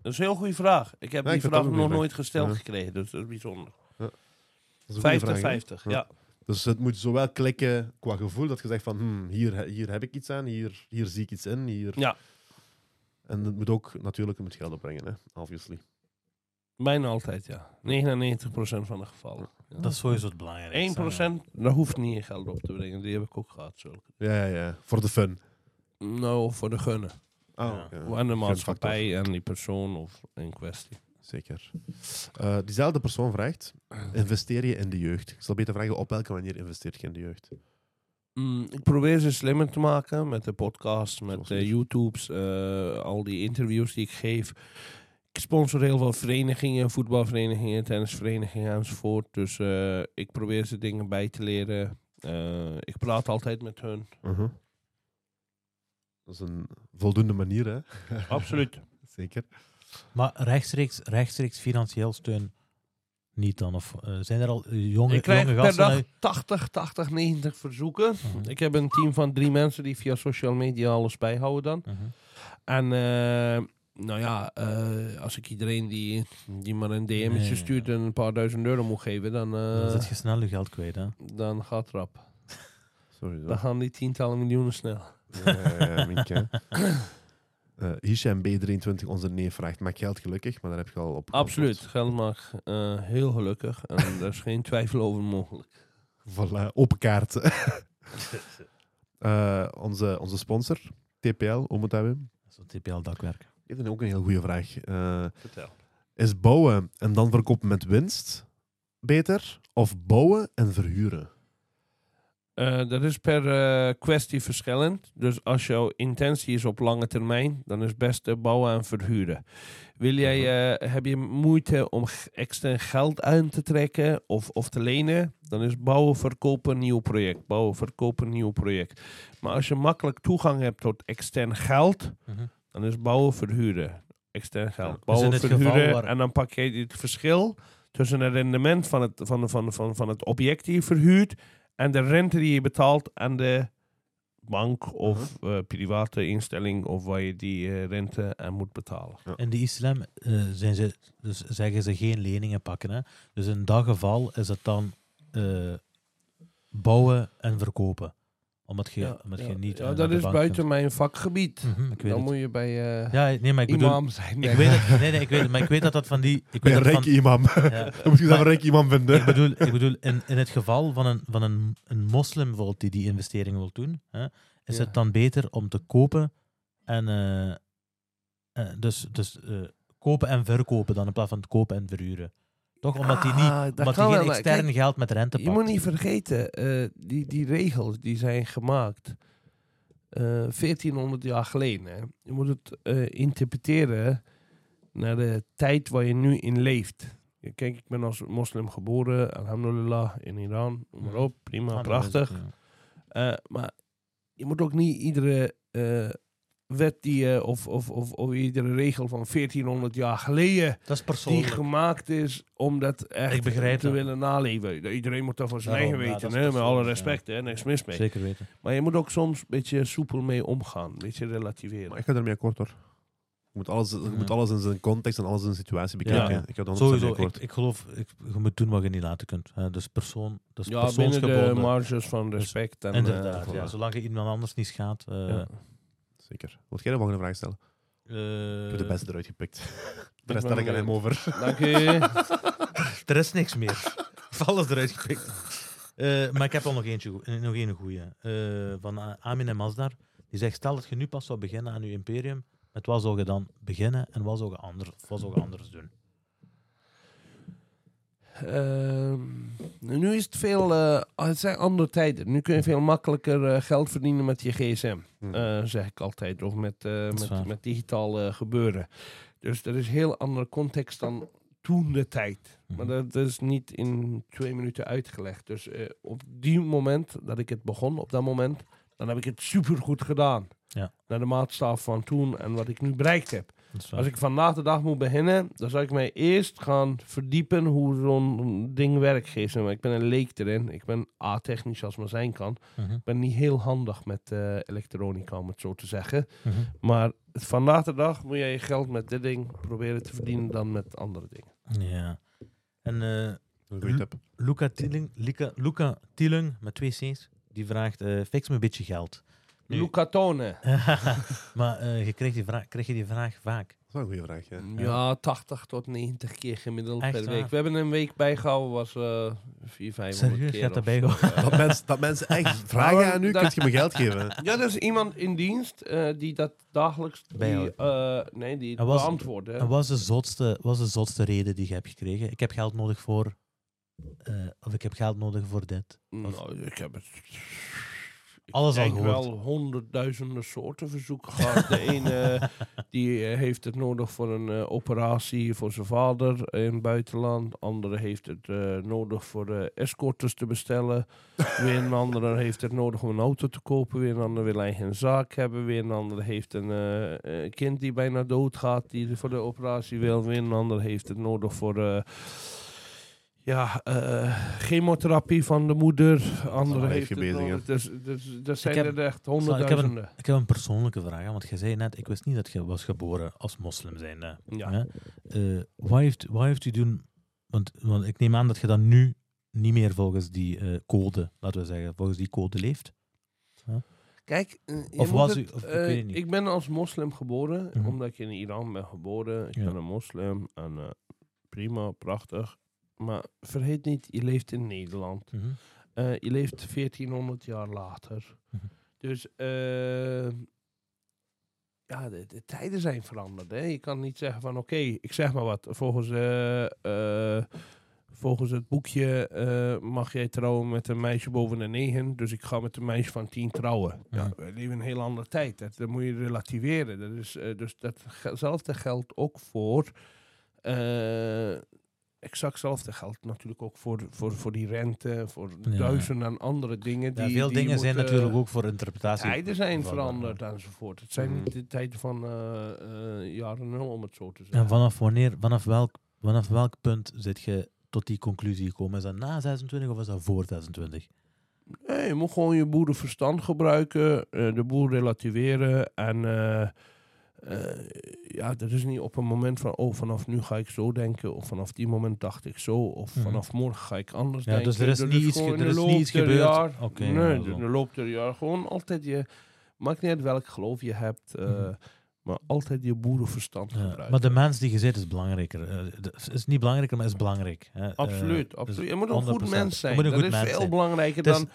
S3: Dat is een heel goede vraag. Ik heb
S1: Ja,
S3: die
S1: ik
S3: vraag nog nooit gesteld
S1: Ja.
S3: gekregen, dus dat is bijzonder.
S1: Dat is een goede vraag, hè?
S3: 50-50, ja.
S1: Dus het moet zowel klikken qua gevoel, dat je zegt van hmm, hier, hier heb ik iets aan, hier, hier zie ik iets in. Hier.
S3: Ja.
S1: En het moet ook natuurlijk met geld opbrengen, hè? obviously.
S3: Bijna altijd, ja. 99% van de gevallen. Ja.
S2: Dat is sowieso het belangrijkste.
S3: 1%, daar hoeft niet in geld op te brengen. Die heb ik ook gehad. Zulke.
S1: Ja, ja, ja. Voor de fun.
S3: Nou, voor de gunnen.
S1: Oh,
S2: Ja.
S1: ja.
S3: en de maatschappij en die persoon of in kwestie.
S1: Zeker. Eh, diezelfde persoon vraagt: investeer je in de jeugd? Ik zal beter vragen: op welke manier investeert je in de jeugd?
S3: Mm, ik probeer ze slimmer te maken met de podcast, met de. YouTubes, eh, al die interviews die ik geef. Ik sponsor heel veel verenigingen, voetbalverenigingen, tennisverenigingen enzovoort. Dus eh, ik probeer ze dingen bij te leren. Eh, ik praat altijd met hun.
S1: Uh-huh. Dat is een voldoende manier, hè?
S3: Absoluut.
S1: Zeker.
S2: Maar rechtstreeks, rechtstreeks financieel steun niet dan? Of eh, zijn er al jonge,
S3: Ik krijg
S2: jonge
S3: per
S2: gasten?
S3: dag
S2: uit-
S3: 80, 80, 90 verzoeken.
S2: Mhm.
S3: Ik heb een team van drie mensen die via social media alles bijhouden dan.
S2: Mhm.
S3: En eh, nou ja, eh, als ik iedereen die, die maar een DM'tje
S2: Nee.
S3: stuurt en een paar duizend euro moet geven, dan, eh,
S2: Dan zit je snel je geld kwijt. Hè?
S3: dan gaat het rap.
S1: Sorry.
S3: Dan gaan die tientallen miljoenen snel.
S1: Ja, ja, ja, Mieke. Eh, Hisham B23, onze neef, vraagt: maak geld gelukkig? Maar daar heb je al op.
S3: Absoluut. Geld maakt eh, heel gelukkig. En daar is geen twijfel over mogelijk.
S1: Voilà, open kaart. Eh, onze, onze sponsor, TPL, hoe moet dat hebben?
S2: Zo'n TPL-dakwerk.
S1: Ik heb ook een heel goede vraag. Eh,
S3: Vertel.
S1: is bouwen en dan verkopen met winst beter? Of bouwen en verhuren?
S3: Eh, dat is per eh, kwestie verschillend. Dus als jouw intentie is op lange termijn, dan is het beste bouwen en verhuren. Wil jij, eh, heb je moeite om extern geld uit te trekken of, of te lenen, dan is bouwen, verkopen, nieuw project. Bouwen, verkopen, nieuw project. Maar als je makkelijk toegang hebt tot extern geld,
S2: Mhm.
S3: Dan is bouwen, verhuren. Extern geld.
S1: Ja. Dus
S3: Bouwen,
S2: in het geval
S3: verhuren.
S2: waar-
S3: En dan pak je het verschil tussen het rendement van het, van, van, van, van het object die je verhuurt en de rente die je betaalt aan de bank of eh, private instelling of waar je die eh, rente aan moet betalen.
S2: In de islam eh, zijn ze, dus zeggen ze geen leningen pakken. Hè? Dus in dat geval is het dan eh, bouwen en verkopen. Omdat je, omdat je niet.
S3: ja, dat
S2: de
S3: is
S2: bank
S3: buiten
S2: kunt.
S3: mijn vakgebied.
S2: Mhm, ik weet
S3: Dan
S2: het.
S3: moet je bij eh
S2: Ja, nee, maar ik bedoel.
S3: imam zijn.
S2: Ik weet het, nee, nee, ik weet het, maar ik weet dat dat van die. Ik weet
S1: een
S2: dat
S1: rijke
S2: van,
S1: imam.
S2: ja,
S1: Dan moet je
S2: Maar-
S1: een rijke imam vinden.
S2: ik bedoel, ik bedoel in, in het geval van een, van een, een moslim bijvoorbeeld die die investering wil doen, hè, is
S3: Ja.
S2: het dan beter om te kopen en eh, eh, dus, dus eh, kopen en verkopen dan in plaats van te kopen en verhuren. Toch? Omdat hij
S3: Ah,
S2: niet,
S3: dat
S2: omdat
S3: wel,
S2: geen extern
S3: kijk,
S2: geld met rente
S3: Je
S2: pakt.
S3: moet niet vergeten, eh, die, die regels die zijn gemaakt eh 1400 jaar geleden. Hè. Je moet het eh, interpreteren naar de tijd waar je nu in leeft. Kijk, ik ben als moslim geboren, alhamdulillah, in Iran, noem maar op, prima, prachtig. Eh, maar je moet ook niet iedere eh, wet die je, of, of, of, of iedere regel van 1400 jaar geleden
S2: Dat is
S3: die
S2: persoonlijk.
S3: gemaakt is om dat echt
S2: Ik begrijp
S3: te
S2: dat.
S3: willen naleven. Iedereen moet dat voor zijn
S2: Daarom,
S3: eigen
S2: ja,
S3: weten, hè? met alle
S2: ja.
S3: respect, hè? niks mis mee.
S2: Zeker weten.
S3: Maar je moet ook soms een beetje soepel mee omgaan, een beetje relativeren.
S1: Maar ik ga ermee akkoord hoor. Je moet alles, je
S2: Ja.
S1: moet alles in zijn context en alles in zijn situatie bekijken.
S2: Ja.
S1: Ik ga 100%
S2: Sowieso, ik, ik geloof, ik, je moet doen wat je niet laten kunt. hè. Dus persoon, dus
S3: ja, binnen de marges van respect. En,
S2: Inderdaad,
S3: eh,
S2: ja.
S3: voilà.
S2: Zolang je iemand anders niet schaadt. eh,
S3: Ja.
S1: Zeker. Wat jij de volgende vraag stellen?
S2: eh,
S1: Ik heb de beste eruit gepikt. De rest stel ik aan hem over.
S3: Dank u.
S2: Er is niks meer. Alles eruit gepikt. Eh, maar ik heb al nog eentje, goe- nog een goeie. Eh, van Amin en Masdar. Die zegt, stel dat je nu pas zou beginnen aan je imperium. Met wat zou je dan beginnen en wat zou je anders, wat zou je anders doen?
S3: Ehm, nu is het veel, eh, het zijn andere tijden. Nu kun je veel makkelijker eh, geld verdienen met je gsm.
S1: Hm.
S3: eh, zeg ik altijd. Of met, met, met digitaal gebeuren. Dus er is een heel andere context dan toen de tijd. Maar
S2: Mhm.
S3: dat, dat is niet in twee minuten uitgelegd. Dus op die moment dat ik het begon, op dat moment, dan heb ik het supergoed gedaan.
S2: Ja.
S3: Naar de maatstaf van toen en wat ik nu bereikt heb. Als ik vandaag de dag moet beginnen, dan zou ik mij eerst gaan verdiepen hoe zo'n ding werkt. Maar ik ben een leek erin. Ik ben a-technisch als maar zijn kan.
S2: Mhm,
S3: Ik ben niet heel handig met eh, elektronica, om het zo te zeggen.
S2: mhm.
S3: Maar vandaag de dag moet jij je geld met dit ding proberen te verdienen dan met andere dingen.
S2: Ja. En eh. Luca Tieling, Luca, Luca Tieling met twee C's, die vraagt, eh, fix me een beetje geld. Nu-
S3: Luca Tone.
S2: maar eh, je die vraag, krijg je die vraag vaak?
S1: Dat is wel een goede vraag. Ja.
S3: Ja, 80 tot 90 keer gemiddeld
S2: Echt
S3: per
S2: waar?
S3: week. We hebben een week bijgehouden, was eh 4, 500
S2: Serieus?
S3: keer. Of zo.
S1: Dat, mensen, dat mensen echt vragen aan u,
S3: dat-
S1: kun je me geld geven.
S3: Ja, er is iemand in dienst eh, die dat dagelijks die,
S2: Bijhoudt.
S3: eh, nee, die
S2: En was-
S3: beantwoordt. hè.
S2: En wat is, de zotste, wat is de zotste reden die je hebt gekregen? Ik heb geld nodig voor... eh, of ik heb geld nodig voor dit.
S3: Nou, ik heb het. Ik
S2: Alles al gehoord.
S3: wel honderdduizenden soorten verzoeken gehad. De ene die eh, heeft het nodig voor een eh, operatie voor zijn vader in het buitenland. De andere heeft het eh, nodig voor eh, escorters te bestellen. Weer een andere heeft het nodig om een auto te kopen. Weer een ander wil eigen zaak hebben. Weer een ander heeft een kind die bijna doodgaat die voor de operatie wil. Weer een ander heeft het nodig voor... ja, eh, chemotherapie van de moeder. Andere heeft het
S1: bezig,
S3: nodig. Dus, dus, dat zijn
S2: heb-
S3: er echt
S2: ik heb een-
S3: honderdduizenden.
S2: Ik heb een persoonlijke vraag, hè, want je zei net, ik wist niet dat je was geboren als moslim zijnde.
S3: Ja.
S2: Hè? Eh, wat, heeft, wat heeft u doen... Want, want ik neem aan dat je dan nu niet meer volgens die eh, code, laten we zeggen, volgens die code leeft.
S3: Kijk,
S2: Of was
S3: het,
S2: u- of ik weet het niet.
S3: ik ben als moslim geboren,
S2: Mhm.
S3: omdat ik in Iran ben geboren. Ik
S2: Ja.
S3: ben een moslim en eh, prima, prachtig. Maar vergeet niet, je leeft in Nederland.
S2: Mhm.
S3: Eh, je leeft 1400 jaar later.
S2: Mhm.
S3: Dus eh, ja, de, de tijden zijn veranderd. Hè? Je kan niet zeggen van oké, ik zeg maar wat. Volgens, eh, eh, volgens het boekje mag jij trouwen met een meisje boven de negen. Dus ik ga met een meisje van tien trouwen. Ja, we leven in een heel andere tijd. Dat, dat moet je relativeren. Dat is, dus datzelfde geldt ook voor... exact hetzelfde geldt natuurlijk ook voor, voor, voor die rente, voor
S2: Ja.
S3: duizenden andere dingen. Die,
S2: Ja, veel
S3: die
S2: dingen zijn natuurlijk ook voor interpretatie.
S3: Tijden zijn veranderd enzovoort. Het zijn
S1: Mhm.
S3: niet de tijden van eh, eh, jaren nul, om het zo te zeggen.
S2: En vanaf wanneer, vanaf welk, vanaf welk punt zit je tot die conclusie gekomen? Is dat na 26 of is dat voor 26?
S3: Nee, je moet gewoon je boerenverstand gebruiken, eh, de boer relativeren en ja, dat is niet op een moment van, oh, vanaf nu ga ik zo denken, of vanaf die moment dacht ik zo, of
S2: Mhm.
S3: vanaf morgen ga ik anders
S2: Ja,
S3: denken.
S2: dus er is
S3: Dat
S2: niet iets
S3: gewoon
S2: ge-
S3: in
S2: er
S3: de
S2: is
S3: loop
S2: niet iets
S3: der
S2: gebeurd.
S3: jaar- nee, in de loop der jaar gewoon altijd je, maakt niet uit welk geloof je hebt, eh,
S2: Mhm.
S3: maar altijd je boerenverstand
S2: Ja,
S3: gebruiken.
S2: maar de mens die je zit is belangrijker. Eh, de- is niet belangrijker, maar is belangrijk. hè. Eh,
S3: Absoluut,
S2: dus
S3: absoluut. Je moet een goed
S2: 100%.
S3: mens zijn. Dat is veel
S2: zijn.
S3: belangrijker
S2: Het
S3: dan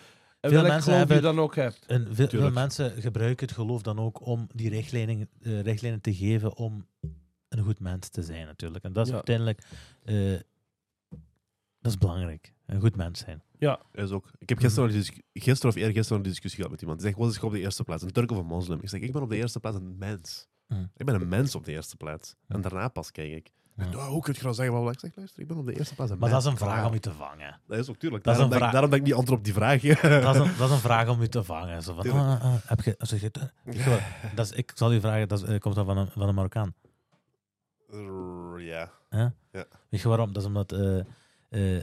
S2: veel mensen
S3: geloof je
S2: hebben-
S3: dan ook hebt.
S2: En veel, mensen gebruiken het geloof dan ook om die richtlijnen, eh, richtlijnen te geven om een goed mens te zijn natuurlijk. En dat is
S3: Ja.
S2: uiteindelijk eh, dat is belangrijk. Een goed mens zijn.
S1: Is ook. Ik heb gisteren, nog een discu- gisteren of eergisteren een discussie gehad met iemand. Die zegt, wat is je op de eerste plaats? Een Turk of een moslim? Ik zeg, ik ben op de eerste plaats een mens.
S2: Mm.
S1: Ik ben een mens op de eerste plaats.
S2: Ja.
S1: En daarna pas kijk ik.
S2: Ja.
S1: "Oh, hoe kun je nou zeggen? Wat ik zeg, luister, ik ben op de eerste plaats een
S2: Maar dat is een vraag om je te vangen.
S1: Dat is ook tuurlijk.
S2: Dat is
S1: daarom,
S2: een
S1: denk,
S2: vraag.
S1: daarom ik niet antwoord op die vraag.
S2: Dat is een, dat is een vraag om je te vangen. Zo van,
S1: Tuurlijk.
S2: ah, ah, heb je, als je, wat, dat is, ik zal je vragen, dat is, eh, komt dat van een, van een Marokkaan.
S1: Rrr, ja.
S2: Weet je waarom? Dat is omdat eh, eh,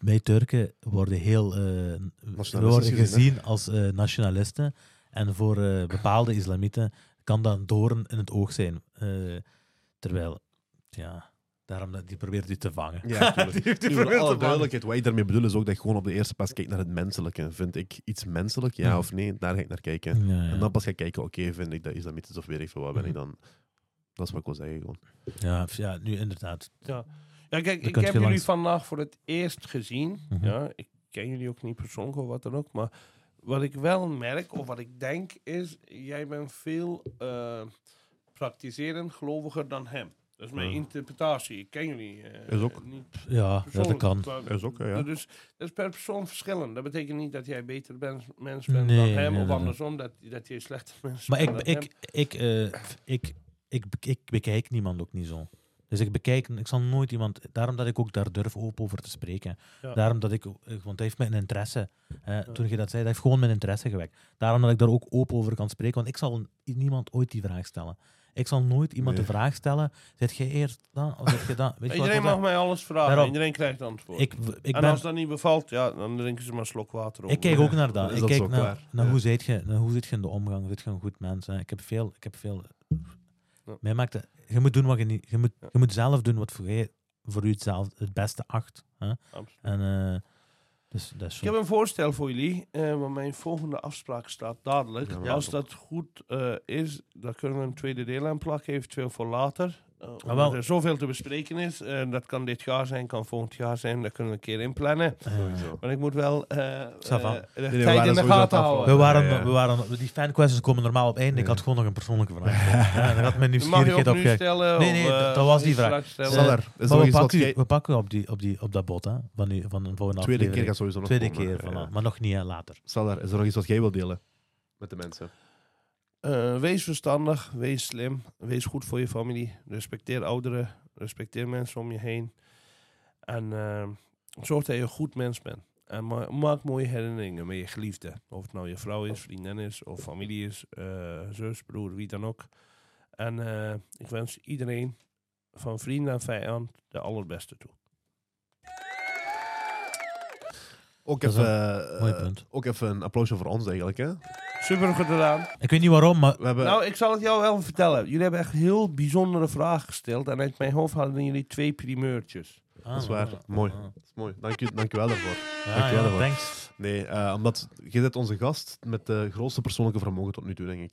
S2: wij Turken worden heel eh, we worden
S1: gezien, hè?
S2: als eh, nationalisten. En voor eh, bepaalde islamieten kan dat een doorn in het oog zijn. Eh, terwijl, ja, daarom dat die probeert u te vangen.
S1: Ja.
S2: Die- probeert te
S1: alle
S2: vangen.
S1: duidelijkheid, wat ik daarmee bedoel is ook dat je gewoon op de eerste plaats kijkt naar het menselijke. Vind ik iets menselijk, ja
S2: Ja.
S1: of nee? Daar ga ik naar kijken.
S2: Ja, ja.
S1: En dan pas ga ik kijken, oké, vind ik dat islamitisch of weet ik veel wat, ben
S2: Mhm.
S1: ik dan... Dat is wat ik wil zeggen gewoon.
S2: ja, f- ja, nu inderdaad.
S3: Ja, ja kijk, ik heb jullie
S2: langs-
S3: vandaag voor het eerst gezien.
S2: Mhm.
S3: Ja, ik ken jullie ook niet persoonlijk of wat dan ook. Maar wat ik wel merk, of wat ik denk, is... Jij bent veel eh, praktiserend geloviger dan hem. Dat is mijn
S1: Ja.
S3: interpretatie. Ik ken jullie. eh,
S1: Is ook.
S3: Niet
S2: Ja, ja, dat
S3: persoonlijk,
S2: kan.
S3: maar-
S1: Is ook, ja.
S3: Dus dat is per persoon verschillend. Dat betekent niet dat jij beter bent, mens bent
S2: Nee,
S3: dan hem,
S2: nee,
S3: of
S2: nee,
S3: andersom, dat, dat je slechter mens
S2: Maar
S3: bent
S2: ik,
S3: dan
S2: ik, ik, eh, ik, ik, ik bekijk niemand ook niet zo. Dus ik bekijk, ik zal nooit iemand, daarom dat ik ook daar durf open over te spreken.
S3: Ja.
S2: Daarom dat ik, eh, want hij heeft mijn interesse, eh, toen je dat zei, dat heeft gewoon mijn interesse gewekt. Daarom dat ik daar ook open over kan spreken, want ik zal niemand ooit die vraag stellen. Ik zal nooit iemand
S1: Nee.
S2: de vraag stellen, zit je eerst dat, of zit je dat? Weet je
S3: Iedereen mag mij alles vragen.
S2: Daarom.
S3: Iedereen krijgt antwoord.
S2: ik, ik
S3: en
S2: ben,
S3: als dat niet bevalt, ja, dan drinken ze maar een slok water op.
S2: ik kijk ook naar dat.
S1: Is
S2: Ik kijk naar, naar
S1: Ja.
S2: hoe, zit je, naar hoe zit je in de omgang. Zit je een goed mens? Hè? Ik heb veel... Ik heb veel
S3: Ja.
S2: mij maakt het, je moet doen wat je niet... Je moet,
S3: Ja.
S2: je moet zelf doen wat voor, je, voor u zelf het beste acht. Hè?
S3: Absoluut.
S2: En eh, dus dat is
S3: Ik heb een voorstel voor jullie, eh, want mijn volgende afspraak staat dadelijk.
S1: Ja,
S3: Als dat goed eh, is, dan kunnen we een tweede deel aan plakken, eventueel voor later. Eh, omdat
S2: Ah,
S3: er zoveel te bespreken is. Eh, dat kan dit jaar zijn, kan volgend jaar zijn. Dat kunnen we een keer inplannen.
S1: Sowieso.
S3: Maar ik moet wel eh de
S1: we
S3: tijd
S1: waren
S3: in de gaten houden.
S2: we, waren,
S1: Ja, ja.
S2: we waren... Die fanquestions komen normaal op einde. Ik had gewoon nog een persoonlijke vraag. ja, dan had mijn nieuwsgierigheid
S3: stellen.
S2: Nee, nee, dat- dat was die vraag.
S1: Sander, is
S2: Maar
S1: er nog
S2: we pakken, u, we pakken op, die, op, die, op dat bot, hè? Van, u, van een volgende
S1: Tweede keer gaat sowieso nog
S2: Tweede
S1: komen,
S2: keer,
S1: ja.
S2: voilà. maar nog niet hè, later.
S1: Sander, is er nog iets wat jij wilt delen met de mensen?
S3: Eh, wees verstandig, wees slim, wees goed voor je familie. Respecteer ouderen, respecteer mensen om je heen. En eh, zorg dat je een goed mens bent. En ma- maak mooie herinneringen met je geliefde. Of het nou je vrouw is, vriendin is, of familie is, eh, zus, broer, wie dan ook. En eh, ik wens iedereen, van vriend en vijand, de allerbeste toe.
S1: Ook
S2: Dat is
S1: even, eh,
S2: mooi punt.
S1: ook even een applausje voor ons eigenlijk. Hè?
S3: Super gedaan.
S2: Ik weet niet waarom, maar
S1: We hebben...
S3: Nou, ik zal het jou wel vertellen. Jullie hebben echt heel bijzondere vragen gesteld. En uit mijn hoofd hadden jullie twee primeurtjes.
S2: Ah,
S1: dat is waar.
S2: ah,
S1: Mooi.
S2: ah.
S1: Dat is mooi. Dank je, dank je wel daarvoor.
S2: Ja,
S1: Dankjewel
S2: ja,
S1: daarvoor.
S2: thanks.
S1: Nee, eh, omdat jij bent onze gast met de grootste persoonlijke vermogen tot nu toe, denk ik.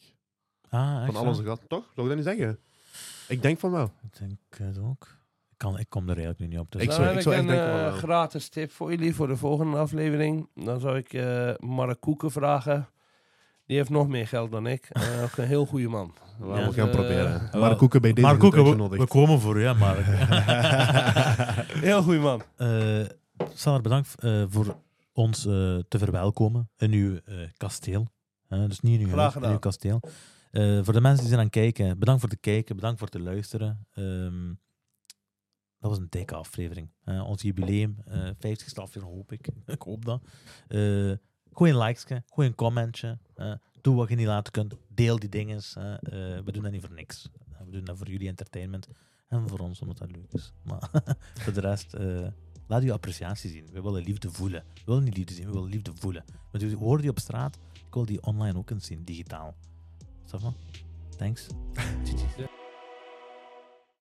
S2: Ah, echt
S1: Van al
S2: waar?
S1: onze gasten. Toch? Zou ik dat niet zeggen? Ik denk van wel.
S2: Ik denk het ook. Ik, kan, ik kom er eigenlijk nu niet op. Dus
S1: Ik zou-
S3: heb
S1: ik zou echt
S3: een
S1: denken
S3: eh,
S1: wel.
S3: gratis tip voor jullie voor de volgende aflevering. Dan zou ik eh Mark Koeken vragen. Die heeft nog meer geld dan ik. Eh, ook een heel goede man.
S1: We
S2: Ja.
S1: gaan gaan
S3: Eh,
S1: proberen. maar koeken bij deze goed
S2: Koeken, we, we komen voor u, hè, Mark.
S3: Heel goede man.
S2: Eh Sander, bedankt eh, voor ons eh, te verwelkomen in uw eh, kasteel. Eh, dus niet in uw huis, in uw kasteel. Eh, voor de mensen die zijn aan het kijken, bedankt voor het kijken, bedankt voor het luisteren. Ehm, dat was een dikke aflevering. Eh, ons jubileum, eh 50ste aflevering hoop ik. ik hoop dat. Eh gooi een likesje, gooi een commentje. eh, doe wat je niet laten kunt. Deel die dingen. eh, eh, we doen dat niet voor niks. Eh, we doen dat voor jullie entertainment. En voor ons, omdat dat leuk is. Maar voor de rest, eh, laat uw appreciatie zien. We willen liefde voelen. We willen niet liefde zien, we willen liefde voelen. Want u hoort die op straat, ik wil die online ook eens zien, digitaal. Va? Thanks.